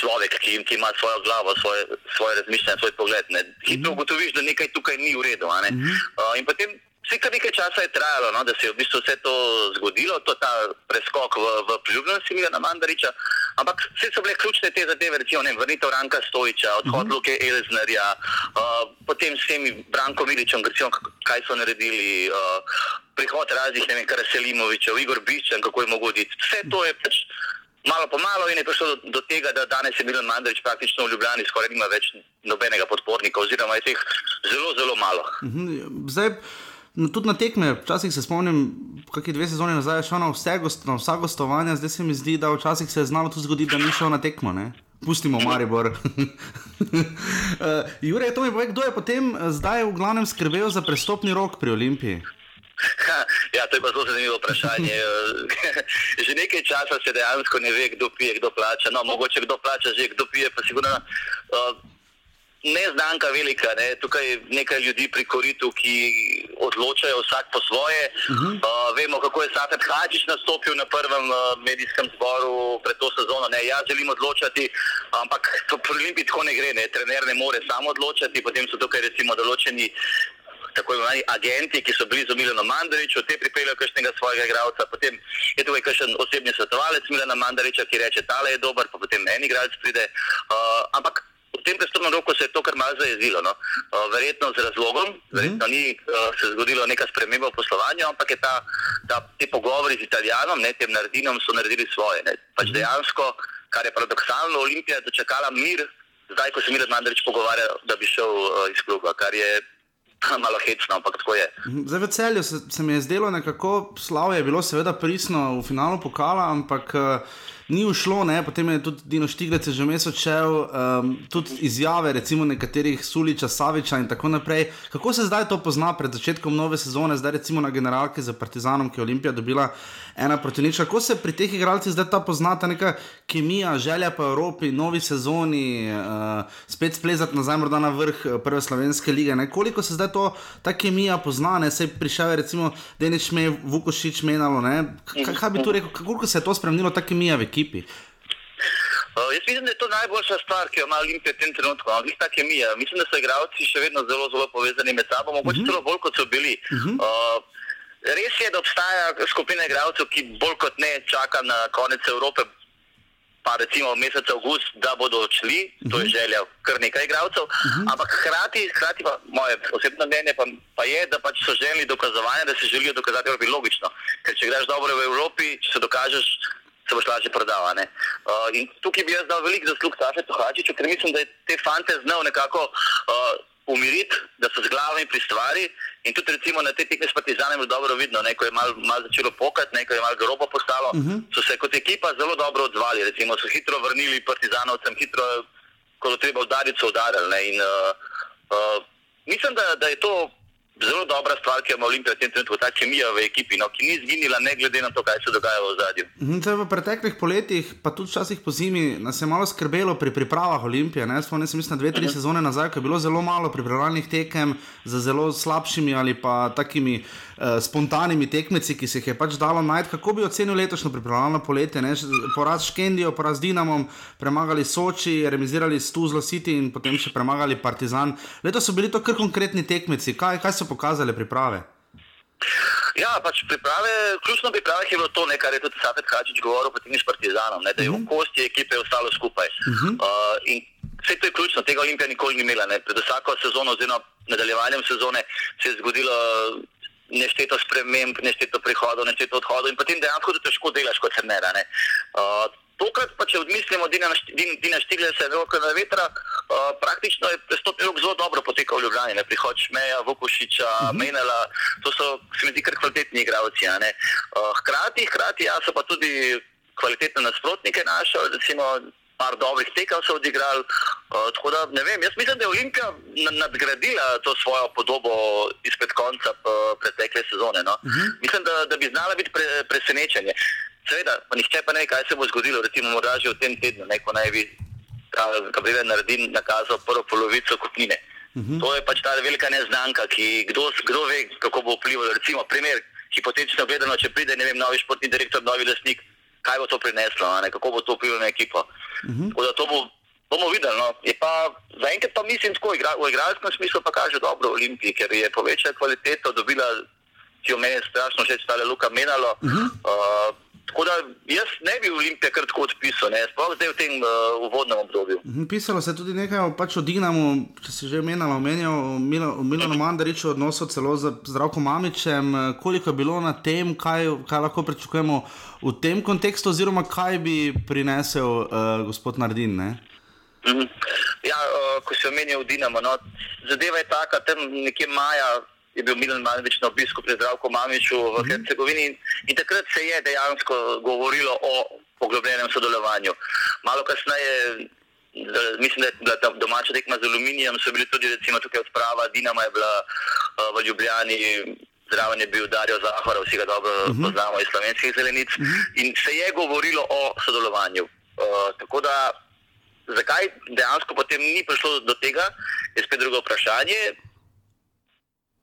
človek, ki, ki ima svojo glavo, svoje, svoje razmišljanje, svoj pogled. Hitro mhm. ugotoviš, da nekaj tukaj ni v redu. Uh, in potem vse kar nekaj časa je trajalo, no, da se je v bistvu vse to zgodilo, to ta preskok v, v priljubljenosti Milana Mandariča. Ampak vse so bile ključne te zadeve, recimo ne, vrnitev Ranka Stojiča, odhod uh -huh. Luke Elznerja, uh, potem s temi Branko Miličem, recimo, kaj so naredili. Uh, Prihod raznih, ne vem, kar je Selimovičev, Igor Bičen, kako je mogoče. Vse to je pač malo po malo in je prišlo do, do tega, da danes je Milan Mandarič praktično v Ljubljani skoraj nima več nobenega podpornika, oziroma je teh zelo, zelo malo. Mhm, zdaj, no, tudi na tekme, včasih se spomnim, kakšne dve sezone nazaj šel na, vse gost, na vsa gostovanja, zdaj se mi zdi, da včasih se je znalo tudi zgoditi, da ni šel na tekmo. Ne? Pustimo Maribor. uh, Jure, to mi pove, kdo je potem eh, zdaj v glavnem skrbel za prestopni rok pri Olimpiji? Ja, to je pa zelo zanimivo vprašanje. že nekaj časa se dejansko ne ve, kdo pije, kdo plača. No, mogoče kdo plača, že kdo pije, pa sigurno. Uh, Neznanka velika, ne? tukaj je nekaj ljudi pri koritu, ki odločajo vsak po svoje. Uh -huh. uh, vemo, kako je Safet Hačič nastopil na prvem uh, medijskem zboru pred to sezono. Ne? Jaz želim odločati, ampak pri Olimpiji tako ne gre. Ne? Trener ne more samo odločati, potem so tukaj recimo določeni tako imenovani agenti, ki so blizu Milana Mandariča, te pripeljejo kakšnega svojega igralca, potem je tukaj kakšen osebni svetovalec Milana Mandariča, ki reče, tale je dober, pa potem en igralec pride. Uh, ampak v tem prestopnem roku se je to kar malce zajezilo. No? Uh, verjetno z razlogom, mhm. verjetno ni uh, se zgodilo neka sprememba v poslovanju, ampak je ta, ta, te pogovori z Italijanom, ne tem naredinom, so naredili svoje. Ne? Pač mhm. dejansko, kar je paradoksalno, Olimpija je dočakala mir. Zdaj, ko se mi Mandarič pogovarja, da bi šel uh, iz kluba, kar je malo hecno, ampak tako je. Zdaj v celju se, se mi je zdelo nekako, slavje je bilo seveda prisno v finalu pokala, ampak. Uh, ni ušlo, ne? potem je tudi Dino Štiglec že vmes odšel, um, tudi izjave, recimo nekaterih Suliča, Saviča in tako naprej. Kako se zdaj to pozna pred začetkom nove sezone, zdaj recimo na generalki za Partizanom, ki je Olimpija dobila ena proti nič. Kako se pri teh igralcih zdaj ta poznata neka kemija, želja po Evropi, novi sezoni, uh, spet splezati nazaj morda na vrh eh, prve slovenske lige. Ne? Koliko se zdaj to, ta kemija pozna, ne? se je prišel recimo Denič Me, Vukošič menalo, kaj, kaj bi tu rekel, kako se je to spremenilo, ta kemija v ekipi? Uh, jaz mislim, da je to najboljša stvar, ki jo ima Olimpija v tem trenutku. No, ta kemija. Mislim, da so igralci še vedno zelo, zelo povezani med sabo, mogoče uh mhm. -huh. celo bolj kot so bili. Uh -huh. uh, res je, da obstaja skupina igralcev, ki bolj kot ne čaka na konec Evrope, pa recimo mesec August, da bodo odšli. Uh -huh. To je mhm. želja kar nekaj igralcev. Uh mhm. -huh. Ampak hkrati, hkrati pa moje osebno mnenje pa, pa je, da pač so želeli dokazovanja, da se želijo dokazati, je logično. Ker če greš dobro v Evropi, če se dokažeš se boš lažje prodal. Uh, in tukaj bi jaz dal veliko zaslug Sašu Tohačiču, ker mislim, da je te fante znal nekako uh, umiriti, da so z glavami pri stvari. In tudi recimo, na te tekme s Partizanom je dobro vidno, ne, ko je malo mal začelo pokati, ne, ko je malo grobo postalo, uh mhm. -huh. so se kot ekipa zelo dobro odzvali. Recimo, so hitro vrnili Partizanovcem, hitro, ko je treba udariti, so udarili. In, uh, uh, mislim, da, da je to zelo dobra stvar, ki jo ima Olimpija v tem trenutku, ta kemija v ekipi, no, ki ni izginila, ne glede na to, kaj se dogaja v zadju. Mhm, v preteklih poletjih, pa tudi včasih po zimi, nas je malo skrbelo pri pripravah Olimpije. Spomnim se, mislim, dve, tri uh mhm. -huh. sezone nazaj, ko je bilo zelo malo pripravljalnih tekem za zelo slabšimi ali pa takimi uh, spontanimi tekmeci, ki se jih je pač dalo najti. Kako bi ocenil letošnjo pripravljalno poletje? Ne? Poraz Škendijo, poraz Dinamom, premagali Soči, remisirali Stuzlo City in potem še premagali Partizan. Leto so bili to kar konkretni tekmeci. Kaj, kaj so pokazali priprave? Ja, pač priprave, ključno priprave je bilo to, ne, kar je tudi Safet Hačič govoril, tudi s Partizanom, ne, da je v mhm. kosti ekipe ostalo skupaj. Uh -huh. uh, in vse to je ključno, tega Olimpija nikoli ni imela. Ne. Pred vsako sezono, oziroma nadaljevanjem sezone, se je zgodilo nešteto sprememb, nešteto prihodov, nešteto odhodov in potem dejansko to težko delaš kot trener. Uh, tokrat pa, če odmislimo Dina Štiglesa in Roka na vetra, uh, praktično je prestopni rok zelo dobro potekal v Ljubljani, ne prihod Šmeja, Vukošiča, uh -huh. Menela, to so, se mi zdi, kar kvalitetni igravci. Uh, hkrati, hkrati, ja, so pa tudi kvalitetne nasprotnike našli, recimo par dobrih tekem so odigrali. Uh, tako da ne vem, jaz mislim, da je Olimpija nadgradila to svojo podobo izpred konca uh, pretekle sezone. No? Uh mhm. -huh. Mislim, da, da bi znala biti pre, presenečenje. Seveda, pa nihče pa ne ve, kaj se bo zgodilo, recimo morda že v tem tednu, ne, ko naj bi Gabriel naredil nakazal prvo polovico kupnine. Uh mhm. -huh. To je pač ta velika neznanka, ki kdo, kdo ve, kako bo vplivalo. Recimo, primer, hipotetično gledano, če pride vem, novi športni direktor, novi lasnik, kaj bo to prineslo, kako bo to vplivalo na ekipo. Uh mhm. -huh. to bo, bomo videli. No. Zaenkrat pa mislim, da igra, v igralskem smislu pa kaže dobro Olimpiji, ker je povečala kvaliteto, dobila, ki jo meni strašno že stale Luka menalo. Uh -huh. uh, Tako da jaz ne bi Olimpije kar tako odpisal, sploh zdaj v tem uh, uvodnem obdobju. Mhm, pisalo se je tudi nekaj pač o Dinamu, če se že omenjalo, omenjalo o Milano Mandariču, odnosu celo z zdravkom Mamičem. Koliko je bilo na tem, kaj, kaj lahko pričakujemo v tem kontekstu, oziroma kaj bi prinesel uh, gospod Nardin? Ne? Mhm. Ja, uh, ko se omenja v Dinamu, no, zadeva je taka, tam nekje maja je bil Milan Malvič na obisku pri zdravku Mamiču v mhm. Hercegovini in, in takrat se je dejansko govorilo o poglobljenem sodelovanju. Malo kasneje, mislim, da je bila ta domača tekma z aluminijem, so bili tudi recimo tukaj odprava, Dinama je bila uh, v Ljubljani. Zraven je bil Darijo Zahor, vsi ga dobro uh mhm. -huh. poznamo iz slovenskih zelenic. Uh mhm. -huh. In se je govorilo o sodelovanju. Uh, tako da, zakaj dejansko potem ni prišlo do tega, je spet drugo vprašanje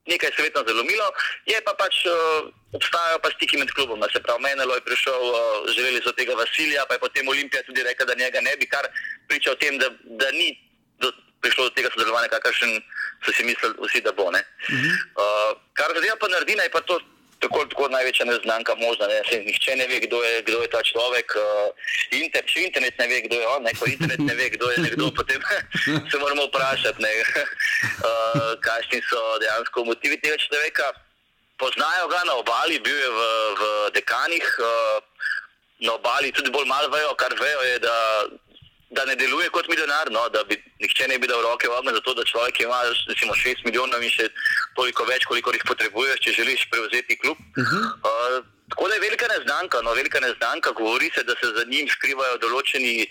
nekaj se je vedno zalomilo, je pa pač uh, obstajajo pa stiki med klubom. Se pravi, Menelo je prišel, uh, želeli so tega Vasilija, pa je potem Olimpija tudi rekla, da njega ne bi, kar priča o tem, da, da ni prišlo do tega sodelovanja, kakršen so si mislili vsi, da bo. Uh -huh. uh, kar zadeva pa Nardina, je pa to tako, tako največja neznanka možna. Ne? Se, nihče ne ve, kdo je, kdo je ta človek. Uh, inter, še internet ne ve, kdo je on. Ne? Ko internet ne ve, kdo je nekdo, potem se moramo vprašati, uh, kakšni so dejansko motivi tega človeka. Poznajo ga na obali, bil je v, v dekanih. Uh, Na obali tudi bolj malo vejo, kar vejo, je, da da ne deluje kot milijonar, no, da bi nihče ne bi dal roke v ogen za to, da človek ima recimo 6 milijonov in še toliko več, koliko jih potrebuješ, če želiš prevzeti klub. Uh -huh. uh, tako da je velika neznanka, no, velika neznanka, govori se, da se za njim skrivajo določeni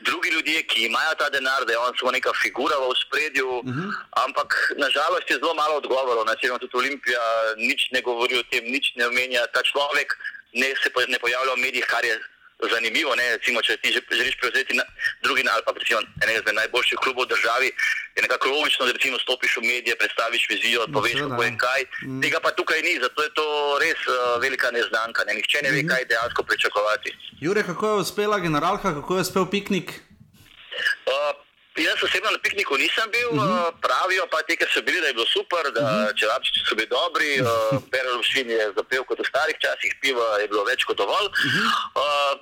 drugi ljudje, ki imajo ta denar, da je on samo neka figura v spredju, uh -huh. ampak nažalost je zelo malo odgovorov, načelno tudi Olimpija nič ne govori o tem, nič ne omenja ta človek. Ne se ne pojavlja v medijih, kar je zanimivo. Ne, recimo, če ti želiš prevzeti drugi ali pa recimo, enega izmed najboljših klubov v državi, je nekako logično, da recimo stopiš v medije, predstaviš vizijo, no, poveš, kako in kaj. Mm. Tega pa tukaj ni, zato je to res uh, velika neznanka. Ne. Nihče ne ve, mm. kaj dejansko pričakovati. Jure, kako je uspela generalka, kako je uspel piknik? Uh, Jaz osebno na pikniku nisem bil, uh -huh. pravijo pa ti, ker so bili, da je bilo super, da uh -huh. čevapčiči so bili dobri, uh, Perelšin je zapel kot v starih časih, piva je bilo več kot dovolj. Uh -huh. uh,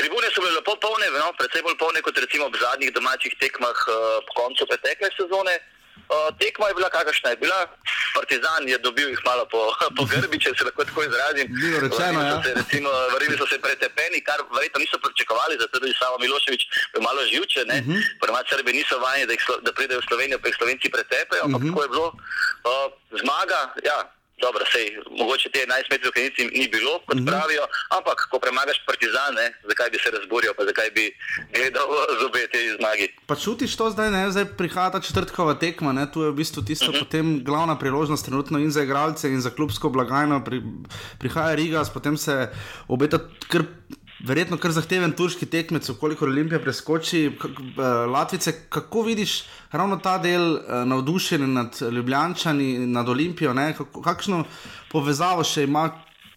tribune so bile lepo polne, no, predvsem bolj polne kot recimo v zadnjih domačih tekmah uh, po koncu pretekle sezone. Uh, tekma je bila kakršna je bila, Partizan je dobil jih malo po, po grbi, če se lahko tako izrazim. Rečeno, ja. se, recimo, vrili so se pretepeni, kar verjetno niso pričakovali, zato je samo Miloševič malo živče. Uh -huh. Prva Srbi niso vajeni, da, da pridejo v Slovenijo, pa jih Slovenci pretepejo, ampak uh -huh. tako je bilo. Uh, zmaga, ja, dobro, sej, mogoče te 11 metrov kenici ni bilo, kot mm -hmm. pravijo, ampak ko premagaš partizane, zakaj bi se razburjal, pa zakaj bi gledal zobe te zmagi. Pa čutiš to zdaj, ne? zdaj prihaja ta četrtkova tekma, ne? tu je v bistvu tisto mm -hmm. potem glavna priložnost trenutno in za igralce in za klubsko blagajno, pri, prihaja Riga, potem se obeta kar verjetno kar zahteven turški tekmec, koliko Olimpija preskoči. Eh, Latvice, kako vidiš ravno ta del eh, navdušenja nad Ljubljančani, nad Olimpijo, ne? kakšno povezavo še ima?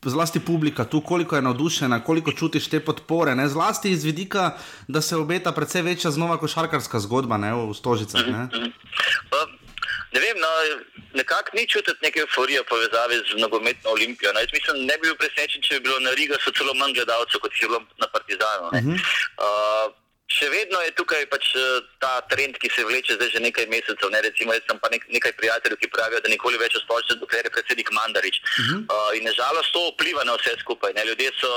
Zlasti publika, tu koliko je navdušena, koliko čutiš te podpore, ne? zlasti iz vidika, da se obeta precej večja znova košarkarska zgodba ne? v Stožicah. Ne? Ne vem, no, nekako ni čutiti neke euforije v povezavi z nogometno olimpijo. No, mislim, ne bi bil presenečen, če bi bilo na Riga celo manj gledalcev, kot je bilo na Partizanu. Uh -huh. uh, še vedno je tukaj pač uh, ta trend, ki se vleče zdaj že nekaj mesecev. Ne? Recimo, jaz sem pa nek, nekaj prijateljev, ki pravijo, da nikoli več ospočne, dokler je predsednik Mandarič. Uh -huh. uh, in nažalost to vpliva na vse skupaj. Ne? Ljudje so,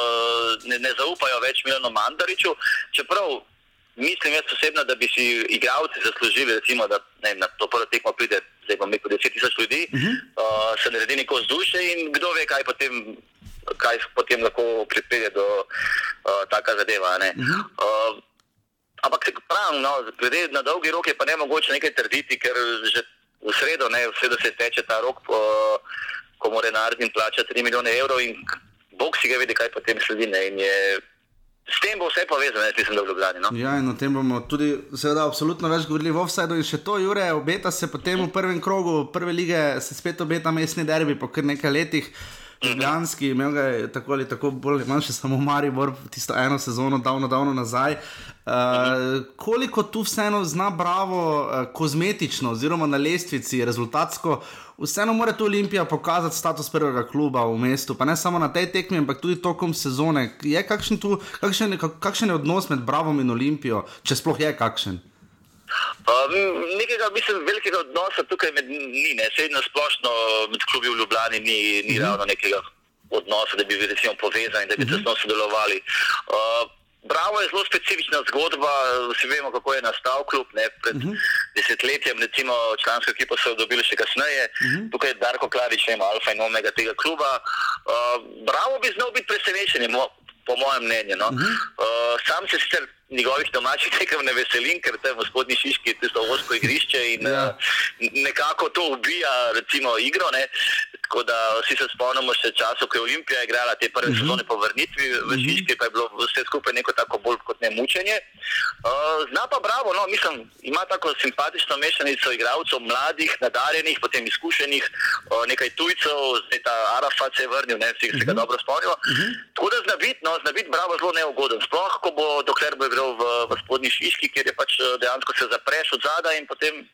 ne, ne zaupajo več Milano Mandariču, čeprav mislim jaz osebno, da bi si igralci zaslužili, recimo, da ne, na to prvo tekmo pride, zdaj bom rekel, 10 tisoč ljudi, uh -huh. uh, se naredi neko vzdušje in kdo ve, kaj potem, kaj potem lahko pripelje do uh, taka zadeva. Uh -huh. uh, ampak pravim, no, glede na dolgi rok je pa ne mogoče nekaj trditi, ker že v sredo, ne, v sredo se teče ta rok, uh, ko mora narediti plača 3 milijone evrov in bog si ga vidi, kaj potem sledi. Ne, S tem bo vse povezano, jaz mislim, da v Ljubljani. No? Ja, in o tem bomo tudi, seveda, absolutno več govorili v Offsideu. In še to, Jure, obeta se potem v prvem krogu, prve lige, se spet obeta mestni derbi po kar nekaj letih. Ljubljanski, imel ga je tako ali tako, bolj ali manj, samo Maribor, tisto eno sezono, davno, davno nazaj. Uh, koliko tu vseeno zna bravo, uh, kozmetično, oziroma na lestvici, rezultatsko vseeno mora tu Olimpija pokazati status prvega kluba v mestu, pa ne samo na tej tekmi, ampak tudi tokom sezone. Je kakšen, tu, kakšen, kakšen je odnos med Bravom in Olimpijo, če sploh je kakšen? Um, nekega, mislim, velikega odnosa tukaj med ni, ne, se na splošno med klubi v Ljubljani ni, ni mm -hmm. ravno nekega odnosa, da bi bili recimo povezani in da bi mm -hmm. tesno sodelovali. Uh, Bravo je zelo specifična zgodba, vsi vemo, kako je nastal klub. Ne, pred uh mhm. -huh. desetletjem, recimo, člansko ekipo so dobili še kasneje, uh mhm. -huh. tukaj je Darko Klavič, ima alfa in omega tega kluba. Uh, bravo bi znal biti presenečen, po mojem mnenju. No. Uh -huh. uh, sam se sicer njegovih domačih tekem ne veselim, ker tam v spodnji Šiški je tisto osko igrišče in ja. uh, nekako to ubija, recimo, igro. Ne. Tako da vsi se spomnimo še časov, ko je Olimpija igrala te prve uh mhm. -huh. sezone po vrnitvi v mhm. Šiški, pa je bilo vse skupaj neko tako bolj kot ne mučenje. Uh, zna pa bravo, no, mislim, ima tako simpatično mešanico igralcev, mladih, nadarjenih, potem izkušenih, uh, nekaj tujcev, zdaj ta Arafat se je vrnil, ne, vsi uh -huh. se ga mhm. dobro spomnimo. Uh -huh. Tako da znabit, no, znabit bravo zelo neugoden. Sploh, ko bo, dokler bo igral v, v spodnji Šiški, kjer je pač dejansko se zapreš od zadaj in potem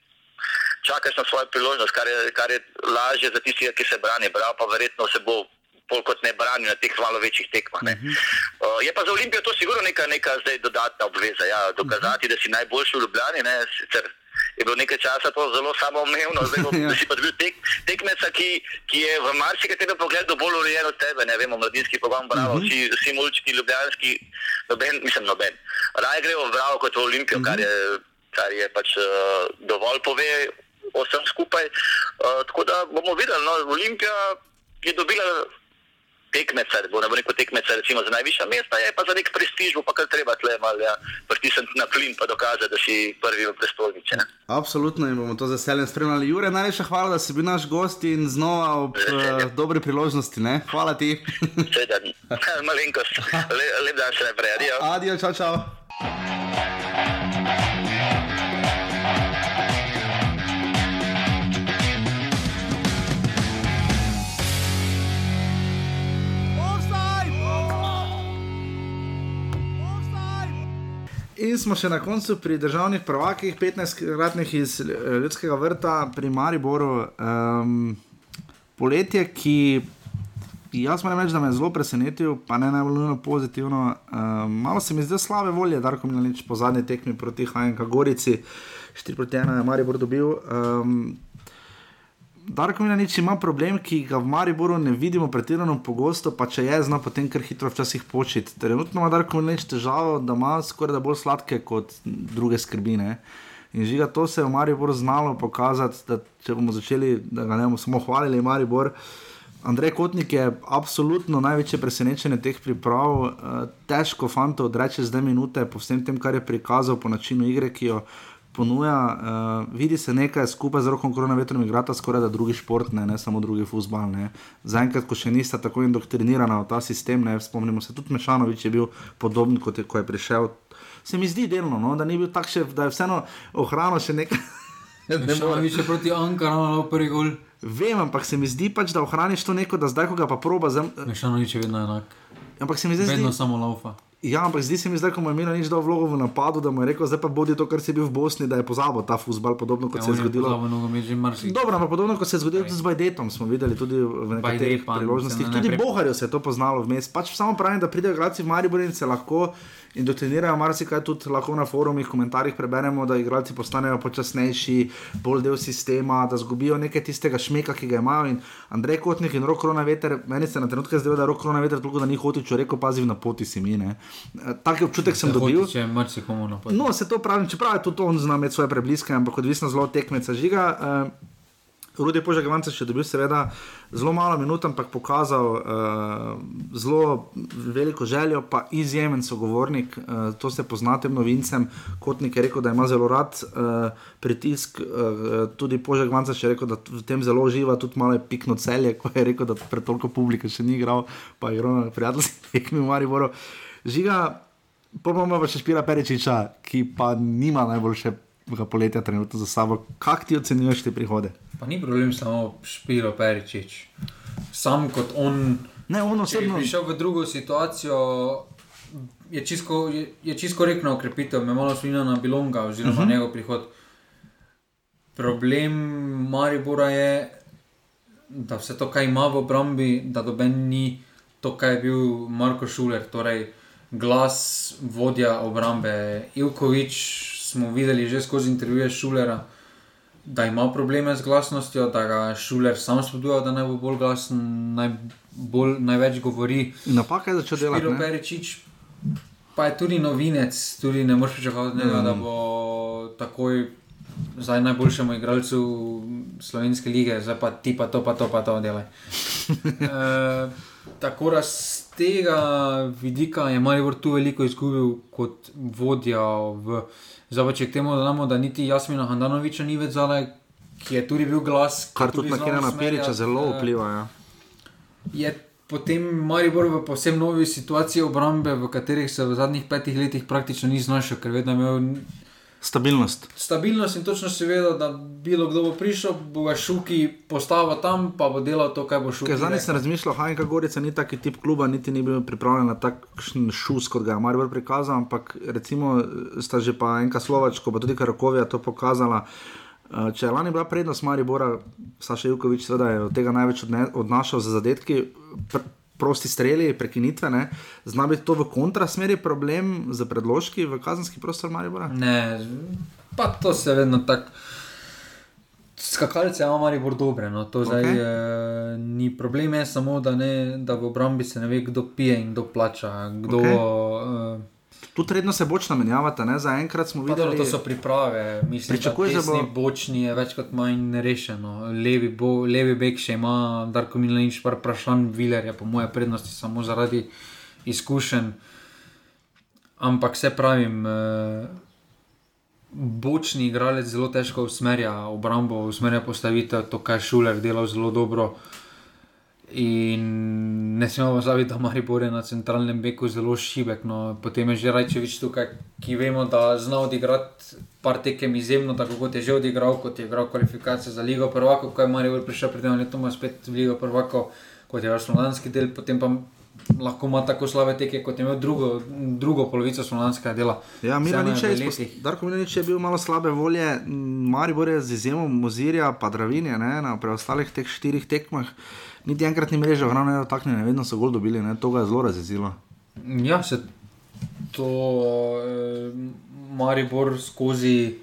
čakaš na svojo priložnost, kar je, kar je lažje za tistega, ki se brani. Prav pa verjetno se bo bolj kot ne branil na teh malo večjih tekmah. Uh -huh. uh, je pa za Olimpijo to sigurno neka, neka zdaj dodatna obveza. Ja, dokazati, uh -huh. da si najboljši v Ljubljani. Ne, sicer, je bilo nekaj časa to zelo samoumevno, zdaj Ja. da si pa bil tek, tekmeca, ki, ki je v marsikaterem pogledu bolj urejen od tebe, ne vemo, mladinski program, bravo, Mhm. vsi, vsi mulčki, ljubljanski, noben, mislim, noben. Raje grejo v bravo kot v Olimpijo, Mhm. kar je, kar je pač uh, dovolj pove o vsem skupaj. Uh, tako da bomo videli, no, Olimpija je dobila tekmeca, bo ne bo rekel tekmeca, recimo za najvišja mesta, je pa za nek prestiž, bo pa kar treba tle malo ja, pritisniti na plin, pa dokazati, da si prvi v prestolnici. ne. Absolutno in bomo to z veseljem spremljali. Jure, najlepša hvala, da si bil naš gost in znova ob uh, dobri priložnosti. Ne? Hvala ti. Seveda, malenkost, Le, lep dan še naprej, adijo. Adijo, čau, čau. In smo še na koncu pri državnih prvakih, 15-kratnih iz eh, ljudskega vrta, pri Mariboru. Um, poletje, ki jaz moram reči, da me je zelo presenetil, pa ne najbolj pozitivno. Um, malo se mi zdi slabe volje, da ko mi nič po zadnji tekmi proti HNK Gorici, 4 proti 1 je Maribor dobil. Um, Darko Milanič ima problem, ki ga v Mariboru ne vidimo pretirano pogosto, pa če je, zna potem kar hitro včasih početi. Trenutno ima Darko Milanič težavo, da ima skoraj da bolj sladke kot druge skrbine. In žiga, to se je v Mariboru znalo pokazati, da če bomo začeli, da ga ne bomo samo hvalili, Maribor. Andrej Kotnik je absolutno največje presenečenje teh priprav. Eh, Težko fanto odreče zdaj minute po vsem tem, kar je prikazal, po načinu igre, ki jo ponuja. Uh, vidi se nekaj skupaj z rokom korona vetrom igrata skoraj da drugi šport, ne, ne samo drugi futbal. Zaenkrat, ko še nista tako indoktrinirana v ta sistem, ne, spomnimo se, tudi Mešanovič je bil podoben, kot je, ko je prišel. Se mi zdi delno, no, da ni bil tak še, da je vseeno ohranil še nekaj. Ne morem- je še proti Ankaranu, prvi gol. Vem, ampak se mi zdi pač, da ohraniš to neko, da zdaj, ko ga pa proba, zem, Mešanovič je vedno enak. ampak se mi zdaj Vedno zdi, samo laufa. Ja, ampak zdi se mi zdaj, ko mu je imel nič dal vlogo v napadu, da mu je rekel, zdaj pa bodi to, kar si bil v Bosni, da je pozabil ta futbal, podobno kot Ja, se je zgodilo. Dobro, ampak podobno kot se je zgodilo tudi z Bajdetom, smo videli tudi v nekaterih Bajdet pa priložnostih. se ne Tudi najprej- Boharju se je to poznalo vmes. Pač samo pravim, da pridejo igralci v Maribor in se lahko indoktrinirajo, marsikaj tudi lahko na forumih, komentarjih preberemo, da igralci postanejo počasnejši, bolj del sistema, da zgubijo nekaj tistega šmeka, ki ga imajo. In Andrej Kotnik in Rok Korona Veter, meni se na trenutke zdelo, da je Rok Korona Veter toliko, da ni hotel, če rekel, pazi na poti si mi. ne. Taki občutek sem dobil. Če marsikomu napad. No, se to pravim, čeprav je tudi on zna imeti svoje prebliske, ampak odvisno zelo od tekmeca žiga. Uh, Rudi Požagovance še dobil, seveda, zelo malo minut, ampak pokazal uh, zelo veliko željo, pa izjemen sogovornik. Uh, to se poznate novincem. Kotnik je rekel, da ima zelo rad uh, pritisk. Uh, tudi Požagovance je rekel, da v tem zelo uživa, tudi malo je pikno celje, ko je rekel, da pred toliko publike še ni igral, pa je igral na prijateljskih tekmih v Mariboru. Žiga, Popolnoma pa še Špira Peričiča, ki pa nima najboljšega poletja trenutno za sabo. Kako ti ocenjuješ te prihode? Pa ni problem samo Špiro Peričič. Sam kot on, Ne, on če je osebno. prišel v drugo situacijo, je čisto, je, je čisto korektna ukrepitev, me malo spomina na Bilonga oziroma uh -huh. njegov prihod. Problem Maribora je, da vse to, kar ima v obrambi, da doben ni to, kar je bil Marko Šuler, torej glas vodja obrambe. Ivkovič smo videli že skozi intervjuje Šulera, da ima probleme z glasnostjo, da ga Šuler sam spodbuja, da naj bo bolj glasen, naj bolj, največ govori. Napaka je začel delati. Spiro ne? Peričič pa je tudi novinec, tudi ne moreš pričakovati mm. da bo takoj zdaj najboljšemu igralcu slovenske lige, zdaj pa ti pa to, pa to, pa to delaj. e, tako da z tega vidika je Maribor tu veliko izgubil kot vodja. V, zdaj če k temu dodamo, da niti Jasmina Handanoviča ni več zadaj, ki je tudi bil glas. Kar je tudi na Kena Periča zelo vpliva. Ja. je potem Maribor v posebno novi situaciji obrambe, v katerih se v zadnjih petih letih praktično ni znašel, ker vedno imel Stabilnost. stabilnost in točno se vedel, da bilo kdo bo prišel, bo ga šuki postavil tam, pa bo delal to, kar bo šuki. Ker zadnjič sem rekel. razmišljal, Hajnka Gorica ni taki tip kluba, niti ni bil pripravljen na takšen šus, kot ga je Maribor prikazal, ampak recimo sta že pa enka Slovačko, pa tudi Karakovija to pokazala. Eh, Če je lani bila prednost Maribora, Saša Jukovič seveda je od tega največ odne, odnašal za zadetki, pr prosti streli, prekinitve, ne. zna biti to v kontrasmeri problem z predložki v kazenski prostor Maribora? Ne, Pa to se vedno tako. Skakalce imamo ali bolj dobre, no to zdaj okay. e, ni problem, je samo da, ne, da v obrambi se ne ve, kdo pije in kdo plača. Kdo, okay. e, Tudi redno se bočno menjavate, ne? zaenkrat smo Pa dobro, videli. to so priprave, mislim, Pričakuješ, da bo- bočni je več kot manj rešeno. Levi, bo, levi bek še ima, Darko Milanič, par vprašanj, Viler je po moje prednosti samo zaradi izkušenj. Ampak se pravim, eh, bočni igralec zelo težko usmerja obrambo, usmerja postavitev, to, kar je Šuler delal zelo dobro. In ne smemo pozabiti, da Maribor je na centralnem beku zelo šibek. No, potem je že Rajčevič tukaj, ki vemo, da zna odigrati par tekem izjemno, tako kot je že odigral, kot je igral kvalifikacije za Ligo Prvako, ko je Maribor prišel pred tem letom spet v Ligo Prvako, kot je vaš slovenski del, potem pa lahko ima tako slabe teke, kot je imel drugo, drugo polovico slovenskega dela. Ja, Milanič je izpost... Darko Milanič je bil malo slabe volje, Maribor je z izjemo Mozirja, pa Dravinje, ne, na preostalih teh štirih tekmah. Niti enkrat ni mreža, hrano ne dotaknjene, vedno so gol dobili, ne, to ga je zelo razjezilo. Ja, se to eh, Maribor skozi,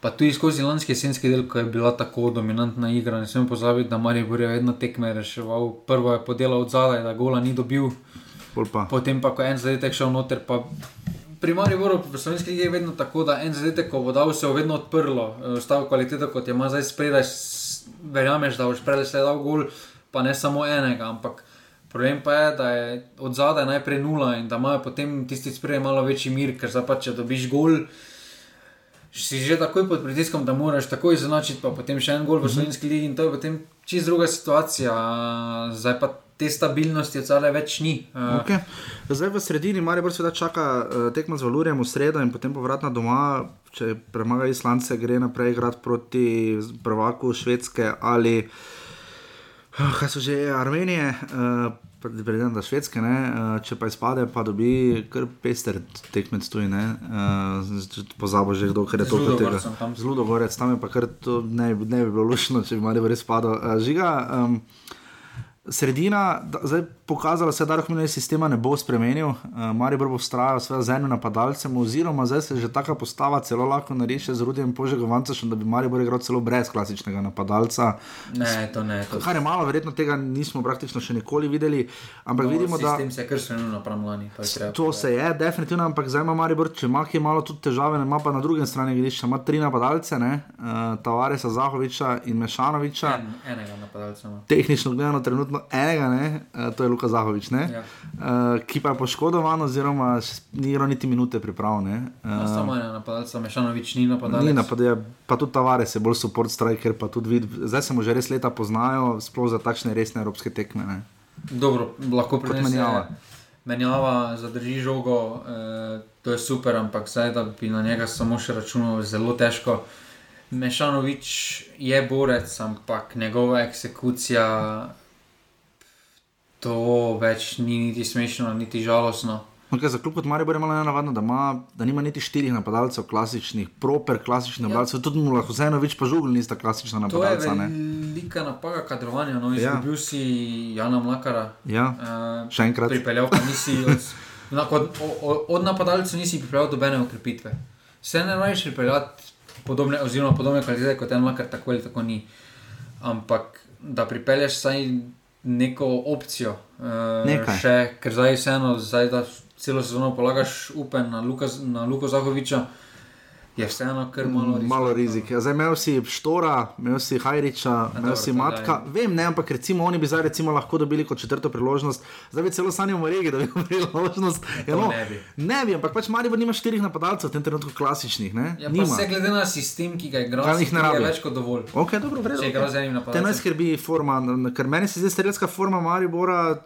pa tudi skozi lanski jesenski del, ko je bila tako dominantna igra. Ne smemo pozabiti, da Maribor je vedno tekme reševal. Prvo je podelal od zadaj, da gola ni dobil, pa. potem pa ko je en zadetek šel noter. Pa Pri Mariboru v slovenski ligi je vedno tako, da en zadetek, ko bo dal, se bo vedno odprlo. Eh, Ostalo kvaliteto, kot je ima zdaj spredaj, verjameš, da boš prej se dal gol, pa ne samo enega, ampak problem pa je, da je od zadaj najprej nula in da imajo potem tisti spredaj malo večji mir, ker zdaj pa če dobiš gol. Si že takoj pod pritiskom, da moraš takoj izenačiti, pa potem še en gol v slovenski ligi, in to je potem čist druga situacija. Zdaj pa te stabilnosti od zadaj več ni. Eh, Okay. Zdaj v sredini Maribor seveda čaka uh, tekmo z Valurjem v sredo in potem povratna doma, če premaga Islance, gre naprej igrati proti prvaku Švedske ali uh, kaj so že Armenije. Uh, Predvidevam, da švedske, ne? eh, če pa izpade, pa dobi kar pester tekmec tuj, ne, uh, pozabo že kdo, ker je to kot tega. Zelo dogorec, tam je pa kar to ne, ne bi bilo lušno, če bi Maribor res padel. Uh, žiga, um, Sredina, da, zdaj pokazala se da Rahmina sistema ne bo spremenil, uh, Maribor bo vztrajal s enim napadalcem, oziroma zdaj se že taka postava celo lahko nariše z Rudijem Požegovancem, da bi Maribor igral celo brez klasičnega napadalca. Ne, to ne. To, Kar je malo, verjetno tega nismo praktično še nikoli videli, ampak no, vidimo, da. sistem se je spremenil napram lani. To, treba To se je, definitivno, ampak zdaj ima Maribor, če ima ki malo tudi težave, ima pa na drugi strani igrišča, ima tri napadalce, ne, uh, Tavaresa, Zahoviča in Mešanoviča. En, enega napadalca. Tehnično gledano, trenutno enega, ne, uh, to je Luka Zahovič, ne, Ja. uh, ki pa je poškodovan, oziroma še ni igral niti minute priprav. Ne, Uh, uh, samo ena napadalca, Mešanovič ni napadalec. Ni napadja, pa tudi Tavares je bolj support striker, pa tudi vid, zdaj se mu že res leta poznajo, sploh za takšne resne evropske tekme. Ne. Dobro, lahko prinese menjava. Menjava, zadrži žogo, eh, to je super, ampak zdaj, da bi na njega samo še računal, je zelo težko. Mešanovič je borec, ampak njegova eksekucija, to več ni niti smešno, niti žalostno. Okay, za klub kot Maribor je malo nenavadno, da, ima, da nima niti štirih napadalcev, klasičnih, proper klasičnih napadalcev, tudi mu lahko vseeno več pa žugli nista klasična Ja. To je napadalca. velika napaka kadrovanja. No, Ja. izgubil si Jana Mlakara. Ja, Uh, še enkrat. Pripeljal pa nisi od, od, od, od napadalcev nisi pripeljal dobene okrepitve. Vse ne rajš pripeljati podobne, oziroma podobne kvalitete kot en makar tako ali tako ni. Ampak da pripelješ vsaj neko opcijo. Uh, Nekaj. še, ker zdaj vseeno, zdaj da celo sezono polagaš upe na, Luka, na Luko Zahoviča, je vseeno kar malo rizično. Malo rizik. Ja, zdaj imel si Štora, imel si Hajriča, imel dobro, si Matka. Vem, ne, ampak recimo oni bi zdaj recimo lahko dobili kot četrto priložnost. Zdaj bi celo sanjal v regi, da bi imel priložnost. Ja, no, ne bi. ne bi, ampak pač Maribor nima štirih napadalcev v tem trenutku klasičnih. Ne? Ja, nima. vse glede na sistem, ki ga igra, ne je več kot dovolj. Ok, dobro, vredo. Če igra z enim Te napadalcem. naj skrbi forma, ker meni se zdi strelska forma Maribora.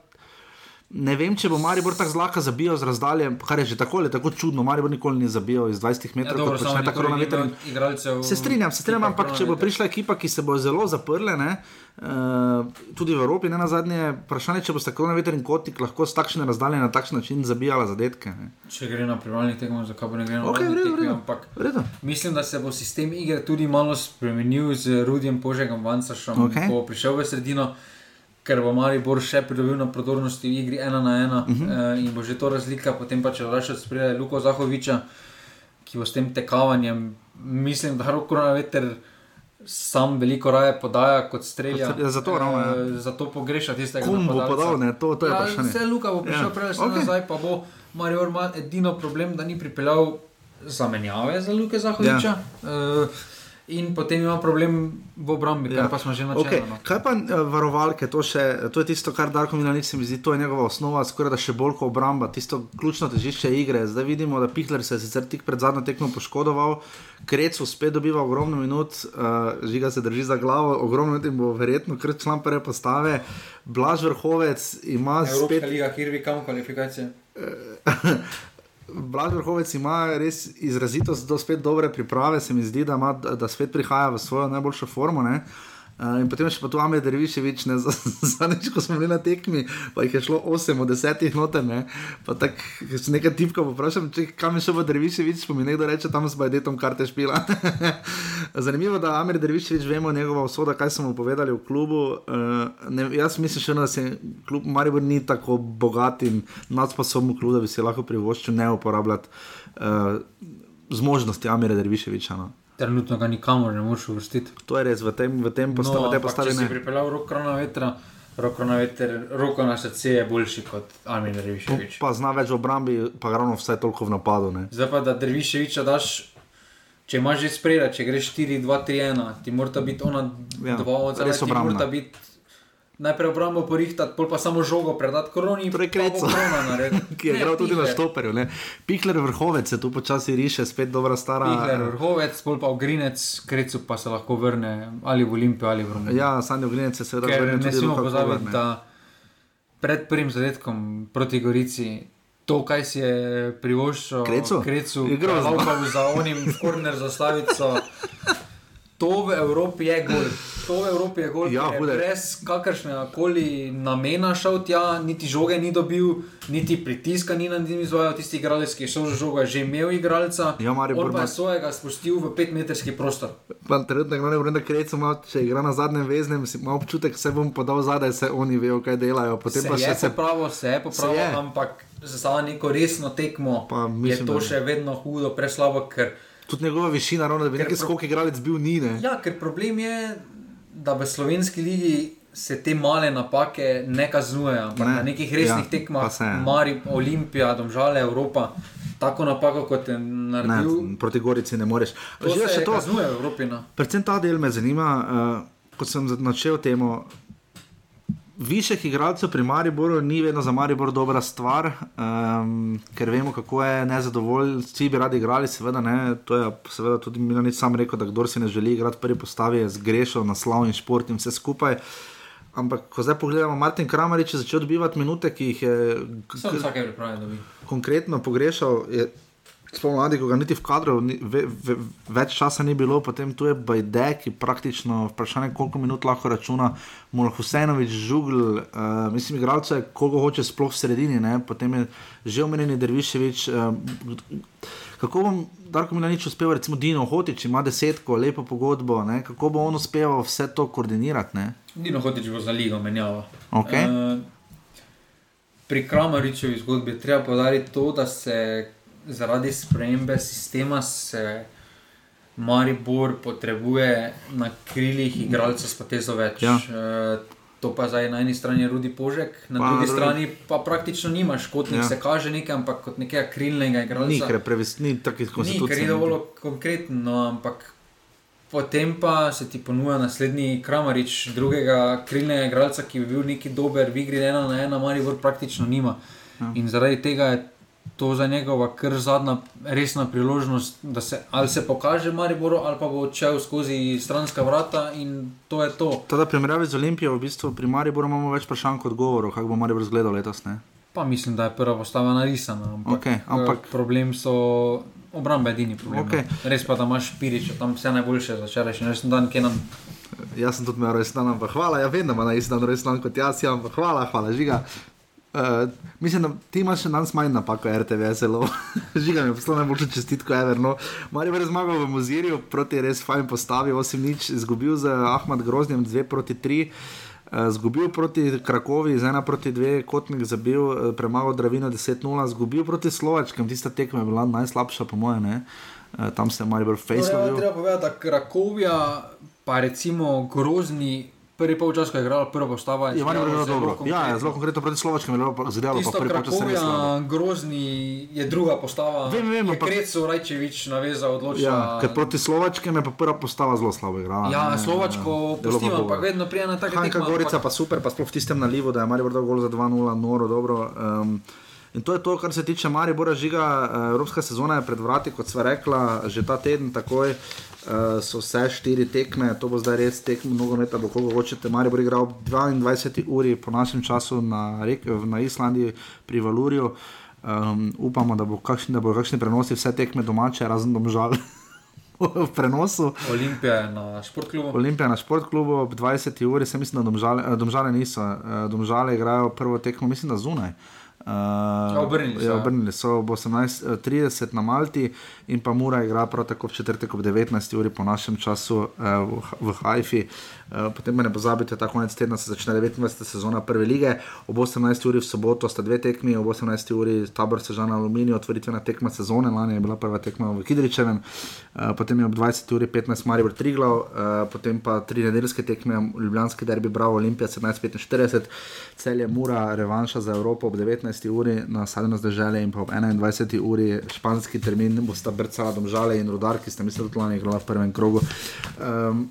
Ne vem, če bo Maribor tako zlahka zabijal z razdalje, kar je že tako ali tako čudno. Maribor nikoli ni zabijal iz 20 Ja, metrov, dobro, kot počne ta igralcev. Se strinjam, se strinjam, ampak če bo prišla ekipa, ki se bo zelo zaprla, ne, uh, tudi v Evropi, ne na zadnje, vprašanje, če boste kronometer in kotik lahko z takšne razdalje na takšen način zabijala zadetke. Ne. Če gre na privalnih tekmah, zakaj bo ne gre na okay, redu, v tekme, redu. ampak V redu. mislim, da se bo sistem igre tudi malo spremenil z Rudijem Požegom Vancašom, Ok. ko bo prišel v sredino, ker bo Maribor še pridobil na prodornosti v igri ena na ena uh Mhm. -huh. in bo že to razlika, potem pa če daš od spredaj Luko Zahoviča, ki bo s tem tekavanjem, mislim, da roko na veter. Sam veliko raje podaja kot strelja. Ja, zato, ravno, ja. Eh, zato pogreša tistega, Kom bo podal, ne, to, to je ja, vprašanje. Vse Luka bo prišel Ja. prej, okay. nazaj pa bo Marijo ima edino problem, da ni pripeljal zamenjave za Luke Zahoviča. Ja. Uh, in potem ima problem v obrambi, ja. kar pa smo že načeli. Okay. No. Kaj pa uh, varovalke, to, še, to je tisto, kar Darko Milanič se mi zdi, to je njegova osnova, skoraj da še bolj kot obramba, tisto ključno težišče igre. Zdaj vidimo, da Pihler se je sicer tik pred zadnjo tekmo poškodoval, Krecu spet dobiva ogromno minut, uh, žiga se drži za glavo, ogromno minut in bo verjetno kar člampere postave. Blaž Vrhovec ima Evropska spet. liga, kjer bi kam kvalifikacije. Blaž Vrhovec ima res izrazito do spet dobre priprave, se mi zdi, da, ima, da spet prihaja v svojo najboljšo formo. Ne? Uh, in potem še pa tu Amir Derviševič, ne, za- zadnjič, ko smo bili na tekmi, pa jih je šlo 8 od 10 noter, ne, pa tako, če nekaj tipka poprašam, če kam je šel v Derviševič, pa mi nekdo reče, tam s Bajdetom karte špila. Zanimivo, da Amir Derviševič vemo njegova usoda, kaj smo mu povedali v klubu. Uh, ne, jaz mislim še, da se klub Maribor ni tako bogat in nadsposoben klub, da bi si lahko privoščil ne uporabljati uh, zmožnosti Amira Derviševiča. No. Trenutno ga nikamor ne moreš uvrstiti. To je res, v tem, v tem postavi, no, te postavi če si ne. pripeljal roko na vetra, roko na, veter, roko na srce je boljši kot Armin Reviševič. Pa zna več v obrambi, pa ravno vse toliko v napadu. Ne. Zdaj pa, da Derviševiča daš, če imaš že spreda, če greš 4, 2, 3, 1, ti mora biti ona Ja, dva od zadaj, res ti mora biti najprej obrambo porihtati, pol pa samo žogo predati koroni. Torej, Kreco, ki je Ne, igral tudi na Pihler. štoperju. Ne. Pihler vrhovec se tu počasi riše, spet dobra stara. Pihler, vrhovec, pol pa ogrinec, krecu pa se lahko vrne ali v Olimpijo ali v Romunijo. Ja, Sanjo Grinec je seveda Ker vrnil ne tudi smemo pozabiti, da pred prvim zadetkom proti Gorici. To, kaj si je privoščil, Krecu? Krecu, Je grozno. Laukal za onim korner za slavico. To v Evropi je gol. To v Evropi je gol, Ja, je brez kakršnega koli namena šel tja, niti žoge ni dobil, niti pritiska ni na njim izvajal. Tisti igralec, ki je šel za žogo, je že imel igralca. Ja, Maribor on pa je svojega spustil v petmetrski prostor. Pa trenutno gre vrne Krecu, ima, če igra na zadnjem veznem, ima občutek, da se bom podal zadaj, se oni vejo, kaj delajo. Potem se pa še je se popravil, se je popravil, je. ampak za neko resno tekmo Pa je mislim, to da ne. še vedno hudo, preslabo. Ker, tudi njegova višina, ravno, da bi Ker neki pro- skok igralec bil ni. Ne. ja, ker problem je, da v slovenski ligi se te male napake ne kaznujejo, Ne, na nekih resnih ja, ja, tekmah, se je. Mari, Olimpija, Domžale, Evropa, tako napako kot je naredil. Ne, proti Gorici ne moreš. To Že se še to, kaznuje v Evropi. No. Predvsem ta del me zanima, uh, ko sem začel temo. Višek igralcev pri Mariboru ni vedno za Maribor dobra stvar, um, ker vemo, kako je nezadovoljen. Vsi bi radi igrali, seveda ne. To je seveda tudi Milanič sam rekel, da kdo si ne želi igrati prvi postavi, je zgrešil na slavni šport in vse skupaj. Ampak, ko zdaj pogledamo, Martin Kramarič je začel dobivati minute, ki jih je Sem vsake priprave dobil. konkretno pogrešal. Je, Spomladi, ko ga niti v kadru ni, ve, ve, več časa ni bilo, potem tu je Bajde, ki praktično vprašanje, koliko minut lahko računa, Mulh Husenovič, Žugl, uh, mislim, igralce, koliko hoče sploh v sredini, ne? potem je že omenjeni Derviševič. Uh, kako bom, Darko Milanič uspel, recimo Dino Hotič ima desetko, lepo pogodbo, ne? kako bo on uspel vse to koordinirati? Ne? Dino hotič bo za ligo menjava. Okej. Eh, pri Kramaričevi zgodbi je treba podariti to, da se zaradi spremembe sistema se Maribor potrebuje na krilih igralcev s potezo več. Ja. Eh, To pa zdaj na eni strani Rudi Požek, na Pa drugi strani pa praktično nimaš, kot Ja. se kaže nekaj, ampak kot nekega krilnega igralca. Ni, ker je previs, ni takih Ni, ker konstitucij. je dovolj konkretno, no, ampak potem pa se ti ponuja naslednji Kramarič, drugega krilnega igralca, ki bi bil neki dober, v igri ena na ena, Maribor praktično nima. Ja. In zaradi tega je to za njegova kar zadnja resna priložnost, da se ali se pokaže Mariboru, ali pa bo odšel skozi stranska vrata in to je to. Teda primerjavi z Olimpijo, v bistvu pri Mariboru imamo več vprašanj kot odgovorov, kako bo Maribor izgledal letos. Ne? Pa mislim, da je prva postava narisana. Ampak, ampak- eh, problem so. Obramba edini problem. Okej. no. Res pa, da imaš Piriča, tam vse najboljše za včerajšnji rojstni dan, ki nam Jaz sem tudi imel rojsten dan, ampak hvala, ja vem, da ima na isti dan rojsten dan kot jaz, ja, ampak hvala, hvala, žiga. Uh, mislim, da ti imaš še danes manj napako RTV, zelo. Žiga mi je poslal najboljšo čestitko, Everno. Mari je zmagal v Muzirju proti res fajn postavi, 8 nič, izgubil z Ahmad Groznjem 2 proti 3. uh, zgubil proti Krakovi, z ena proti dve, kotnik zabil, uh, premagal Dravino 10-0, zgubil proti Slovačkem, tista tekma je bila najslabša, po mojem, ne. Tam se je malo bolj Torej, Facebook. treba povedati, da Krakovija, pa recimo grozni, prvi polčas, ko je igrala prva postava, Je manj bilo dobro. Ja, ja, zelo konkretno proti Slovačkem je bilo zadelo, pa prvi slabo. Krakovija, grozni je druga postava. Vem, vem, je ampak- Krecu Rajčevič navezal odločila. Ja, ker proti Slovačkem je pa prva postava zelo slabo igrala. Ja, ne, Slovačko ja, pustim, pa ampak vedno prija na take Hanka tekme. Gorica pa super, pa sploh v tistem nalivu, da je Maribor dal gol za 2-0, noro, dobro. Um, in to je to, kar se tiče Maribora žiga. Uh, Evropska sezona je pred vrati, kot sva rekla, že ta teden takoj. Uh, so vse štiri tekme, to bo zdaj res tekmo nogometa, bo koga hočete. Maribor je igral ob 22 uri po našem času na, rek, na Islandiji pri Valurju. Um, upamo, da bo kakšni, da bo kakšni prenosi vse tekme domače, razen domžal v prenosu. Olimpija je na športklubu. Olimpija na športklubu ob 20 uri, se mislim, da domžale, eh, domžale niso. eh, Domžale igrajo prvo tekmo, mislim, da zunaj. Uh, Ja, obrnili so, Ja, ja. obrnili so ob 18.30 na Malti in pa Mura igra prav tako v četrtek ob 19. uri po našem času uh, v, v Haifi. Uh, potem pa ne pozabite, ta konec tedna se začne 29. sezona prve lige. Ob 18. uri v soboto sta dve tekmi, ob 18. uri tabor Sežana Aluminij, otvoritvena tekma sezone, lani je bila prva tekma v Kidričevem, uh, potem je ob 20. uri 15 Maribor Triglav, uh, potem pa tri nedeljske tekme, Ljubljanski derbi Bravo Olimpija 17.45, celje Mura, revanša za Evropo ob 19. uri na Sadeno zdržele in pa ob 21. uri španski termin, bosta brcala domžale in rudar, ki sta mislim, da lani igrala v prvem krogu. Um,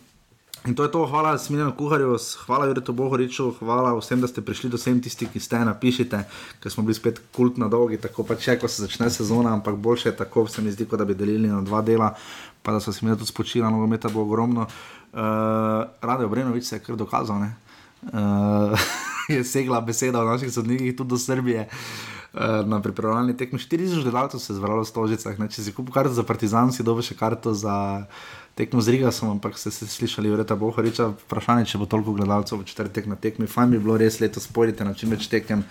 In to je to, hvala Smiljanu Kuharju, hvala Juretu Bohoriču, hvala vsem, da ste prišli do sem tisti, ki ste napišite, ker smo bili spet kult na dolgi, tako pa če, ko se začne sezona, ampak boljše je tako, se mi zdi, kot da bi delili na dva dela, pa da so se mi tudi spočila, nogometa bo ogromno. Uh, Rade Obrenovič se je kar dokazal, ne? Uh, je segla beseda o naših sodnikih tudi do Srbije. Uh, na pripravljalni tekmi 40 gledalcev se je zbralo v Stožicah. Ne? Če si kupil karto za Partizan, si dobil še karto za tekmo z Rigasom, ampak ste se slišali, Jureta Bohoriča, vprašanje, če bo toliko gledalcev v četrtek na tekmi. Fajn bi bilo res letos pojdite na čim več tekem,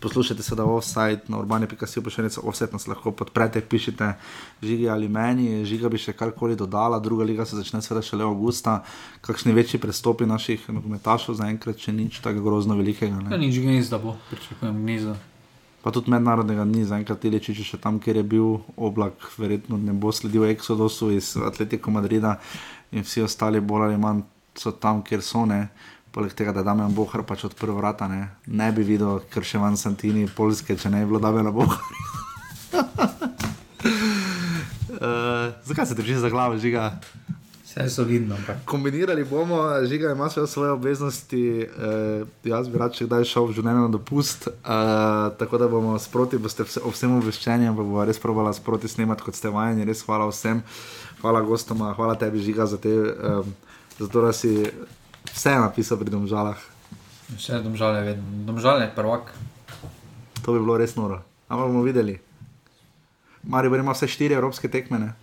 poslušajte se da offside na urbane.si vprašanje, offside nas lahko podprete, pišite žigi ali meni, žiga bi še karkoli dodala, druga liga se začne seveda šele avgusta, kakšni večji prestopi naših nogometašov, zaenkrat še nič tako grozno velikega. Ja, nič gnezda bo, pričakujem gnezda. Pa tudi mednarodnega ni, zaenkrat je še tam, kjer je bil oblak, verjetno ne bo sledil Exodusu iz Atletico Madrida in vsi ostali bolj ali manj so tam, kjer so ne. Poleg tega, da Damien Bohar pač odprl vrata, ne, ne bi videl krševan Santini, Polske, če ne bi bilo Damena Bohar. uh, zakaj se držiš za glavo, žiga? Vse je solidno, ampak Kombinirali bomo, žiga ima svoje obveznosti, uh, jaz bi rad še kdaj šel v življenje na dopust, uh, tako da bomo sproti, boste vse, o vsem obveščeni, ampak bomo res probala sproti snemati, kot ste vajeni, res hvala vsem, hvala gostoma, hvala tebi žiga za, te, um, za to, da si vse napisal pri domžalah. vse domžale, vedno. Domžale je prvak. To bi bilo res noro, ampak bomo videli. Maribor ima vse štiri evropske tekmene.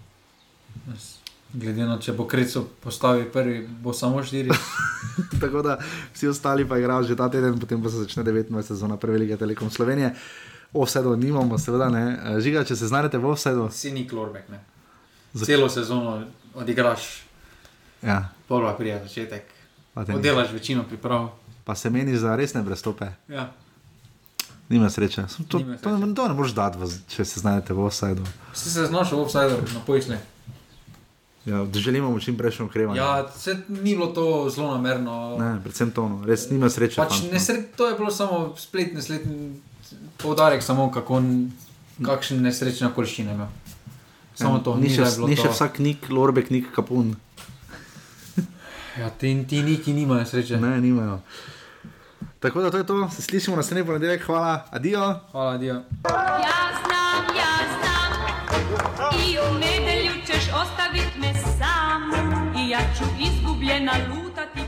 Glede na to, če bo Krecu postavil prvi, bo samo štiri. Tako da vsi ostali pa igrajo že ta teden, potem pa se začne 29 sezona Prve lige Telekom Slovenije. Offsedo nimamo, seveda ne. Eh, Žiga, če se znajdete v offsedu. Si ni klorbek, ne. Za- Celo sezono odigraš, Ja, prva prija začetek. Oddelaš večino priprav. pa se meni za resne prestope. Ja. Nima sreče. To, Nima to, to, to ne moreš dati, če se znajdete v offsedu. Si se znašel v offsider na pojsle. Ja, da želimo čim prejšnjo okrevanje. Ja, se ni bilo to zelo namerno. Ne, predvsem to, no. res nima sreče. Pač fant, no. nesre, to je bilo samo spletni sletni poudarek, samo kako, n- kakšne nesrečne okoliščine ima. Samo to, ni ni, še, ni še to. vsak nik, lorbek, nik kapun. Ja, ti, ti niki nimajo sreče. Ne, nimajo. Tako da to je to, se slišimo naslednji ponedeljek, hvala, adijo. Hvala, Dio. Ja ja ću izgubljena lutati